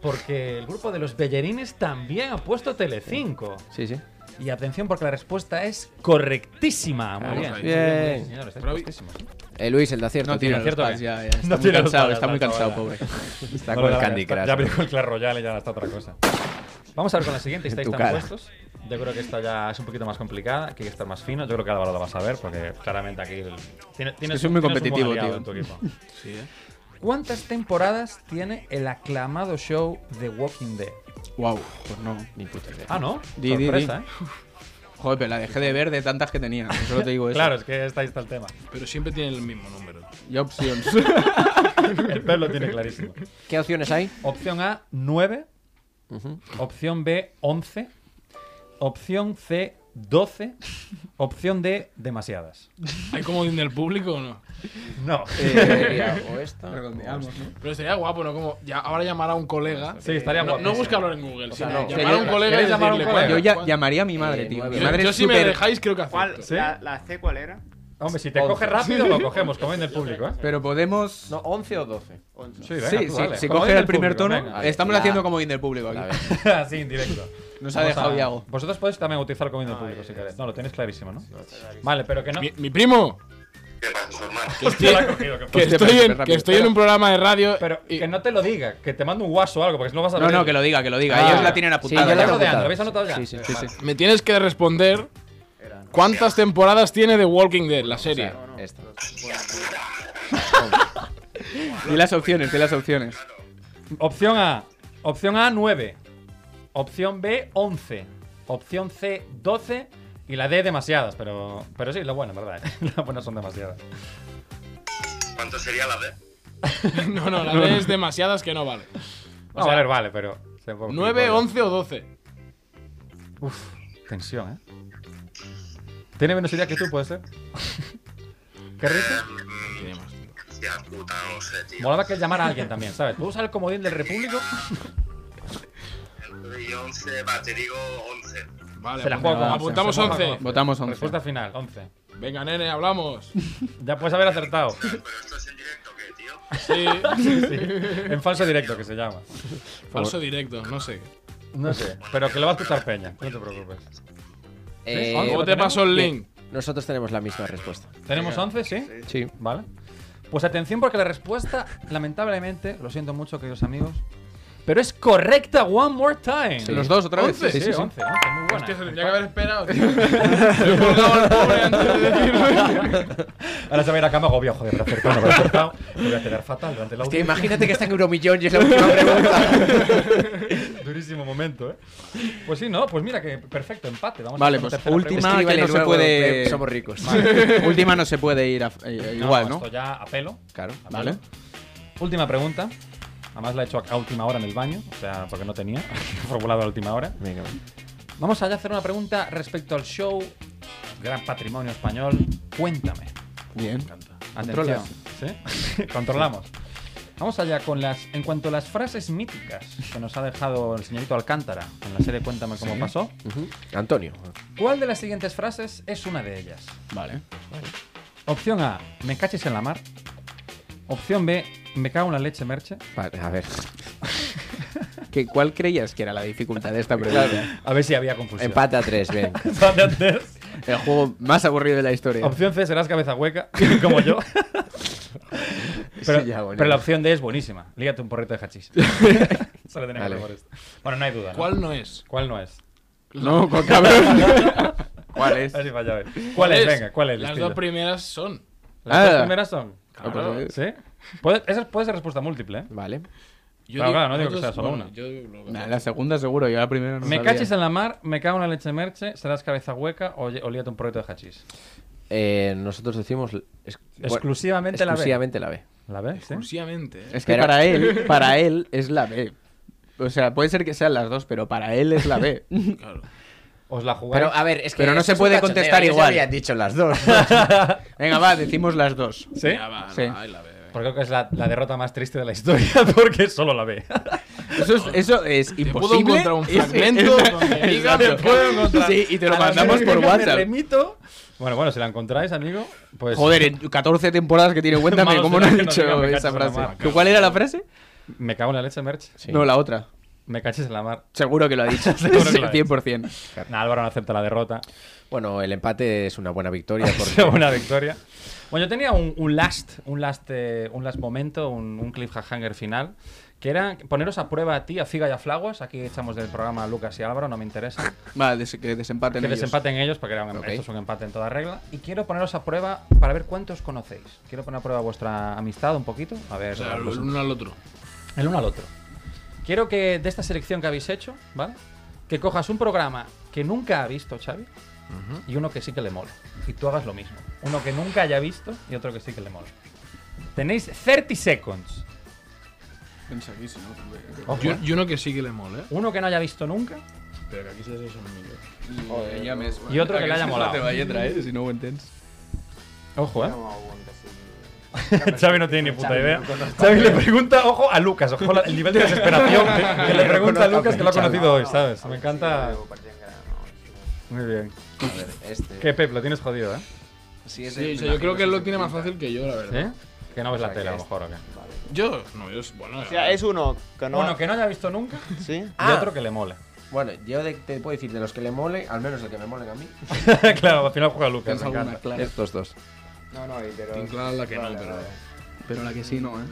porque el grupo de los Bellerines también ha puesto Telecinco. Sí, sí. Y atención, porque la respuesta es correctísima. Muy Vamos bien. bien, muy bien, Bien. señores. Eh, Luis, el de acierto. No tiene ¿Acierto pads, qué? ya, ya. Está No muy cansado, pads, está muy cansado, pobre. Está No con el Candy Crush. Ya abrió el Clash Royale y ya está otra cosa. Vamos a ver con la siguiente, En estáis tan puestos. Yo creo que esta ya es un poquito más complicada, que hay que estar más fino. Yo creo que Álvaro lo vas a ver, porque claramente aquí el- tiene- tienes, soy muy tienes un buen competitivo, tío. en tu equipo. Sí, ¿eh? ¿Cuántas temporadas tiene el aclamado show The Walking Dead? Wow, pues no. Ni puta idea. Ah, ¿no? Di, Sorpresa, di. ¿eh? Joder, pero la dejé de ver de tantas que tenía. Solo te digo eso. Claro, es que está, ahí está el tema. Pero siempre tiene el mismo número. Y options. El pelo lo tiene clarísimo. ¿Qué opciones hay? Opción A, 9. Ujú. Opción B, 11. Opción C, 12. Opción D, demasiadas. ¿Hay comodín del público o no? No. Eh, o esta. Redondeamos, ¿no? Pero estaría guapo, ¿no? Como ya, ahora llamar a un colega. Sí, estaría no, guapísimo. no buscarlo en Google, O sea, sino no, llamar a un colega y ¿queréis llamar a un decirle, colega? Yo ¿cuál- ya cuál- llamaría a mi madre, Eh, tío. Mi Yo, madre yo es si me dejáis, creo que ¿Cuál? acepto. ¿Sí? La, la C cuál era? Hombre, si te coge rápido, lo cogemos, como en el público, ¿eh? Pero podemos. No, 11 o 12. Sí, venga, Sí, tú sí, dale. si Como coge en el primer público, tono, venga. Estamos la- haciendo como in del público aquí. Así, en directo. Nos ha Vamos dejado a- Iago. Vosotros podéis también utilizar el común del público si queréis. No, lo tenéis clarísimo, ¿no? Vale, pero que no. Mi, mi primo, Hostia, la ha cogido, que- que estoy, pero en, rápido. que estoy en un programa de radio. Pero y- que no te lo diga, que te mando un guaso o algo, porque si no vas a No, no, el- que lo diga, que lo diga. Ah, Ellos la tienen sí, apuntada. yo la ¿Lo tengo habéis apuntada. ¿Lo habéis anotado ya? Sí, sí, sí, sí. me tienes que responder cuántas temporadas tiene The Walking Dead, la serie. Esta. Di las opciones, di las opciones. Opción A. Opción A, 9. Opción B, 11. Opción C, 12. Y la D, demasiadas. Pero, pero sí, la buena, ¿verdad? Las buenas son demasiadas. ¿Cuánto sería la D? no, no, la D es demasiadas que no vale. O sea, a ver, vale, pero. se fue un 9, poquito- 11 o 12. Uf, tensión, ¿eh? ¿Tiene menos idea que tú, puede ser? ¿Qué rico? Hostia puta, no sé, tío. Molaba que llamara a alguien también, ¿sabes? ¿Puedo usar el comodín del Repúblico? Y 11, va, te digo 11. Vale, Se la apunta- juego con apuntamos se juega 11. con once. Votamos 11. Respuesta final, 11. Venga, nene, hablamos. Ya puedes haber acertado. ¿Pero esto es en directo o qué, tío? Sí. Sí, En falso directo que se llama. Falso directo, no sé. No sé, pero que lo va a escuchar Peña, no te preocupes. Eh, ¿Cómo ¿lo te pasó el link? Nosotros tenemos la misma respuesta. ¿Tenemos 11, sí? Sí. Vale. Pues atención porque la respuesta, lamentablemente, lo siento mucho, queridos amigos, pero es correcta one more time. Los dos otra vez. 11. Sí, sí, 11, 11, muy buena. Hostia, se tendría que haber esperado, tío. Me he colgado al pobre antes de decirme. Ahora se va a ir a cama agobio, joder, me he acertado, no me he acertado. Me voy a quedar fatal durante la Hostia, última. imagínate que está en Euromillón y es la última pregunta. Durísimo momento, ¿eh? Pues sí, no, pues mira que perfecto, empate. Vamos Vale, a pues última que no se puede. eh, somos ricos. última no se puede ir a- eh, igual, ¿no? Esto ya a pelo. Claro. a Vale. pelo. Última pregunta. Además la he hecho a última hora en el baño, o sea, porque no tenía formulado a última hora. Venga, Vamos allá a hacer una pregunta respecto al show Gran Patrimonio Español. Cuéntame. Bien. Atención. ¿Sí? Controlamos. Vamos allá con las. En cuanto a las frases míticas que nos ha dejado el señorito Alcántara en la serie Cuéntame cómo Sí. pasó. Ujú. Antonio. ¿Cuál de las siguientes frases es una de ellas? Vale. Opción A, me cachis en la mar. Opción B, me cago en la leche merche. Vale, a ver. ¿Qué, ¿Cuál creías que era la dificultad de esta pregunta? A ver si había confusión. Empate a tres, bien. Empate a tres. El juego más aburrido de la historia. Opción C, serás cabeza hueca, como yo. pero, Sí, ya, bueno. pero la opción D es buenísima. Lígate un porrito de hachís. Solo tenía que Vale. esto. Bueno, no hay duda. ¿no? ¿Cuál no es? ¿Cuál no es? No, con cabrón. ¿Cuál es? A ver si fallaba. ¿Cuál es? Venga, ¿cuál es? Las dos primeras son. Las Ah. dos primeras son. Claro. ¿Sí? Puede, esa puede ser respuesta múltiple, ¿eh? Vale. Yo Claro, digo- claro, no digo que sea solo bueno, una. yo. Nah, la segunda seguro, yo la primera no me sabía. cachis en la mar, me cago en la leche merche, serás cabeza hueca o, o líate un porrito de hachís. Eh, nosotros decimos es- Exclusivamente la B. exclusivamente la B. ¿La ves? Exclusivamente. ¿eh? Es que Pero- para él, para él es la B. O sea, puede ser que sean las dos, pero para él es la B. Claro. Os la jugáis. Pero a ver, es que. Pero no se puede contestar ellos ya igual. habían dicho las dos. Venga, va, decimos las dos. ¿Sí? Ya va, Sí. no, ahí la ve. Porque creo que es la, la derrota más triste de la historia, porque solo la B. Eso es, eso es imposible. puedo encontrar un Es- fragmento es- donde puedo encontrar. Sí, y te lo mandamos por me WhatsApp. remito. Bueno, bueno, si la encontráis, amigo, pues. Joder, en 14 temporadas que tiene cuéntame, ¿cómo no has dicho me esa frase? mar. ¿Tú ¿Cuál era la frase? Me cago en la leche, Merch. No, la otra. Me caches en la mar. Seguro que lo ha dicho. Seguro que lo ha dicho. 100%. Nah, Álvaro no acepta la derrota. Bueno, el empate es una buena victoria. Es Porque... una buena victoria. Bueno, yo tenía un, un last, un last, eh, un last momento, un, un cliffhanger final, que era poneros a prueba a ti, a Figa y a Flaguas. Aquí echamos del programa a Lucas y Álvaro, no me interesa. Vale, des- que desempaten que ellos. desempaten ellos, porque era un- Ok. esto es un empate en toda regla. Y quiero poneros a prueba para ver cuántos conocéis. Quiero poner a prueba vuestra amistad un poquito. A ver, O sea, el uno al otro. el uno al otro. Quiero que de esta selección que habéis hecho, ¿vale? Que cojas un programa que nunca ha visto Xavi y uno que sí que le mola. Y tú hagas lo mismo. Uno que nunca haya visto y otro que sí que le mola. Tenéis 30 seconds. Pensadísimo, també. Ojo, Yo, eh. yo uno que sí que le mole. Uno que no haya visto nunca Pero que aquí se son millors. Joder, ja més. Y otro que le haya molado. la teva lletra, eh? Si no entens. Ojo, ¿eh? Xavi no tiene ni puta idea. Xavi le pregunta, ojo, a Lucas. Ojo el nivel de desesperación que le pregunta a Lucas que lo ha conocido hoy, ¿sabes? Me encanta. Muy bien. A ver, este. Que Pep, lo tienes jodido, ¿eh? Sí, o sea, yo creo que él lo tiene más fácil que yo, la verdad. ¿Sí? Que no ves O la tele, a lo mejor, ¿o qué? Yo, no, yo, bueno. O sea, es uno que no... Uno que no haya visto nunca ¿Sí? y Ah. otro que le mole. Bueno, yo de- te puedo decir de los que le mole, al menos el que me molen a mí. claro, al final juega Lucas, Tens me alguna encanta. clara? Estos dos. No, no, y pero... Tinc clara la que no, Vale, pero... vale. Però la que sí no, eh?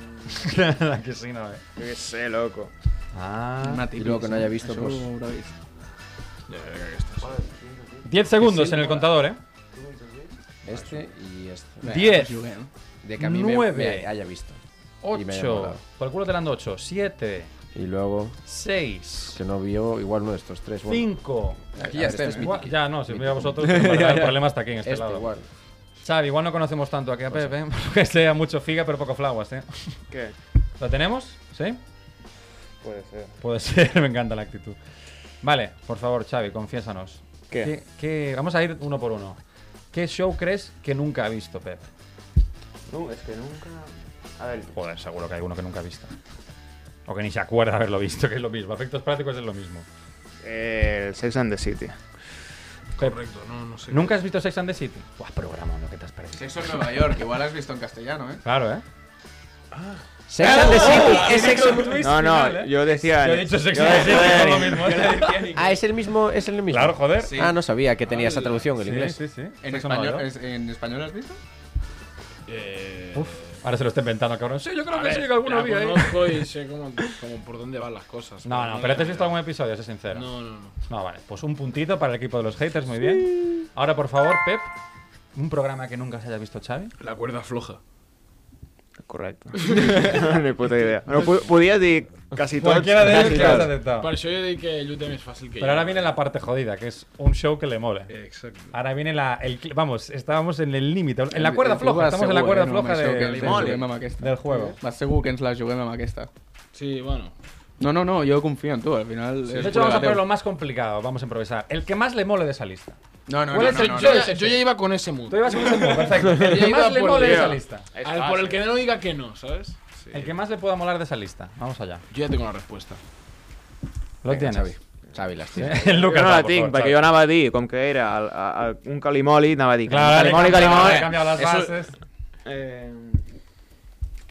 la que sí, no, ¿eh? Yo qué sé, loco. Ah. Una Y luego que no haya visto, pues. ho haurà vist. Ya, ya, que estás. 10 segundos en el contador, ¿eh? Este y este. Bé, 10, pues. De que a mí me- Nueve. me, haya visto. Y me haya 8. molado. Por el culo te dando 8. 7, Y luego, 6, que no vio igual uno de estos tres. Bueno, 5. Aquí ya estem, este eh? Ya, no, si mira vosotros, en verdad, el problema está aquí en este, Este lado. igual. Xavi, igual no conocemos tanto aquí a Pepe, ¿eh? porque sea mucho figa pero poco flaguas, ¿eh? ¿Qué? ¿Lo tenemos? ¿Sí? Puede ser. Puede ser, me encanta la actitud. Vale, por favor, Xavi, confiésanos. ¿Qué? ¿Qué- qué- Vamos a ir uno por uno. ¿Qué show crees que nunca ha visto Pep? No, es que nunca... A ver, Joder, seguro que hay uno que nunca ha visto. O que ni se acuerda de haberlo visto, que es lo mismo. Efectos prácticos es lo mismo. eh, el Sex and the City. Pep, Correcto, no, no sé. ¿Nunca has visto Sex and the City? Buah, programa, lo que te has perdido. Sexo en Nueva York, igual has visto en castellano, eh? Claro, ¿eh? Sex and the City. Ah, Es Sex un twist No, no, final, ¿eh? yo decía... Yo he dicho Sex and the City, es lo mismo. Ah, es el mismo, es el mismo. Claro, joder. Sí. Ah, no sabía que tenía esa traducción en Sí, inglés. sí, sí. ¿En Sexo en español, York. es- ¿En español has visto? Eh, Uf, ahora se lo está inventando, cabrón. Sí, yo creo a que ver, sí, que alguno la vi ahí. conozco y sé cómo, cómo por dónde van las cosas. No, no, pero ¿te has visto algún episodio? Sé sincero. No, no, no. No, vale. Pues un puntito para el equipo de los haters, muy bien. Ahora, por favor, Pep, un programa que nunca se haya visto Xavi. La cuerda floja. Correcto. Ni puta idea. Bueno, podías decir casi todos. Cualquiera de ellos que has aceptado. Per això jo dic que el Lutem és fàcil que Pero ahora viene la parte jodida, que es un show que le mole. Exacto. Ahora viene la. El, vamos, estábamos en el límite, en la El- cuerda el floja. Estamos en la cuerda eh, no, floja del, juego. Vas segur que ens la juguem amb aquesta. Sí, bueno. No, no, no, yo confío en tú, al final... De es hecho, vamos a poner lo más complicado. Vamos a improvisar. El que más le mole de esa lista. No, no, ¿Cuál no, es no, el no, Yo, ya- yo ya iba con ese mood. Tú ibas con ese mood, perfecto. El que más le mole de esa lista. Al- por el que no diga que no, ¿sabes? Sí. El que más le pueda molar de esa lista. Vamos allá. Yo ya tengo la respuesta. Lo Venga, tienes. Xavi. Xavi, las tienes. El Jo Lucas no va, la tinc, favor, perquè Xavi. jo anava a dir, com que era el, a, a, un calimoli, anava a dir Claro, le calimoli, he cambiado- calimoli... he cambiado las Eso- bases. Eh,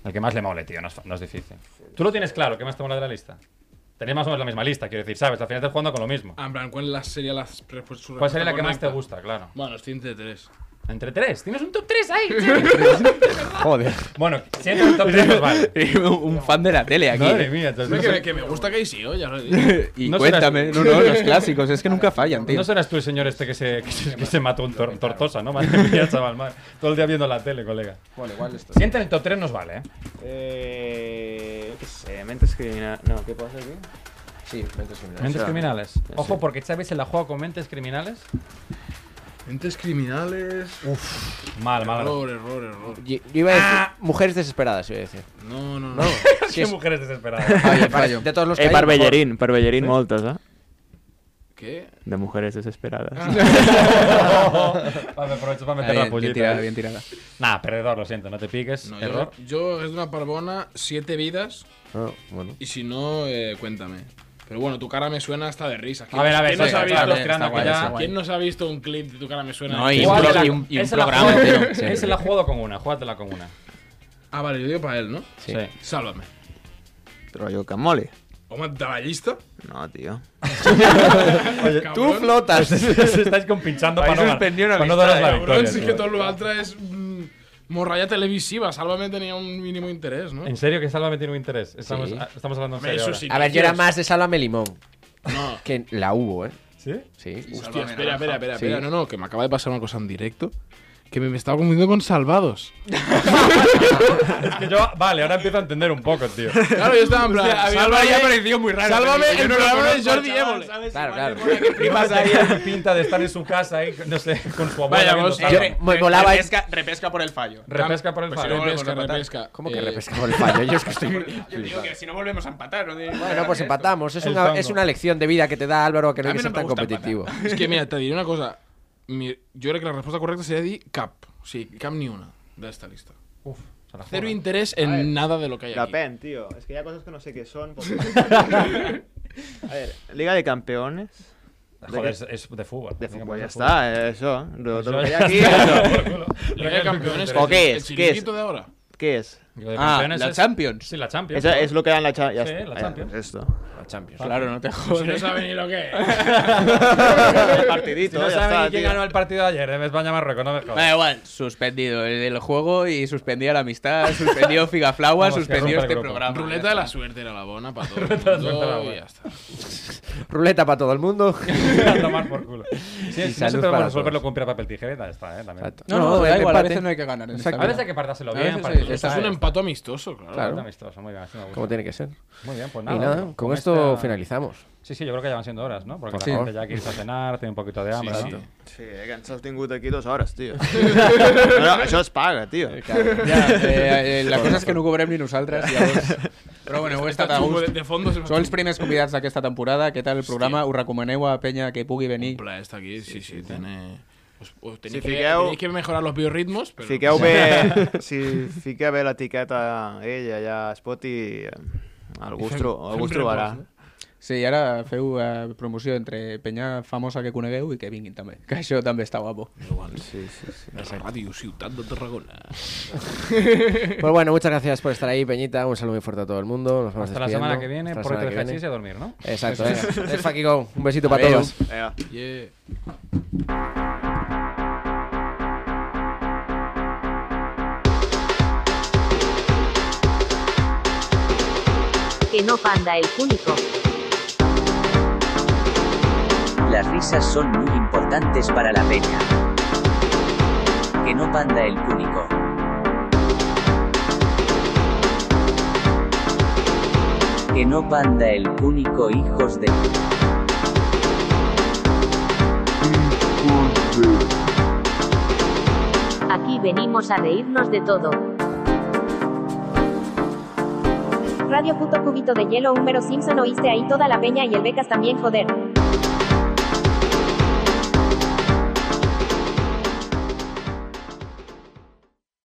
El que más le mole, tío, no es, no es difícil. Tú lo tienes claro, ¿qué más te mola de la lista? Tenéis más o menos la misma lista, quiero decir, ¿sabes? Al final estás jugando con lo mismo. Ah, en plan, ¿cuál la sería la respuesta? su ¿Cuál sería la que más te gusta? Claro. Bueno, estoy entre tres. Entre tres. ¿Tienes un top 3 ahí? Joder. bueno, si entra en el top 3, pues vale. un fan de la tele aquí. Madre mía, entonces no que, sé- me, que me gusta que sí, ya lo he y No cuéntame, serás no, no, los clásicos, es que nunca fallan, tío. No serás tú el señor este que se, que se, que se mató un tor- tortosa, ¿no? Madre mía, chaval, madre. Todo el día viendo la tele, colega. Bueno, igual esto. Si entra en el top 3 nos vale, ¿eh? eh, qué sé, mentes criminales... No, ¿qué pasa aquí? Sí, mentes criminales. Mentes criminales. Ojo, porque Xavi se la juega con mentes criminales. Entes criminales. Uf, mal, mal. Error, error, error. Yo, yo iba a decir Ah. mujeres desesperadas, iba a decir. No, no, no. No, Qué mujeres desesperadas. Oye, para- de todos los que Eh, hay, per mejor. Bellerín, per Bellerín moltes, eh? ¿Qué? De mujeres desesperadas. Vale, aprovecho para meter Bien, la bien tirada, eh. bien tirada. Nah, perdedor, lo siento, no te piques. No, Error. yo, yo es una parbona, siete vidas. Ah, bueno. Y si no, eh, cuéntame. Pero bueno, tu cara me suena hasta de risa. A ver, a ver, ¿quién, nos sí, ha visto, tirando ya- ¿quién nos ha visto un clip de tu cara me suena? No, y un, pro- y un- y un programa entero. Ese la ha jugado con una, júgatela con una. Ah, vale, yo digo para él, ¿no? Sí. Sálvame. Rollo Camole. ¿Cómo te ballista? No, tío. Oye, Cabrón. flotas. Se estáis compinchando para no, una para no amistad, daros la Cabrón, victoria. sí que todo lo otro es mm, morralla televisiva. Sálvame tenía un mínimo interés, ¿no? ¿En serio que Sálvame tiene un interés? Estamos, Sí. estamos hablando en Hombre, serio eso ahora. sí. A ver, yo era más de Sálvame Limón. No. Que la hubo, ¿eh? ¿Sí? Sí. Hostia, espera, espera, espera, Sí. espera. No, no, que me acaba de pasar una cosa en directo. Que me, me estaba confundiendo con Salvados. Es que yo, vale, ahora empiezo a entender un poco, tío. Claro, yo estaba en plan. Hostia, a mí me sálvame, había parecido muy raro, Sálvame yo el no lo programa de Jordi Évole. Claro, claro. que flipas ahí. pinta de estar en su casa ahí, no sé, con su abuela. Vayamos, viendo eh, Sálvame. me volaba- repesca, repesca por el fallo. Repesca por el Pues si fallo. no volvemos Repesca, repesca. ¿Cómo que Eh, repesca por el fallo? Yo es que estoy. Yo digo que si no volvemos a empatar. ¿no? Bueno, pues empatamos. Es una, es una lección de vida que te da Álvaro que no hay que no ser tan competitivo. Es que mira, te diré una cosa. Mi- yo creo que la respuesta correcta sería di cap. Sí, cap ni una de esta lista. Uf, la Cero interés en nada de lo que hay La aquí. pen, tío. Es que hay cosas que no sé qué son. porque- A ver, Liga de Campeones. Joder, es, es de fútbol. De fútbol, ya está, eh, eso. Lo, que hay aquí. eso. Liga de Campeones. ¿O qué el es? ¿Qué es? de ahora. ¿Qué es? Liga de Ah, Campeones la es- Champions. Sí, la Champions. Eso es lo que da en la Champions. Sí, la Champions. Esto. La Champions. Claro, no te Si no jodes. sabe ni lo que es. El partidito, Si no saben ni quién tío. ganó el partido de ayer de España-Marruecos, no me Da jodas. igual, suspendido el, el juego y suspendía la amistad, suspendió rompe el este programa. Ruleta de la suerte era la bona para todo. el Ruleta de la mundo suerte era la y ya está. Ruleta para todo el mundo. a tomar por culo. Sí, Y si no se para resolverlo con piedra, papel, tijera, ya está, ¿eh? También. No, no, da igual, a empate. veces no hay que ganar. en. A veces hay que partárselo bien. Esto es un ya empato amistoso, claro. Amistoso, muy bien. Como tiene que ser. Muy bien, pues Y nada. nada, con con esto finalizamos. Sí, sí, yo creo que ya van siendo horas, ¿no? Porque Por la favor. gente ya quiere irse a cenar, tiene un poquito de hambre, Sí, ¿no? sí. Sí, que ens has tingut aquí dos hores, tio. no, això es paga, tio. Ja, eh, eh, la cosa és que no cobrem ni nosaltres, llavors... Però bueno, heu estat a gust. de fondo Sou els primers convidats d'aquesta temporada. Què tal el programa? Us recomaneu a penya que pugui venir? Un plaer estar aquí, sí, sí, tiene... Os, os tenéis, Si que, fiqueu- tenéis que mejorar los biorritmos, pero... Fiqueu bé, si fiqueu bé l'etiqueta ella allà a Spotify, eh, algú us, tro algú us trobarà. Sí, i ara feu eh, promoció entre penya famosa que conegueu i que vinguin també. Que això també està guapo. Sí, sí, sí. La radio Ciutat de Tarragona. Pues bueno, muchas gracias por estar ahí, Peñita. Un saludo muy fuerte a todo el mundo. Nos vamos Hasta la despidiendo. semana que viene, Hasta la por semana el que viene. y a dormir, ¿no? Exacto, venga. es. Fucking go. Un besito para todos. Vinga. Yeah. Que no panda el cúnico. Las risas son muy importantes para la peña. Que no panda el cúnico. Que no panda el cúnico hijos de... Aquí venimos a reírnos de todo. Radio puto cubito de hielo, Húmero Simpson, oíste ahí toda la peña y el becas también, joder.